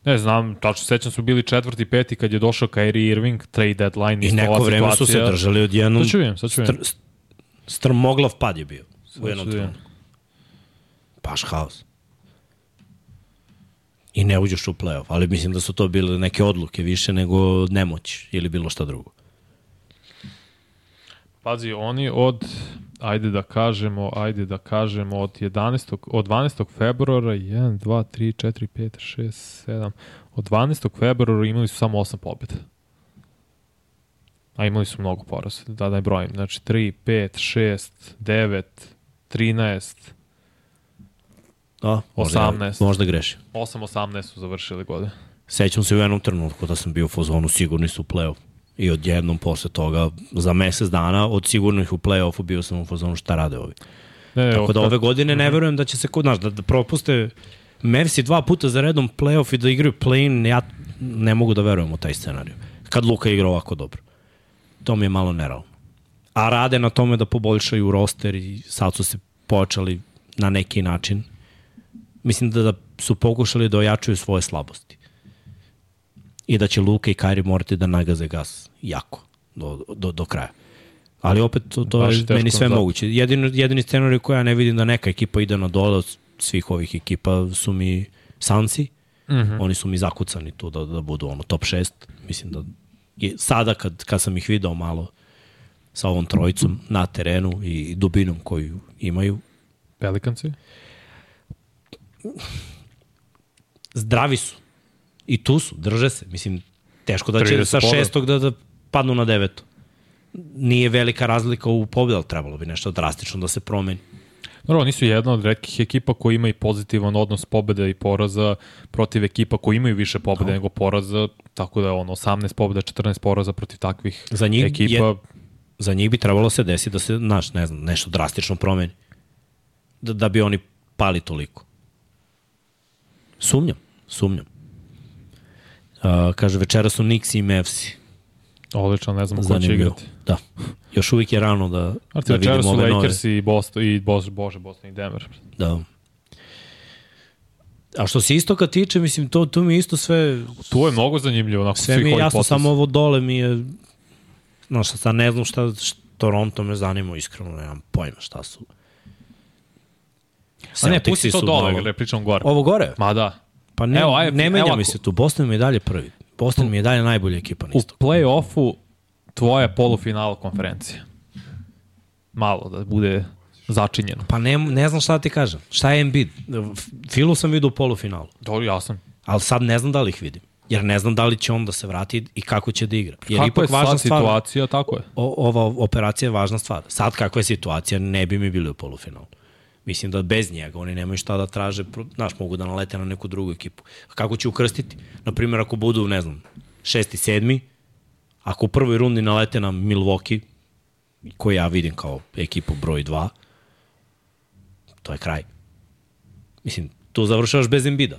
Ne znam, tačno sećam su bili četvrti, peti kad je došao Kyrie Irving, trade deadline, I neko vreme su se situacija. držali odjednom. Sad ću vidim, sad ću vidim. Str, strmoglav pad je bio u Sad jednom trenutku. Baš haos. I ne uđeš u play-off, ali mislim da su to bile neke odluke više nego nemoć ili bilo šta drugo. Pazi, oni od, ajde da kažemo, ajde da kažemo, od 11. od 12. februara, 1, 2, 3, 4, 5, 6, 7, od 12. februara imali su samo 8 pobjeda. A imali su mnogo poraza, da ne brojim. Znači 3, 5, 6, 9, 13, Da, možda, 18. možda grešim. 8, 18 su završili godine. Sećam se u jednom trenutku da sam bio u fazonu sigurni su u play-off. I odjednom posle toga, za mesec dana, od sigurnih u play-offu bio sam u fazonu šta rade ovi. Ne, ne, Tako od da ove godine ne verujem da će se kod nas da, da propuste Mersi dva puta za redom playoff i da igraju play-in, ja ne mogu da verujem u taj scenariju. Kad Luka igra ovako dobro. To mi je malo nerealno. A rade na tome da poboljšaju roster i sad su se počeli na neki način. Mislim da, da su pokušali da ojačuju svoje slabosti. I da će Luka i Kairi morati da nagaze gas jako do, do, do kraja. Ali opet to, to Baš je meni sve za- moguće. Jedini, jedini scenarij koji ja ne vidim da neka ekipa ide na dole od svih ovih ekipa su mi Sansi. Mm -hmm. Oni su mi zakucani tu da, da budu ono top 6. Mislim da je, sada kad, kad sam ih video malo sa ovom trojicom na terenu i dubinom koju imaju, Pelikanci? Zdravi su. I tu su, drže se. Mislim, teško da će 30 sa šestog da, da padnu na deveto. Nije velika razlika u pobjeda, ali trebalo bi nešto drastično da se promeni. Naravno, nisu jedna od redkih ekipa koji ima i pozitivan odnos pobjeda i poraza protiv ekipa koji imaju više pobjeda no. nego poraza, tako da je ono 18 pobjeda, 14 poraza protiv takvih Za njih ekipa. je- Za njih bi trebalo se desiti da se, naš, ne znam, nešto drastično promeni. Da, da bi oni pali toliko. Sumnjam, sumnjam. Uh, kaže, večera su Nix i Mavsi. Odlično, ne znam ko će igrati. Da. Još uvijek je rano da, Arti, da večera vidimo ove nove. Lakers i Boston, i Bos, Bože, Boston i Denver. Da. A što se istoka tiče, mislim, to, to mi je isto sve, Tu je mnogo zanimljivo nakon sve mi je jasno, poteza. samo ovo dole mi je, znaš, sad ne znam šta, šta Toronto me zanima, iskreno, nemam pojma šta su. A ne, pusti to dole, gre, pričam gore. Ovo gore? Ma da. Pa ne, Evo, ajde, ne menja evo mi se tu. Boston mi je dalje prvi. Boston mi je dalje najbolja ekipa na U istoku. play-offu tvoja polufinala konferencija. Malo da bude začinjeno. Pa ne, ne znam šta da ti kažem. Šta je Embiid? Filu sam vidio u polufinalu, Dobro, ja sam. ali sad ne znam da li ih vidim. Jer ne znam da li će on da se vrati i kako će da igra. Jer Kako je ipak važna sad stvar, situacija, tako je. o, ova operacija je važna stvar. Sad kakva je situacija, ne bi mi bili u polufinalu. Mislim da bez njega oni nemaju šta da traže, znaš, mogu da nalete na neku drugu ekipu. Kako će ukrstiti? Naprimjer, ako budu, ne znam, šesti, sedmi, ako u prvoj rundi nalete na Milwaukee, koji ja vidim kao ekipu broj 2, to je kraj. Mislim, tu završavaš bez Embida.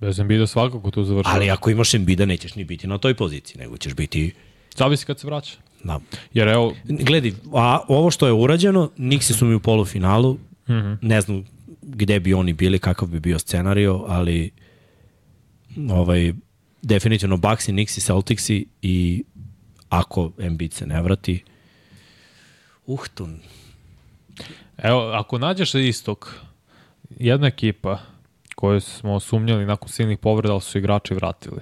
Bez Embida svakako tu završava. Ali ako imaš Embida, nećeš ni biti na toj poziciji, nego ćeš biti... Zavisi kad se vraća. Na, Jer evo, Gledi, a ovo što je urađeno, Nixi su mi u polufinalu, mm -hmm. ne znam gde bi oni bili, kakav bi bio scenario, ali ovaj, definitivno Bucks i Nixi, Celticsi i ako Embiid se ne vrati, uh, tu, evo, ako nađeš istok, jedna ekipa koju smo sumnjali nakon silnih povreda, ali su igrači vratili.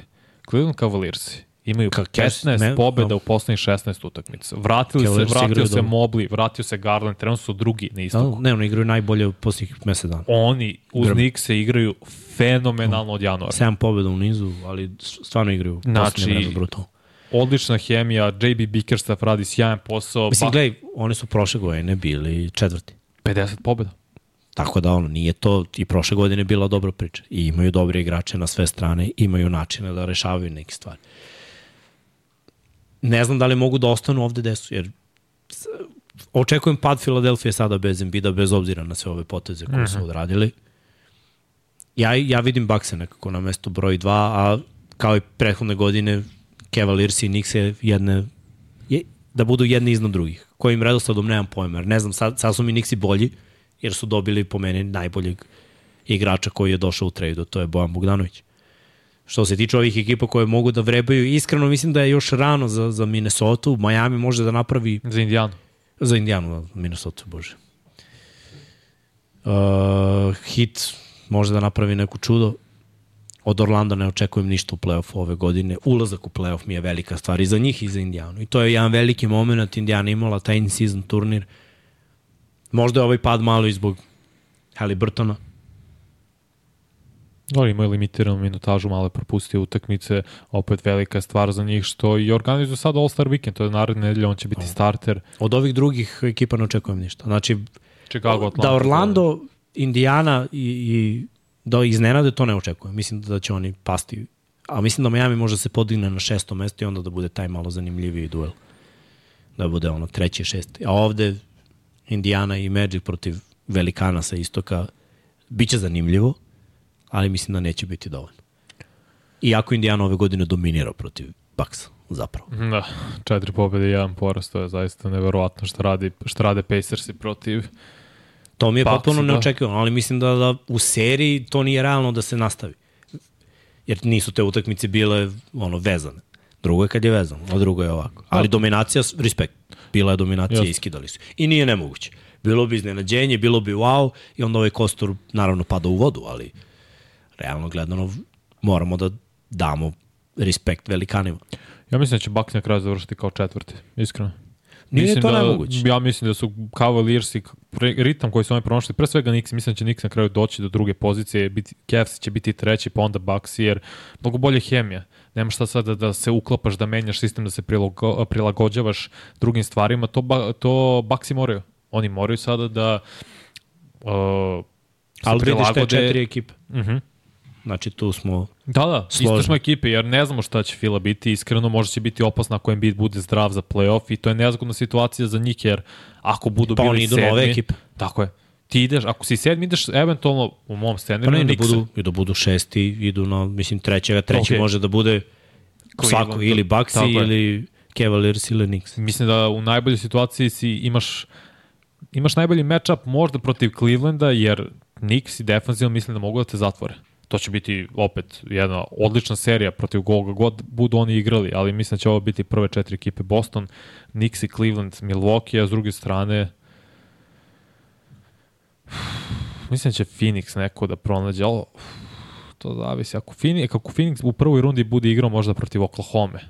Cleveland Cavaliersi imaju Ka- 15 ne- pobjeda no. u poslednjih 16 utakmica. Vratili se, vratio se dobro. Mobley, vratio se Garland, trenutno su drugi na istoku. no, ne, oni igraju najbolje u posljednjih mesec dana. Oni uz. Knicks se igraju fenomenalno od januara. 7 pobjeda u nizu, ali stvarno igraju Znači, znači, vreme brutalno. Odlična hemija, JB Bickerstaff radi sjajan posao, Mislim, ba- gledaj, oni su prošle godine bili četvrti. 50 pobjeda. Tako da ono, nije to i prošle godine bila dobra priča. I imaju dobre igrače na sve strane, imaju načine da rešavaju neke stvari. Ne znam da li mogu da ostanu ovde gde su, jer očekujem pad Filadelfije sada bez Embida, bez obzira na sve ove poteze koje su odradili. Ja, ja vidim Bakse nekako na mesto broj 2, a kao i prethodne godine Cavaliers i Knicks je jedne, je, da budu jedni iznad drugih. Kojim redosledom nemam pojma, jer ne znam, sad, sad su mi Knicksi bolji, jer su dobili po meni najboljeg igrača koji je došao u tradu, to je Bojan Bogdanović. Što se tiče ovih ekipa koje mogu da vrebaju, iskreno mislim da je još rano za, za Minnesota, Miami može da napravi Za Indijanu. za Indijanu, Minnesota, bože. Uh, hit može da napravi neku čudo. Od Orlanda ne očekujem ništa u play-off ove godine. Ulazak u play-off mi je velika stvar i za njih i za Indijanu. I to je jedan veliki moment. Indijana imala taj in-season turnir. Možda je ovaj pad malo i zbog Halliburtona. Oni imaju limitiranu minutažu, malo je propustio utakmice, opet velika stvar za njih što i organizuju sad All-Star Weekend, to je naredne nedelje, on će biti starter. Od ovih drugih ekipa ne očekujem ništa. Znači, Chicago, Atlanta. da Orlando, Indiana i, i da iznenade, to ne očekujem. Mislim da će oni pasti. A mislim da Miami može da se podigne na šesto mesto i onda da bude taj malo zanimljiviji duel. Da bude ono treći, šesti. A ovde Indiana i Magic protiv velikana sa istoka biće zanimljivo, ali mislim da neće biti dovoljno. Iako Indiana ove godine dominira protiv Bucksa, zapravo. Da, četiri pobjede i jedan poraz, to je zaista neverovatno šta, radi, šta rade Pacersi protiv To mi je potpuno da. neočekivano, ali mislim da, da u seriji to nije realno da se nastavi. Jer nisu te utakmice bile ono vezane. Drugo je kad je vezano, a drugo je ovako. Ali dominacija, respekt. Bila je dominacija, Jasno. iskidali su. I nije nemoguće. Bilo bi iznenađenje, bilo bi wow, i onda ovaj kostur naravno pada u vodu, ali realno gledano moramo da damo respekt velikanima. Ja mislim da će Bucks na kraju završiti kao četvrti, iskreno. Nije mislim to da, nemoguće. Ja mislim da su Cavaliersi, pre- ritam koji su oni pronašli, pre svega Knicks, mislim da će Knicks na kraju doći do druge pozicije, biti, Cavs će biti treći, pa onda Bucks, jer mnogo bolje hemija. Nema šta sada da se uklapaš, da menjaš sistem, da se prilago, prilagođavaš drugim stvarima, to, ba, to Bucksi moraju. Oni moraju sada da uh, se Ali vidiš te prilagode- četiri ekipe. Uh -huh. Znači tu smo Da, da, isto Složno. smo ekipe, jer ne znamo šta će Fila biti, iskreno možda će biti opasna ako Embiid bude zdrav za playoff i to je nezgodna situacija za njih, jer ako budu Pa bili oni idu sedmi, nove ekipe. Tako je. Ti ideš, ako si sedmi, ideš eventualno u mom Pa scenariju ne, na da budu, i da budu šesti, idu na, mislim, trećega, treći okay. može da bude svako, ili je. ili Cavaliers, ili Knicks. Mislim da u najboljoj situaciji si imaš imaš najbolji matchup možda protiv Clevelanda, jer Knicks i defensivno mislim da mogu da te zatvore. To će biti opet jedna odlična serija protiv koga god budu oni igrali, ali mislim da će ovo biti prve četiri ekipe Boston, Knicks i Cleveland, Milwaukee, a s druge strane mislim da će Phoenix neko da pronađe, ali to zavisi. Ako Phoenix, kako Phoenix u prvoj rundi bude igrao možda protiv Oklahoma,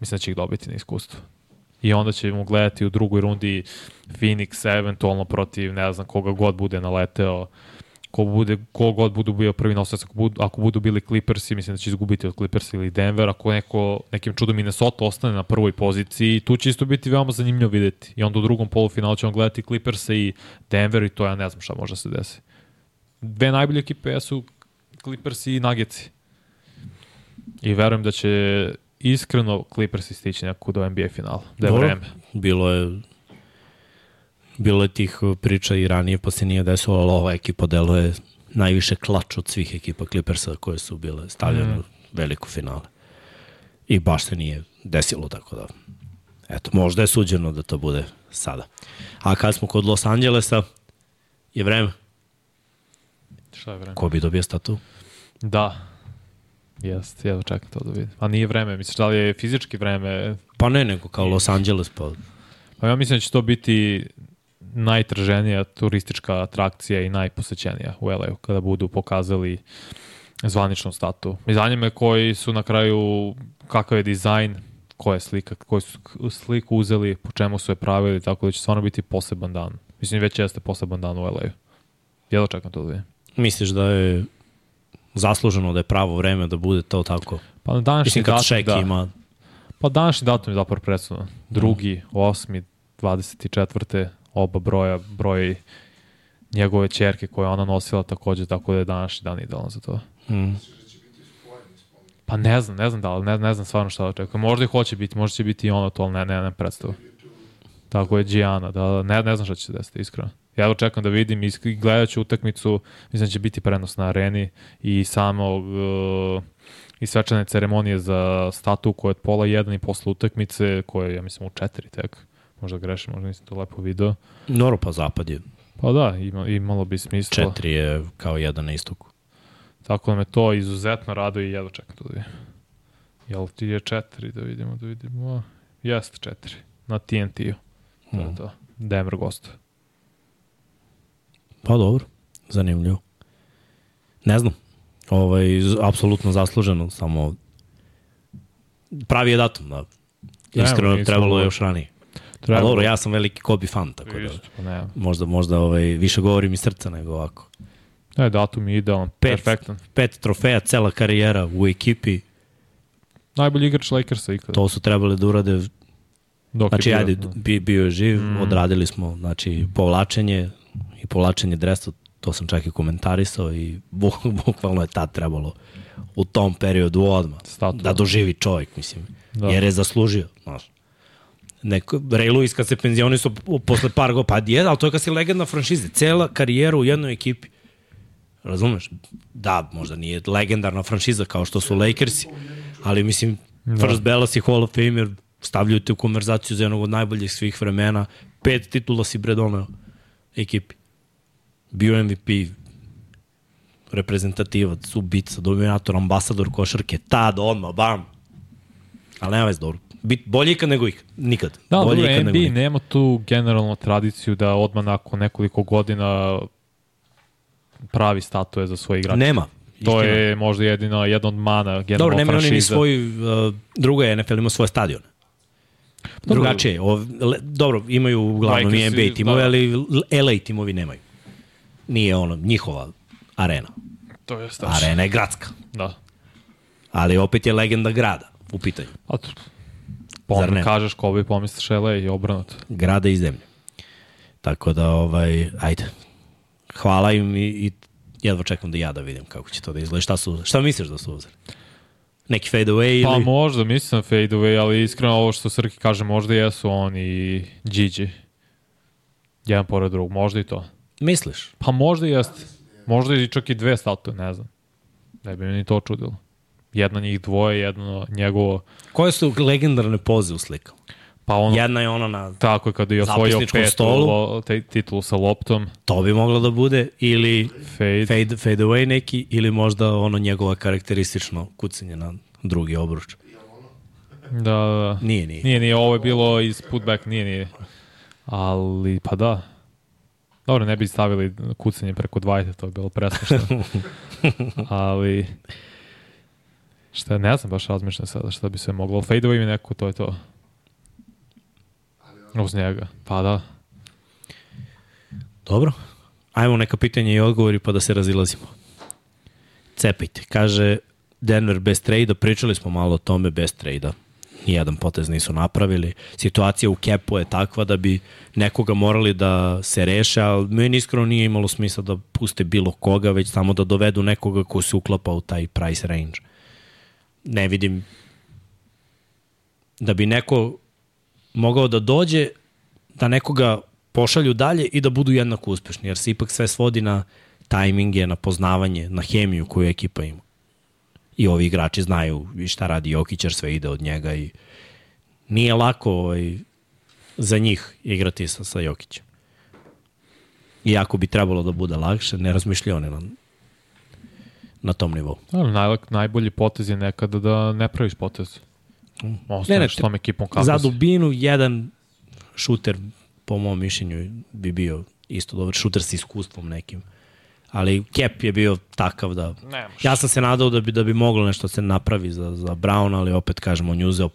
mislim da će ih dobiti na iskustvu. I onda ćemo gledati u drugoj rundi Phoenix eventualno protiv ne znam koga god bude naleteo ko, bude, ko god budu bio prvi nosilac, ako budu, ako budu bili Clippersi, mislim da će izgubiti od Clippersa ili Denver, ako neko, nekim čudom Minnesota ostane na prvoj poziciji, tu će isto biti veoma zanimljivo videti. I onda u drugom polufinalu ćemo gledati Clippersa i Denver i to ja ne znam šta može da se desi. Dve najbolje ekipe su Clippers i Nuggets. I verujem da će iskreno Clippers stići nekako do NBA finala. Da je Dobro. vreme. Bilo je bilo je tih priča i ranije, pa se nije desilo, ali ova ekipa deluje najviše klač od svih ekipa Clippersa koje su bile stavljene mm. u veliku finale. I baš se nije desilo, tako da eto, možda je suđeno da to bude sada. A kad smo kod Los Angelesa, je vreme. Šta je vreme? Ko bi dobio statu? Da. Jeste, jedva čekam to da vidim. A nije vreme, misliš da li je fizički vreme? Pa ne, nego kao Los Angeles, pa Pa ja mislim da će to biti najtraženija turistička atrakcija i najposećenija u LA-u kada budu pokazali zvaničnu statu. I zanima koji su na kraju, kakav je dizajn, koja je slika, koju su sliku uzeli, po čemu su je pravili, tako da će stvarno biti poseban dan. Mislim, već jeste poseban dan u LA-u. Jedva čekam to da vidim. misliš da je zasluženo da je pravo vreme da bude to tako? Pa na današnji Mislim, datum, da. ima Pa današnji datum je zapravo predstavno. Drugi, osmi, 24. oba broja, broj njegove čerke koje je ona nosila takođe, tako da je današnji dan idealan za to. Mm. Pa ne znam, ne znam da li, ne, ne znam stvarno šta da očekujem. Možda i hoće biti, možda će biti i ono to, ali ne, ne, ne predstavu. Tako je Gianna, da, ne, ne znam šta će se desiti, iskreno. Ja očekam da vidim i gledat ću utakmicu, mislim da će biti prenos na areni i samo uh, i svečane ceremonije za statu koja je od pola jedan i posle utakmice, koja je, ja mislim, u četiri tek. Možda grešim, možda nisam to lepo video. Noro pa zapad je. Pa da, ima, imalo bi smisla. Četiri je kao jedan na istoku. Tako da me to izuzetno raduje i jedva čekam to da vidim. Jel ti je četiri da vidimo, da vidimo? Jeste četiri. Na TNT-u. To je Mm. to. Denver gostuje. Pa dobro, zanimljivo. Ne znam, ovaj, apsolutno zasluženo, samo pravi je datum, da. Iskreno, nisam trebalo je još ranije. Treba, dobro, ja sam veliki Kobe fan, tako da Isto, pa ne. možda, možda ovaj, više govorim iz srca nego ovako. Ne, datum je idealan, Pet. perfektan. Pet trofeja, cela karijera u ekipi, Najbolji igrač Lakersa ikada. to su trebali da urade Dok Znači, je bio, ajde, da. bi, bio je živ, Mm. odradili smo, znači, povlačenje i povlačenje dresa, to sam čak i komentarisao i buk- bukvalno je tad trebalo u tom periodu odmah Statu. da doživi čovjek, mislim, Da. da. jer je zaslužio, znaš. Neko, Ray Lewis kad se penzionisao posle par go, pa je, ali to je kad si legenda franšize, cela karijera u jednoj ekipi. Razumeš? Da, možda nije legendarna franšiza kao što su Lakersi, ali mislim, Da. First Bella si Hall of Famer, stavljaju te u konverzaciju za jednog od najboljih svih vremena, pet titula si bre doneo ekipi. Bio MVP, reprezentativac, ubica, dominator, ambasador košarke, tad, odmah, bam. Ali nema veze, dobro. Bit, bolje ikad nego ikad. Nikad. Da, bolje dobro, ikad NBA nego nema tu generalnu tradiciju da odmah nakon nekoliko godina pravi statue za svoje igrače. Nema. To istina. je možda jedino, jedna od mana generalno Dobro, nema oni ni svoj, uh, drugo je NFL ima svoje stadione. Dobro. Drugačije. O, le, dobro, imaju uglavnom i NBA timove, da. ali LA timovi nemaju. Nije ono, njihova arena. To je strašno. Arena je gradska. Da. Ali opet je legenda grada u pitanju. A Zar onda ne? kažeš ko bi pomisliš LA i obrnuto. Grada i zemlje. Tako da, ovaj, ajde. Hvala im i, i jedva čekam da ja da vidim kako će to da izgleda. Šta, su, šta misliš da su uzeli? Neki fade away Pa ili... možda, mislim fade away, ali iskreno ovo što Srki kaže, možda jesu on i Gigi. Jedan pored drugog, možda i to. Misliš? Pa možda i jeste. Možda i čak i dve statue, ne znam. Ne bi mi ni to čudilo. Jedna njih dvoje, jedno njegovo. Koje su legendarne poze u slikama? Pa ono, Jedna je ona na... tako je kada je osvojio petu stolu. lo, te, titulu sa loptom, To bi moglo da bude ili fade. fade, fade away neki ili možda ono njegova karakteristično kucanje na drugi obruč. Da, da, da. Nije, nije. Nije, nije, ovo je bilo iz putback, nije, nije. Ali, pa da. Dobro, ne bi stavili kucanje preko dvajte, to je bilo presmišno. Ali, šta ne znam, baš razmišljam sada šta bi se moglo. Fade away mi neko, to je to. Uz njega, pa da. Dobro. Ajmo neka pitanja i odgovori pa da se razilazimo. Cepajte. Kaže Denver bez trejda, pričali smo malo o tome bez trejda. Nijedan potez nisu napravili. Situacija u kepu je takva da bi nekoga morali da se reše, ali meni iskreno nije imalo smisla da puste bilo koga, već samo da dovedu nekoga ko se uklapa u taj price range. Ne vidim da bi neko mogao da dođe da nekoga pošalju dalje i da budu jednako uspešni, jer se ipak sve svodi na tajminge, na poznavanje, na hemiju koju ekipa ima. I ovi igrači znaju i šta radi Jokić, jer sve ide od njega i nije lako ovaj, za njih igrati sa, sa Jokićem. Iako bi trebalo da bude lakše, ne razmišljaju oni na, na tom nivou. Ali naj, najbolji potez je nekada da ne praviš potez. Ostaneš Ne, ne, s tom ekipom kako Za si. dubinu jedan šuter, po mom mišljenju, bi bio isto dobar šuter sa iskustvom nekim. Ali Kep je bio takav da... Nemaš. Ja sam se nadao da bi, da bi moglo nešto se napravi za, za Brown, ali opet kažem, on je uzeo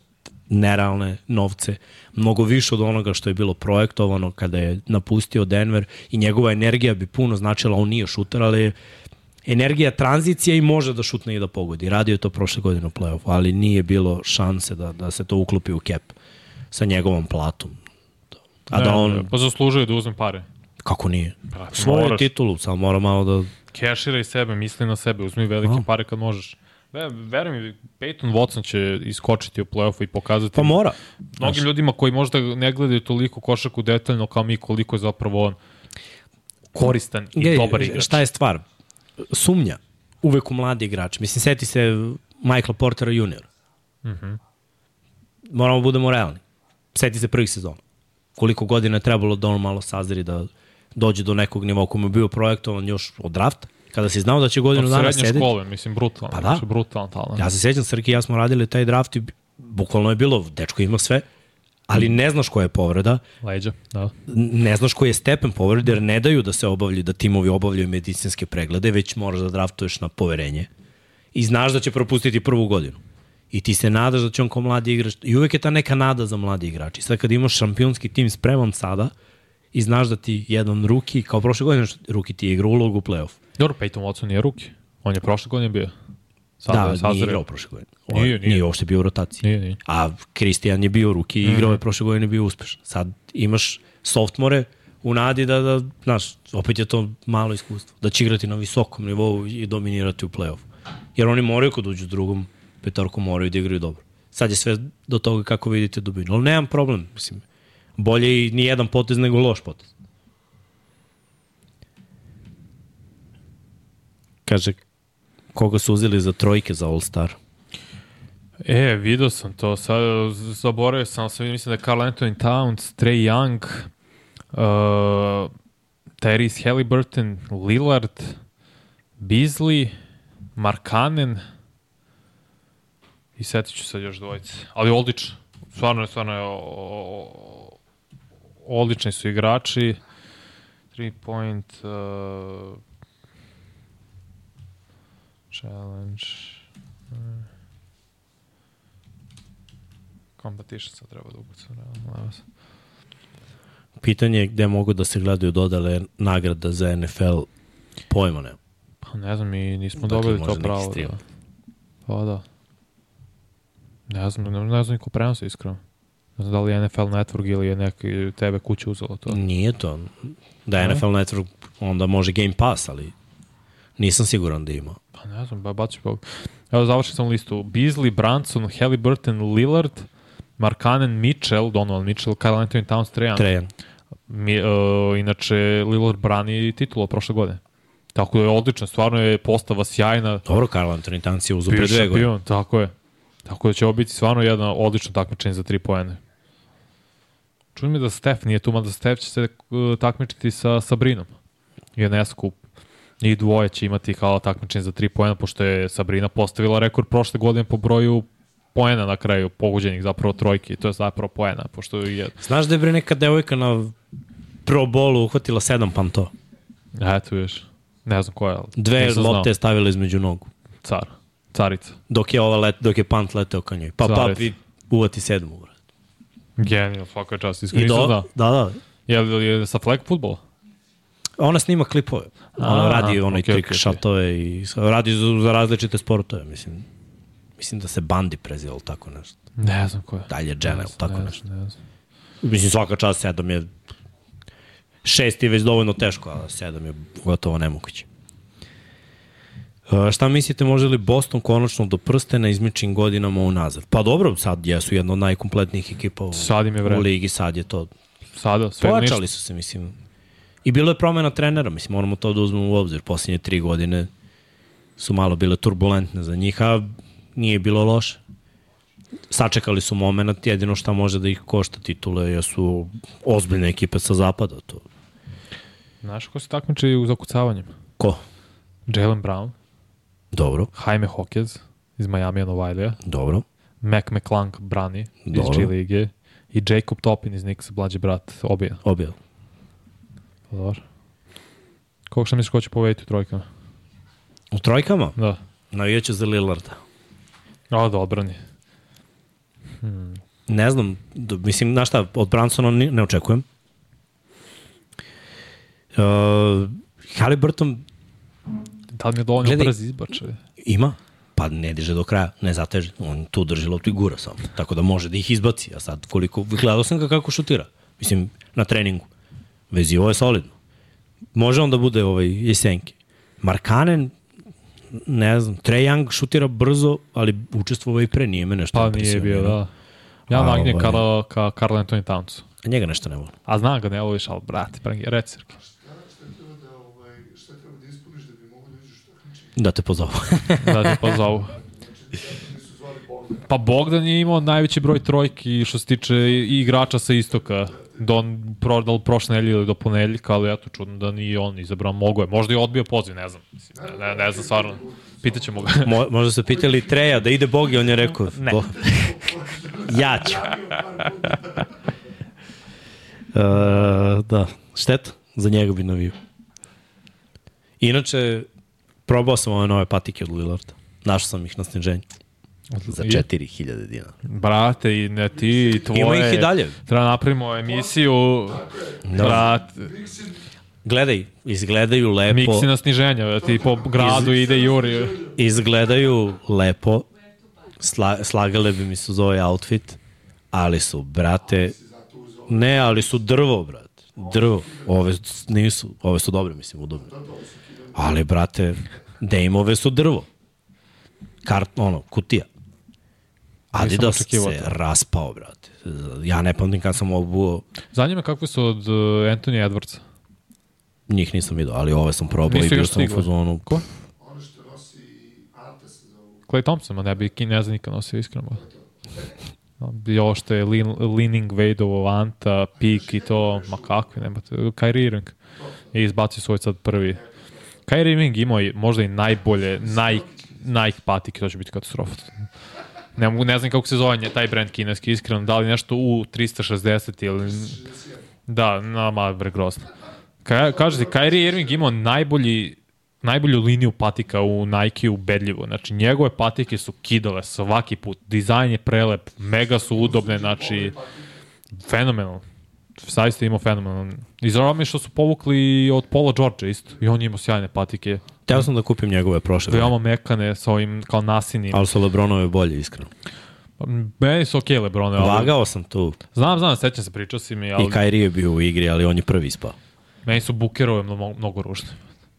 nerealne novce, mnogo više od onoga što je bilo projektovano kada je napustio Denver i njegova energija bi puno značila, on nije šuter, ali je energija tranzicija i može da šutne i da pogodi. Radio je to prošle godine u play-offu, ali nije bilo šanse da, da se to uklopi u cap sa njegovom platom. A da on, Pa zaslužuje da uzme pare. kako nije? Pa, Svoju moraš. titulu, samo mora malo da... Keširaj sebe, misli na sebe, uzmi velike A. pare kad možeš. Ve, veruj mi, Peyton Watson će iskočiti u play-offu i pokazati Pa mora. mnogim ljudima koji možda ne gledaju toliko košaku detaljno kao mi koliko je zapravo on koristan i Gej, dobar igrač. Šta je stvar? Sumnja. Uvek u mladi igrač. Mislim, seti se Michael Portera junior. Mm. -hmm. Moramo da budemo realni. Seti se prvih sezona. Koliko godina je trebalo da on malo sazri da dođe do nekog nivoa kome je bio projektovan još od drafta. Kada si znao da će godinu Od dana srednje sedeti. škole, mislim, brutalan. Pa da. Brutalan talent. Ja se sećam, Srki i ja smo radili taj draft i bukvalno je bilo, dečko ima sve, ali ne znaš koja je povreda, Leđa, da. ne znaš koji je stepen povrede, jer ne daju da se obavljaju, da timovi obavljaju medicinske preglede, već moraš da draftuješ na poverenje. I znaš da će propustiti prvu godinu. I ti se nadaš da će on kao mladi igrač, i uvek je ta neka nada za mladi igrači. Sad kad imaš šampionski tim spreman sada, i znaš da ti jedan ruki, kao prošle godine ruki ti igra ulogu u play-off. Dobro, Peyton Watson nije ruki. On je prošle godine bio. Sada da, je nije igrao prošle godine. Nije, nije. Nije uopšte bio u rotaciji. Nije, nije. A Kristijan je bio ruki i igrao je prošle godine i bio uspešan. Sad imaš softmore u nadi da, da, znaš, opet je to malo iskustvo. Da će igrati na visokom nivou i dominirati u play-off. Jer oni moraju kod uđu drugom petorku moraju da igraju dobro. Sad je sve do toga kako vidite dubinu. Ali nemam problem, mislim. Bolje i ni jedan potez nego loš potez. Kaže, koga su uzeli za trojke za All-Star? E, vidio sam to, sad zaboravio sam, sad mislim da je Carl Anthony Towns, Trey Young, uh, Tyrese Halliburton, Lillard, Beasley, Markanen i setit ću sad još dvojice. Ali odlično, stvarno je, stvarno je, odlični su igrači. 3 point uh, challenge. Competition sad treba da realno. Pitanje je gde mogu da se gledaju dodale nagrada za NFL. Pojma ne. Pa ne znam, mi nismo Dakle, dobili to pravo. Da. Pa da. Ne znam, ne, ne znam niko prenosi iskreno. Ne znam da li je NFL Network ili je neki tebe kuće uzelo to. Nije to. Da je? NFL Network, onda može Game Pass, ali nisam siguran da ima. Pa ne znam, ba, baci pa... Evo, završio sam listu. Beasley, Branson, Halliburton, Lillard, Markanen, Mitchell, Donovan Mitchell, Kyle Anthony Towns, Trajan. Trejan. Mi, uh, inače, Lillard brani titulu prošle godine. Tako da je odličan, stvarno je postava sjajna. Dobro, Karl Anthony Towns je uzu pre Bio dve godine. tako je. Tako da će ovo biti stvarno jedna odlična takmičenje za tri poene. Čujem mi da Steph nije tu, mada Steph će se uh, takmičiti sa Sabrinom. I I dvoje će imati kao takmičenje za tri poena, pošto je Sabrina postavila rekord prošle godine po broju poena na kraju, pogođenih zapravo trojki, to je zapravo poena, pošto je, Znaš da je bre neka devojka na Pro Bowlu uhvatila sedam panto? eto još, ne znam koja Dve lopte je stavila između nogu. Car, carica. Dok je, ova let, dok je pant leteo ka njoj. Pa, pa, Zarez. i uvati sedmu. Bro. Genijal, svaka čast. Iskreno znao. da, da. Je li je sa flag futbola? Ona snima klipove. Ona A, radi onaj okej, trik okej, okej. šatove i radi za, za različite sportove, mislim. Mislim da se Bandi prezival tako nešto. Ne znam ko je. Dalje znam, tako ne nešto. znam, ne znam. Mislim, svaka čast, sedam je... Šest je već dovoljno teško, a sedam je gotovo nemoguće. E, šta mislite, može li Boston konačno do prstena izmičim godinama unazad? Pa dobro, sad jesu jedna od najkompletnijih ekipa u, Sad im je u vreme. ligi, sad je to. Sada, sve ili ništa. Pojačali su se, mislim. I bilo je promena trenera, mislim, moramo to da uzmemo u obzir. Posljednje tri godine su malo bile turbulentne za njih, a nije bilo loše. Sačekali su moment, jedino šta može da ih košta titule, jesu ozbiljne ekipe sa zapada. To. Znaš ko se takmiče u zakucavanjem? Ko? Jalen Brown, Dobro, Jaime Hawkins iz Miami Novajlija, dobro. Mac McClunk brani iz Dobro. G lige i Jacob Topin iz Knicks, mlađi brat, obje. Obje. Dobro. Koliko što misliš ko će povediti u trojkama? U trojkama? Da. Navijaću za Lillarda. O, da odbrani. Ne znam, do, mislim, znaš šta, od Bransona ni- ne očekujem. Uh, Halliburton Da li mi je dovoljno Gledaj. brz izbačaj? Ima, pa ne diže do kraja, ne zateže. On tu drži loptu i gura samo. Tako da može da ih izbaci. A sad koliko, gledao sam ga kako šutira. Mislim, na treningu. Vezivo je solidno. Može on da bude ovaj jesenki. Markanen, ne znam, Trae Young šutira brzo, ali učestvovao i pre, nije me nešto Pa nije bio, da. Ja A, nagnje ovaj. ka, ka Karl Anthony Towns. A njega nešto ne volim. A znam ga, ne voliš, ali brate, prangi, reci Srki. Da, te pozovu. da te pozovu. Pa Bogdan je imao najveći broj trojki što se tiče igrača sa istoka. Don prodal prošle nedelje ili do ponedeljka, ali eto čudno da nije on izabrao, mogo je. Možda je odbio poziv, ne znam. Mislim, ne, ne, ne znam stvarno. Pitaćemo ga. Mo, možda su pitali Treja da ide Bogi, on je rekao, ne. Bo... ja ću. Uh, da, šteta, za njega bi navio. Inače, probao sam ove nove patike od Lillarda. Našao sam ih na sniženju. Za I- 4000 dinara. Brate, i ne ti, i tvoje. Ima ih i dalje. Treba napravimo emisiju. Da. Brate, Gledaj, izgledaju lepo. miksi na sniženja, ti po gradu ide Juri. Izgledaju lepo. Sla, slagale bi mi se uz ovaj outfit. Ali su, brate, ne, ali su drvo, brate. Drvo. Ove nisu, ove su dobre, mislim, udobne. Ali, brate, Dejmove su drvo. Kart, ono, kutija. Adidas se to. raspao, brate. Ja ne pamtim kad sam obuo, Zanima kakve su od uh, Anthony Edwardsa. njih nisam vidio, ali ove sam probao Nisu i bio sam u fazonu. Ko? Ono što nosi Ante se zovu. Clay Thompson, ma ne bi Kin ne znam nikad nosio iskreno. I ovo što je lean, Leaning Wadeovo, Anta, Pik i to, ma kakvi, nema te. Kyrie Irving je izbacio svoj sad prvi. Kyrie Irving imao i možda i najbolje, naj, Nike patike, to će biti katastrofa. Ne, mogu, ne znam kako se zove taj brand kineski, iskreno, da li nešto u 360 ili... Da, na ma bre grozno. Ka, kaže ti, Kyrie Irving imao najbolji najbolju liniju patika u Nike ubedljivo. Znači, njegove patike su kidale svaki put. Dizajn je prelep, mega su udobne, znači, fenomenalno. Saista imao fenomenalno. Izrava mi je što su povukli od Paula George isto. I on je imao sjajne patike. Teo sam da kupim njegove prošle. Veoma mekane sa ovim kao nasinim. Ali su Lebronove bolje, iskreno. Meni su okej okay, Lebrone. Ali... Vagao sam tu. Znam, znam, sećam se, pričao si mi, ali I Kyrie je bio u igri, ali on je prvi ispao. meni su bukerove mnogo, mnogo ružne.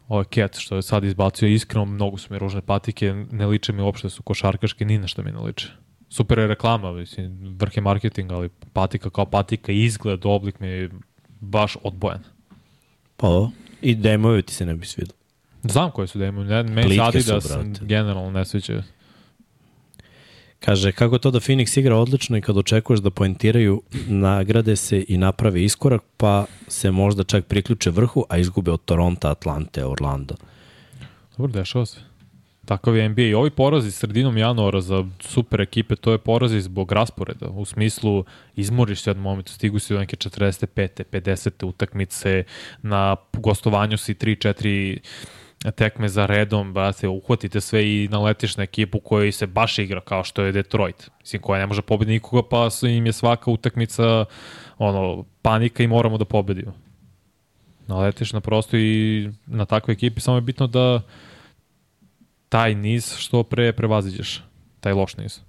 Ovo je Cat što je sad izbacio iskreno, mnogo su mi ružne patike, ne liče mi uopšte da su košarkaške, ni na što mi ne liče. Super je reklama, mislim, vrh je marketing, ali patika kao patika, izgled, oblik mi je baš odbojan. Pa ovo. I demovi ti se ne bi svidio. Znam koje su da imaju, ne, meni su, Adidas brate. generalno ne sviđa. Kaže, kako to da Phoenix igra odlično i kad očekuješ da poentiraju, nagrade se i naprave iskorak, pa se možda čak priključe vrhu, a izgube od Toronto, Atlante, Orlando. Dobro, dešava se. Takav je NBA. I ovi porazi sredinom januara za super ekipe, to je porazi zbog rasporeda. U smislu, izmoriš se od momentu, stigu si do neke 45. 50. utakmice, na gostovanju si 3-4 tekme za redom, brate, uhvatite sve i naletiš na ekipu koji se baš igra kao što je Detroit. Mislim, koja ne može pobediti nikoga, pa im je svaka utakmica ono, panika i moramo da pobedimo. Naletiš na prosto i na takve ekipi, samo je bitno da taj niz što pre prevaziđeš, taj loš niz.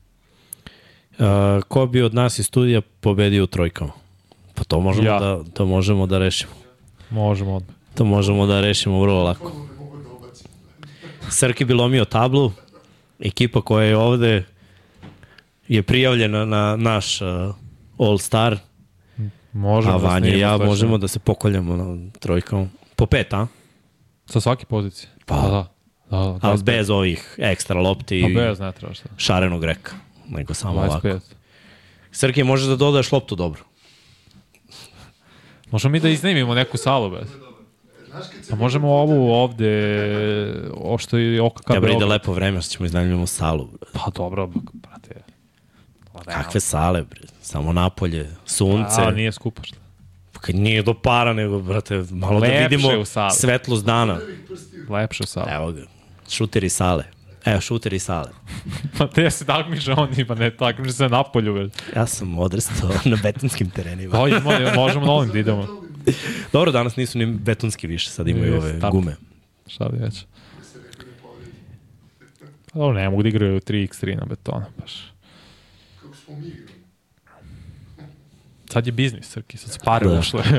Uh, ko bi od nas iz studija pobedio u trojkama? Pa to možemo, Ja. da, to možemo da rešimo. Možemo odmah. To možemo da rešimo vrlo lako. Da. Srki bi lomio tablu, ekipa koja je ovde je prijavljena na naš uh, All Star, Možemo a da Vanja i snimimo ja možemo da se pokoljamo na trojkama. Po pet, a? Sa svake pozicije. Pa. Da, da. Da, da, Ali 25. bez ovih ekstra lopti Pa i bez ne treba šta. šarenog reka. Nego samo ovako. 25. Srki, možeš da dodaš loptu dobro. Možemo mi da iznajmimo neku salu, bez. A možemo ovu ovde, ovo što je OKK Treba ide Beograd. lepo vreme, što ćemo iznajmljamo salu. bre. Pa dobro, brate. Kakve sale, bre? Samo napolje, sunce. A, nije skupo šta. Pa Kad nije do para, nego, brate, malo Lepše da vidimo u sali. svetlost dana. Lepše sala. Evo ga, šuteri sale. Evo, šuteri sale. Pa te se takmiče oni, pa ne takmiče se na polju. Ja sam odrastao na betonskim terenima. Pa idemo, možemo na ovim da idemo. Dobro, danas nisu ni betonski više, sad imaju ove tap. gume. Šta li već? Pa dobro, ne mogu da igraju 3x3 na betonu, baš. kako smo mi igrali. Sad je biznis, Srki, sad su pare Da. ušle. Sve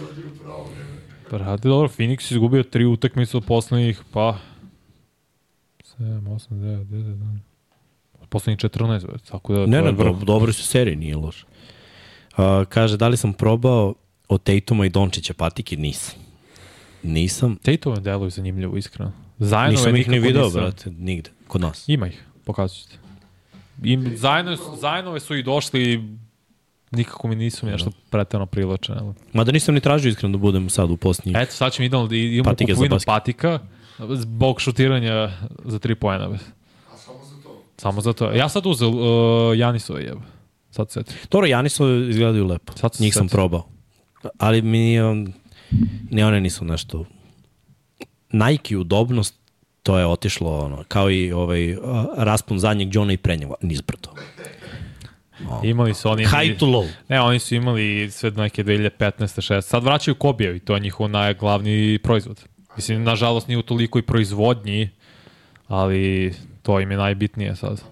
radi u pravo vreme. Pa radi dobro, Phoenix izgubio tri utakmice od poslednjih, pa... 7, 8, 9, 10, 11. Od poslednjih 14, već, tako da... Ne, ne, je vrh. dobro, su serije, nije loš. Uh, kaže, da li sam probao od Tatuma i Dončića patike? Nisam. Nisam. Tatove deluju zanimljivo, iskreno. Zajedno Nisam ih ni video, brate, nigde, kod nas. Ima ih, pokazat ću ti. I zajedno, zajedno su i došli nikako mi nisu mi nešto pretjerano privlačene. ali- Mada nisam ni tražio iskreno da budem sad u posljednjih. Eto, sad ćemo idemo da imamo Patike za kupovinu patika zbog šutiranja za tri poena. A samo za to. Samo zato. Ja sad uzeo uh, Janisove jebe. Sad se Dobro, Janisove izgledaju lepo. Sad se Njih sam probao. Ali mi nije, on- ni one nisu nešto... Nike udobnost, to je otišlo ono, kao i ovaj a, raspon zadnjeg Johna i prednjeg, nizbrdo. Imali su oni... High to low. Ne, oni su imali sve do neke 2015. 6. Sad vraćaju Kobijev i to je njihov najglavni proizvod. Mislim, nažalost nije u toliko i proizvodnji, ali to im je najbitnije sad.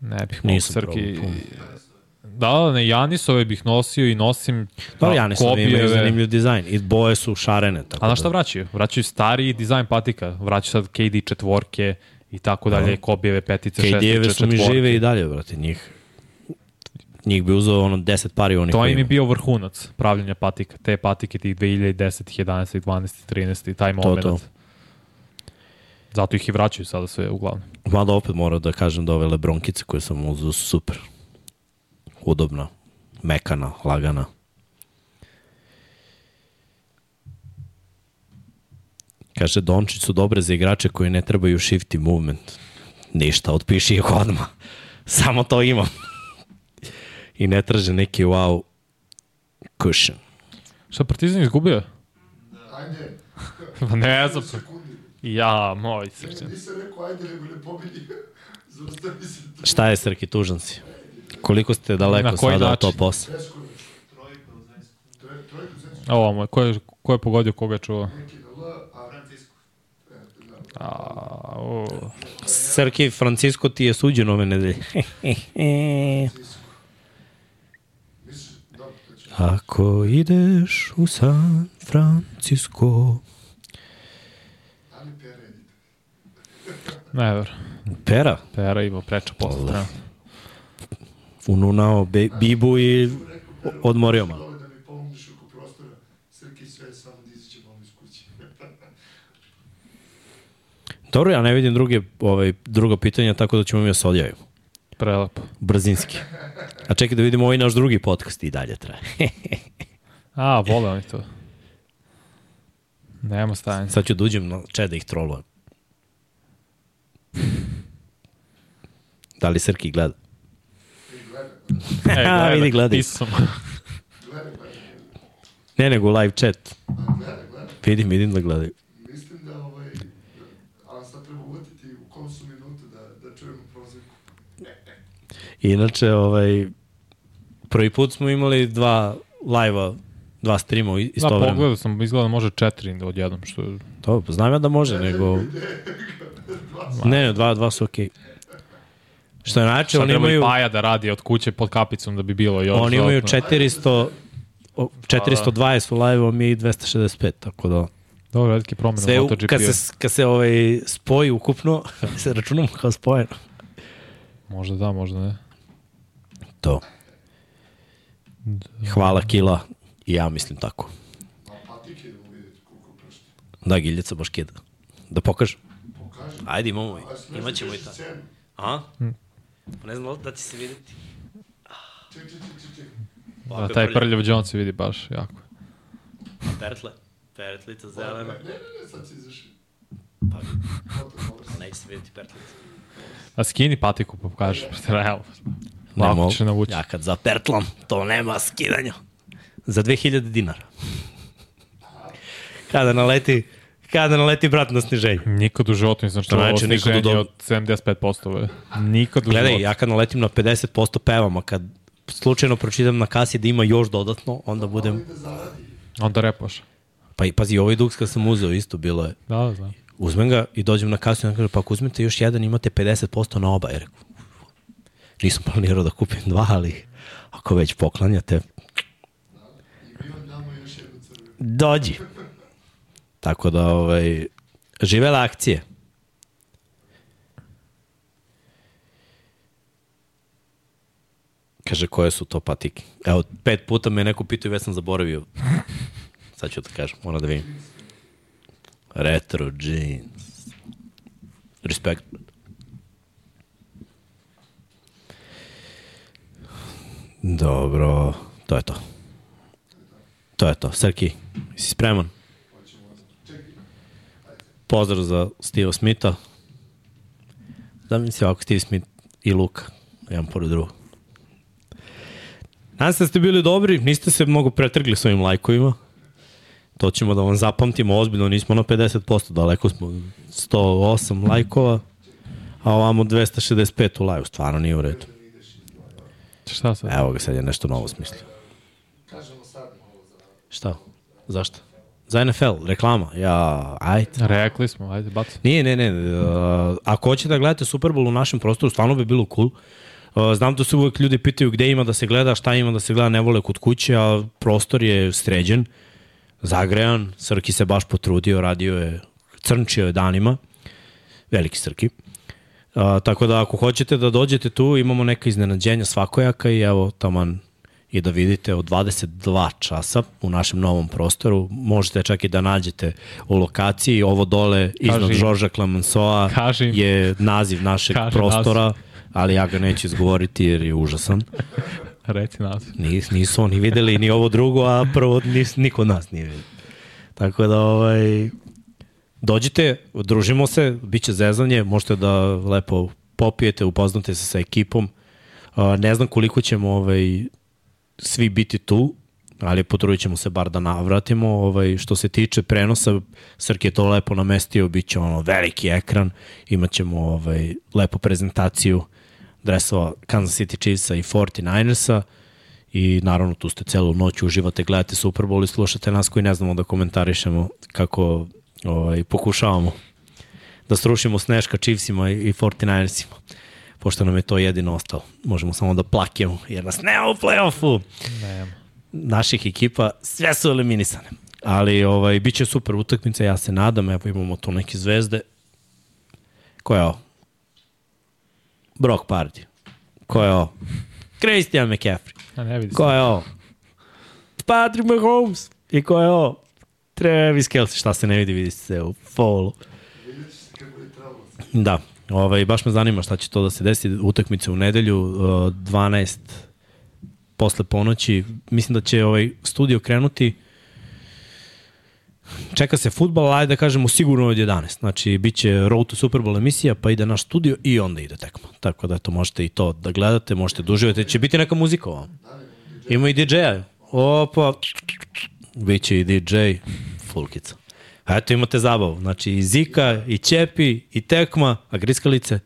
Ne bih mogu Srki... Da, da, ne, Janisove bih nosio i nosim Dobro, a, Janisove imaju zanimljiv dizajn i boje su šarene. Tako A na šta da, vraćaju? Vraćaju stariji dizajn patika. Vraćaju sad KD četvorke i tako dalje, Kobijeve petice, šestice, KD-eve su mi četvorke. žive i dalje, brate, njih. Njih bi uzeo ono 10 pari onih To im je bio vrhunac pravljenja patika. Te patike tih 2010, 11, 12, 13, taj moment. to. Zato ih i vraćaju sada sve uglavnom. Mada opet moram da kažem da ove lebronkice koje sam uzeo su super. Udobna, mekana, lagana. Kaže, Dončić su dobre za igrače koji ne trebaju shifty movement. Ništa, otpiši ih odmah. Samo to imam. I ne traže neki wow cushion. Šta Partizan izgubio? Ajde, Pa ne znam. sekundi. Ja, moj srčan. Nisam rekao ajde, nego ne pobedi. Zaustavi se. Šta je, Srki, tužan si? Koliko ste daleko sada od način? to posla? Beskonačno. Trojka u Zensku. Trojka u Zensku. Ovo moj, ko je, ko je pogodio, koga je čuo? Neki na L, a Francisco. E. A, o. Srki, Francisco ti je suđen ove nedelje. Misliš, dobro, to će. Ako ideš u San Francisco... Ali pere idite. Ne, ver. Pera, Pera ima preča posle. trenutno. ununao be, bibu i odmorio malo. Dobro, ja ne vidim druge, ovaj, druga pitanja, tako da ćemo mi da se odjavimo. Prelepo. Brzinski. A čekaj da vidimo ovaj naš drugi podcast i dalje traje. A, vole oni to. Nema stajanja. Sad ću da uđem na chat da ih trolujem. Da li Srki gleda? E, gleda, vidi, sam. gleda, gleda. Ne, nego live chat. Vidim, vidim da gledaju. Mislim da ovaj, ali sad treba uvatiti u kom su minutu da, da čujemo prozivku. Inače, ovaj, prvi put smo imali dva live-a, dva streama Da, istovremeno. pogledao sam, izgleda da može četiri odjednom, što To, znam ja da može, nego... Ne, ne, dva, dva su okej. Što je najče, Sad oni imaju, Paja da radi od kuće pod kapicom da bi bilo još. oni imaju dodatno. 400, o, 420 u live-u, a mi 265, tako da... Dobro, veliki promjena Sve, u, MotoGP. kad se, kad se ovaj, spoji ukupno, se računamo kao spojeno. Možda da, možda ne. To. Hvala Kila. I ja mislim tako. Da, Giljeca baš kida. Da pokažem. Pokaži. Ajde, imamo i. Imaćemo da i scenu? A? Pa ne znam da će se vidjeti. Ček, ček, ček, ček, ček. Da, taj prljav John se vidi baš jako. Pertle. Pertlica zelena. ne, ne, ne, sad si izašli. Pa, dobro. neće se vidjeti pertlica. A skini patiku pa pokaži. Realno. Lako će navući. Ja kad zapertlam, to nema skidanja. Za 2000 dinara. Kada naleti, kada naleti brat na sniženju. Nikad u životu nisam što Znači, sniženje dobu. od 75%. Ve. Nikad u Gledaj, životu. ja kad naletim na 50% pevam, a kad slučajno pročitam na kasi da ima još dodatno, onda budem... Da. Onda repaš. Pa i pazi, ovaj duks kad sam uzeo isto bilo je. Da, da, znam. Uzmem ga i dođem na kasu i on kaže, pa ako uzmete još jedan, imate 50% na oba. Ja rekao, nisam planirao da kupim dva, ali ako već poklanjate, dođi. Tako da, ovaj, živela akcije. Kaže, koje su to patike? Evo, pet puta me neko pitao i već sam zaboravio. Sad ću da kažem, moram da vidim. Retro jeans. Respekt. Dobro, to je to. To je to. Srki, si spreman? Pozdrav za Steve Smitha. Zamisli ovako Steve Smith i Luka, jedan pored drugog. Nadam se da ste bili dobri, niste se mnogo pretrgli s ovim lajkovima. To ćemo da vam zapamtimo ozbiljno, nismo na 50%, daleko smo 108 lajkova, a ovamo 265 u lajvu, stvarno nije u redu. Šta sad? Evo ga, sad je nešto novo smislio. Kažemo sad malo za... Šta? Zašto? Za NFL, reklama. Ja, ajde. Rekli smo, ajde, baci. Nije, ne, ne. Uh, ako hoćete da gledate Super Bowl u našem prostoru, stvarno bi bilo cool. Uh, znam da se uvek ljudi pitaju gde ima da se gleda, šta ima da se gleda, ne vole kod kuće, a prostor je sređen, zagrejan, Srki se baš potrudio, radio je, crnčio je danima, veliki Srki. Uh, tako da ako hoćete da dođete tu, imamo neka iznenađenja svakojaka i evo taman i da vidite od 22 časa u našem novom prostoru. Možete čak i da nađete u lokaciji. Ovo dole iznad Kaži. Žorža Clemenceau Kaži im. je naziv našeg Kaži prostora, ali ja ga neću izgovoriti jer je užasan. Reci nas. Nis, nisu oni videli ni ovo drugo, a prvo nis, niko nas nije vidio. Tako da, ovaj, dođite, družimo se, bit će zezanje, možete da lepo popijete, upoznate se sa ekipom. Ne znam koliko ćemo ovaj, svi biti tu, ali potrudit ćemo se bar da navratimo. Ovaj, što se tiče prenosa, Srk je to lepo namestio, bit će ono veliki ekran, imat ćemo ovaj, lepu prezentaciju dresova Kansas City Chiefsa i 49ersa i naravno tu ste celu noć, uživate, gledate Super Bowl i slušate nas koji ne znamo da komentarišemo kako ovaj, pokušavamo da srušimo Sneška Chiefsima i i 49ersima pošto nam je to jedino ostalo. Možemo samo da plakemo, jer nas nema u play-offu Nema. naših ekipa, sve su eliminisane. Ali ovaj, bit će super utakmica, ja se nadam, evo imamo tu neke zvezde. Ko je ovo? Brock Pardy. Ko je ovo? Christian McCaffrey. A ne vidi. Ko je ovo? Patrick Mahomes. I ko je ovo? Travis Kelce, šta se ne vidi, vidi se u trebalo. Da, ovaj, baš me zanima šta će to da se desi. Utakmice u nedelju, uh, 12 posle ponoći. Mislim da će ovaj studio krenuti čeka se futbal, ajde da kažemo sigurno od 11. Znači, bit će Road to Super Bowl emisija, pa ide naš studio i onda ide tekma. Tako da, eto, možete i to da gledate, možete da uživate. Će biti neka muzika ovam. Ima i DJ-a. Opa, Biće i DJ, fulkica. A eto imate zabavu. Znači i Zika, i Ćepi, i Tekma, a griskalice? E.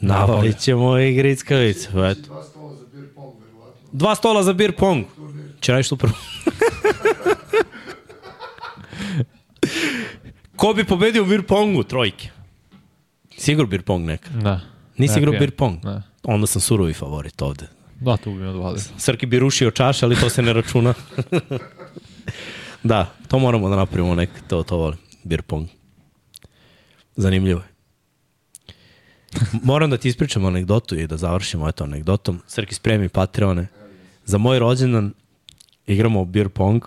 Nabavit ćemo i griskalice. Pa Eto. Dva stola za beer pong, verovatno. Dva stola za beer pong. Turnir. Će radiš super. Ko bi pobedio u beer pongu? Trojke. Sigur beer pong neka. Da. Nisi igrao beer pong? Ne. Onda sam surovi favorit ovde. Da, tu bi me odvalio. Srki bi rušio čaše, ali to se ne računa. da, to moramo da napravimo nek, to, to volim. Beer pong. Zanimljivo je. Moram da ti ispričam anegdotu i da završimo eto anegdotom. Srki spremi Patreone. Za moj rođendan igramo beer pong.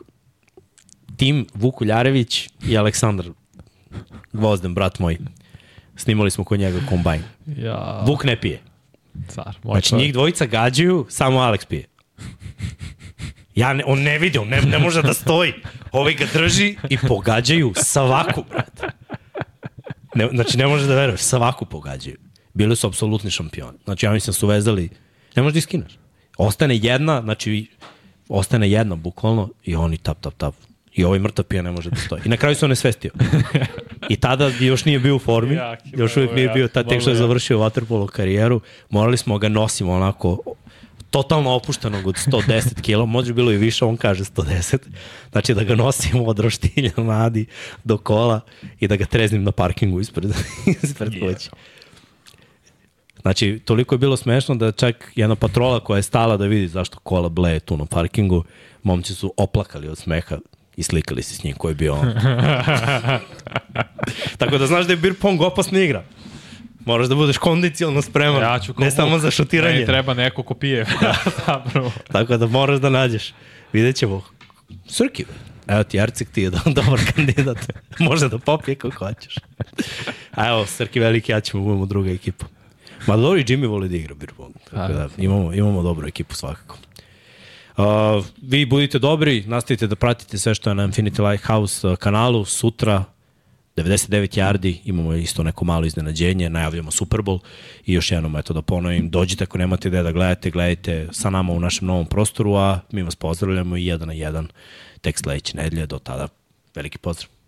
Tim Vuk Uljarević i Aleksandar Gvozden, brat moj. Snimali smo kod njega kombajn. Ja, Vuk ne pije. car. Moj Znači, čovjek. njih dvojica gađaju, samo Alex pije. Ja ne, on ne vidi, on ne, ne može da stoji. Ovaj ga drži i pogađaju svaku, brate. Ne, znači, ne može da veruješ, svaku pogađaju. Bili su apsolutni šampioni. Znači, ja mislim da su vezali, ne možeš da iskineš. Ostane jedna, znači, ostane jedna bukvalno i oni tap, tap, tap. I ovaj mrtav pija ne može da stoji. I na kraju se on svestio. I tada još nije bio u formi, još uvijek nije bio, ta, tek što je završio vaterpolo karijeru, morali smo ga nosimo onako totalno opuštenog od 110 kg, može bilo i više, on kaže 110, znači da ga nosimo od roštilja nadi do kola i da ga treznim na parkingu ispred, ispred kuće. Znači, toliko je bilo smešno da čak jedna patrola koja je stala da vidi zašto kola bleje tu na parkingu, momci su oplakali od smeha i slikali se s njim koji je bio on. Tako da znaš da je beer pong opasna igra. Moraš da budeš kondicionalno spreman, Ja ću kao ne samo za šutiranje. Meni treba neko ko pije. Zapravo. Tako da moraš da nađeš. Vidjet ćemo. Srki, evo ti Arcik ti je do- dobar kandidat. Može da popije kako hoćeš. A evo, Srki veliki, ja ćemo budemo druga ekipa. Ma dobro i Jimmy voli da igra beer pong. Tako da imamo, imamo dobru ekipu svakako. Uh, vi budite dobri, nastavite da pratite sve što je na Infinity Lighthouse uh, kanalu. Sutra 99 yardi, imamo isto neko malo iznenađenje, najavljamo Super Bowl i još jednom eto da ponovim, dođite ako nemate gde da gledate, gledajte sa nama u našem novom prostoru, a mi vas pozdravljamo i jedan na jedan tek sledeće nedelje, do tada veliki pozdrav.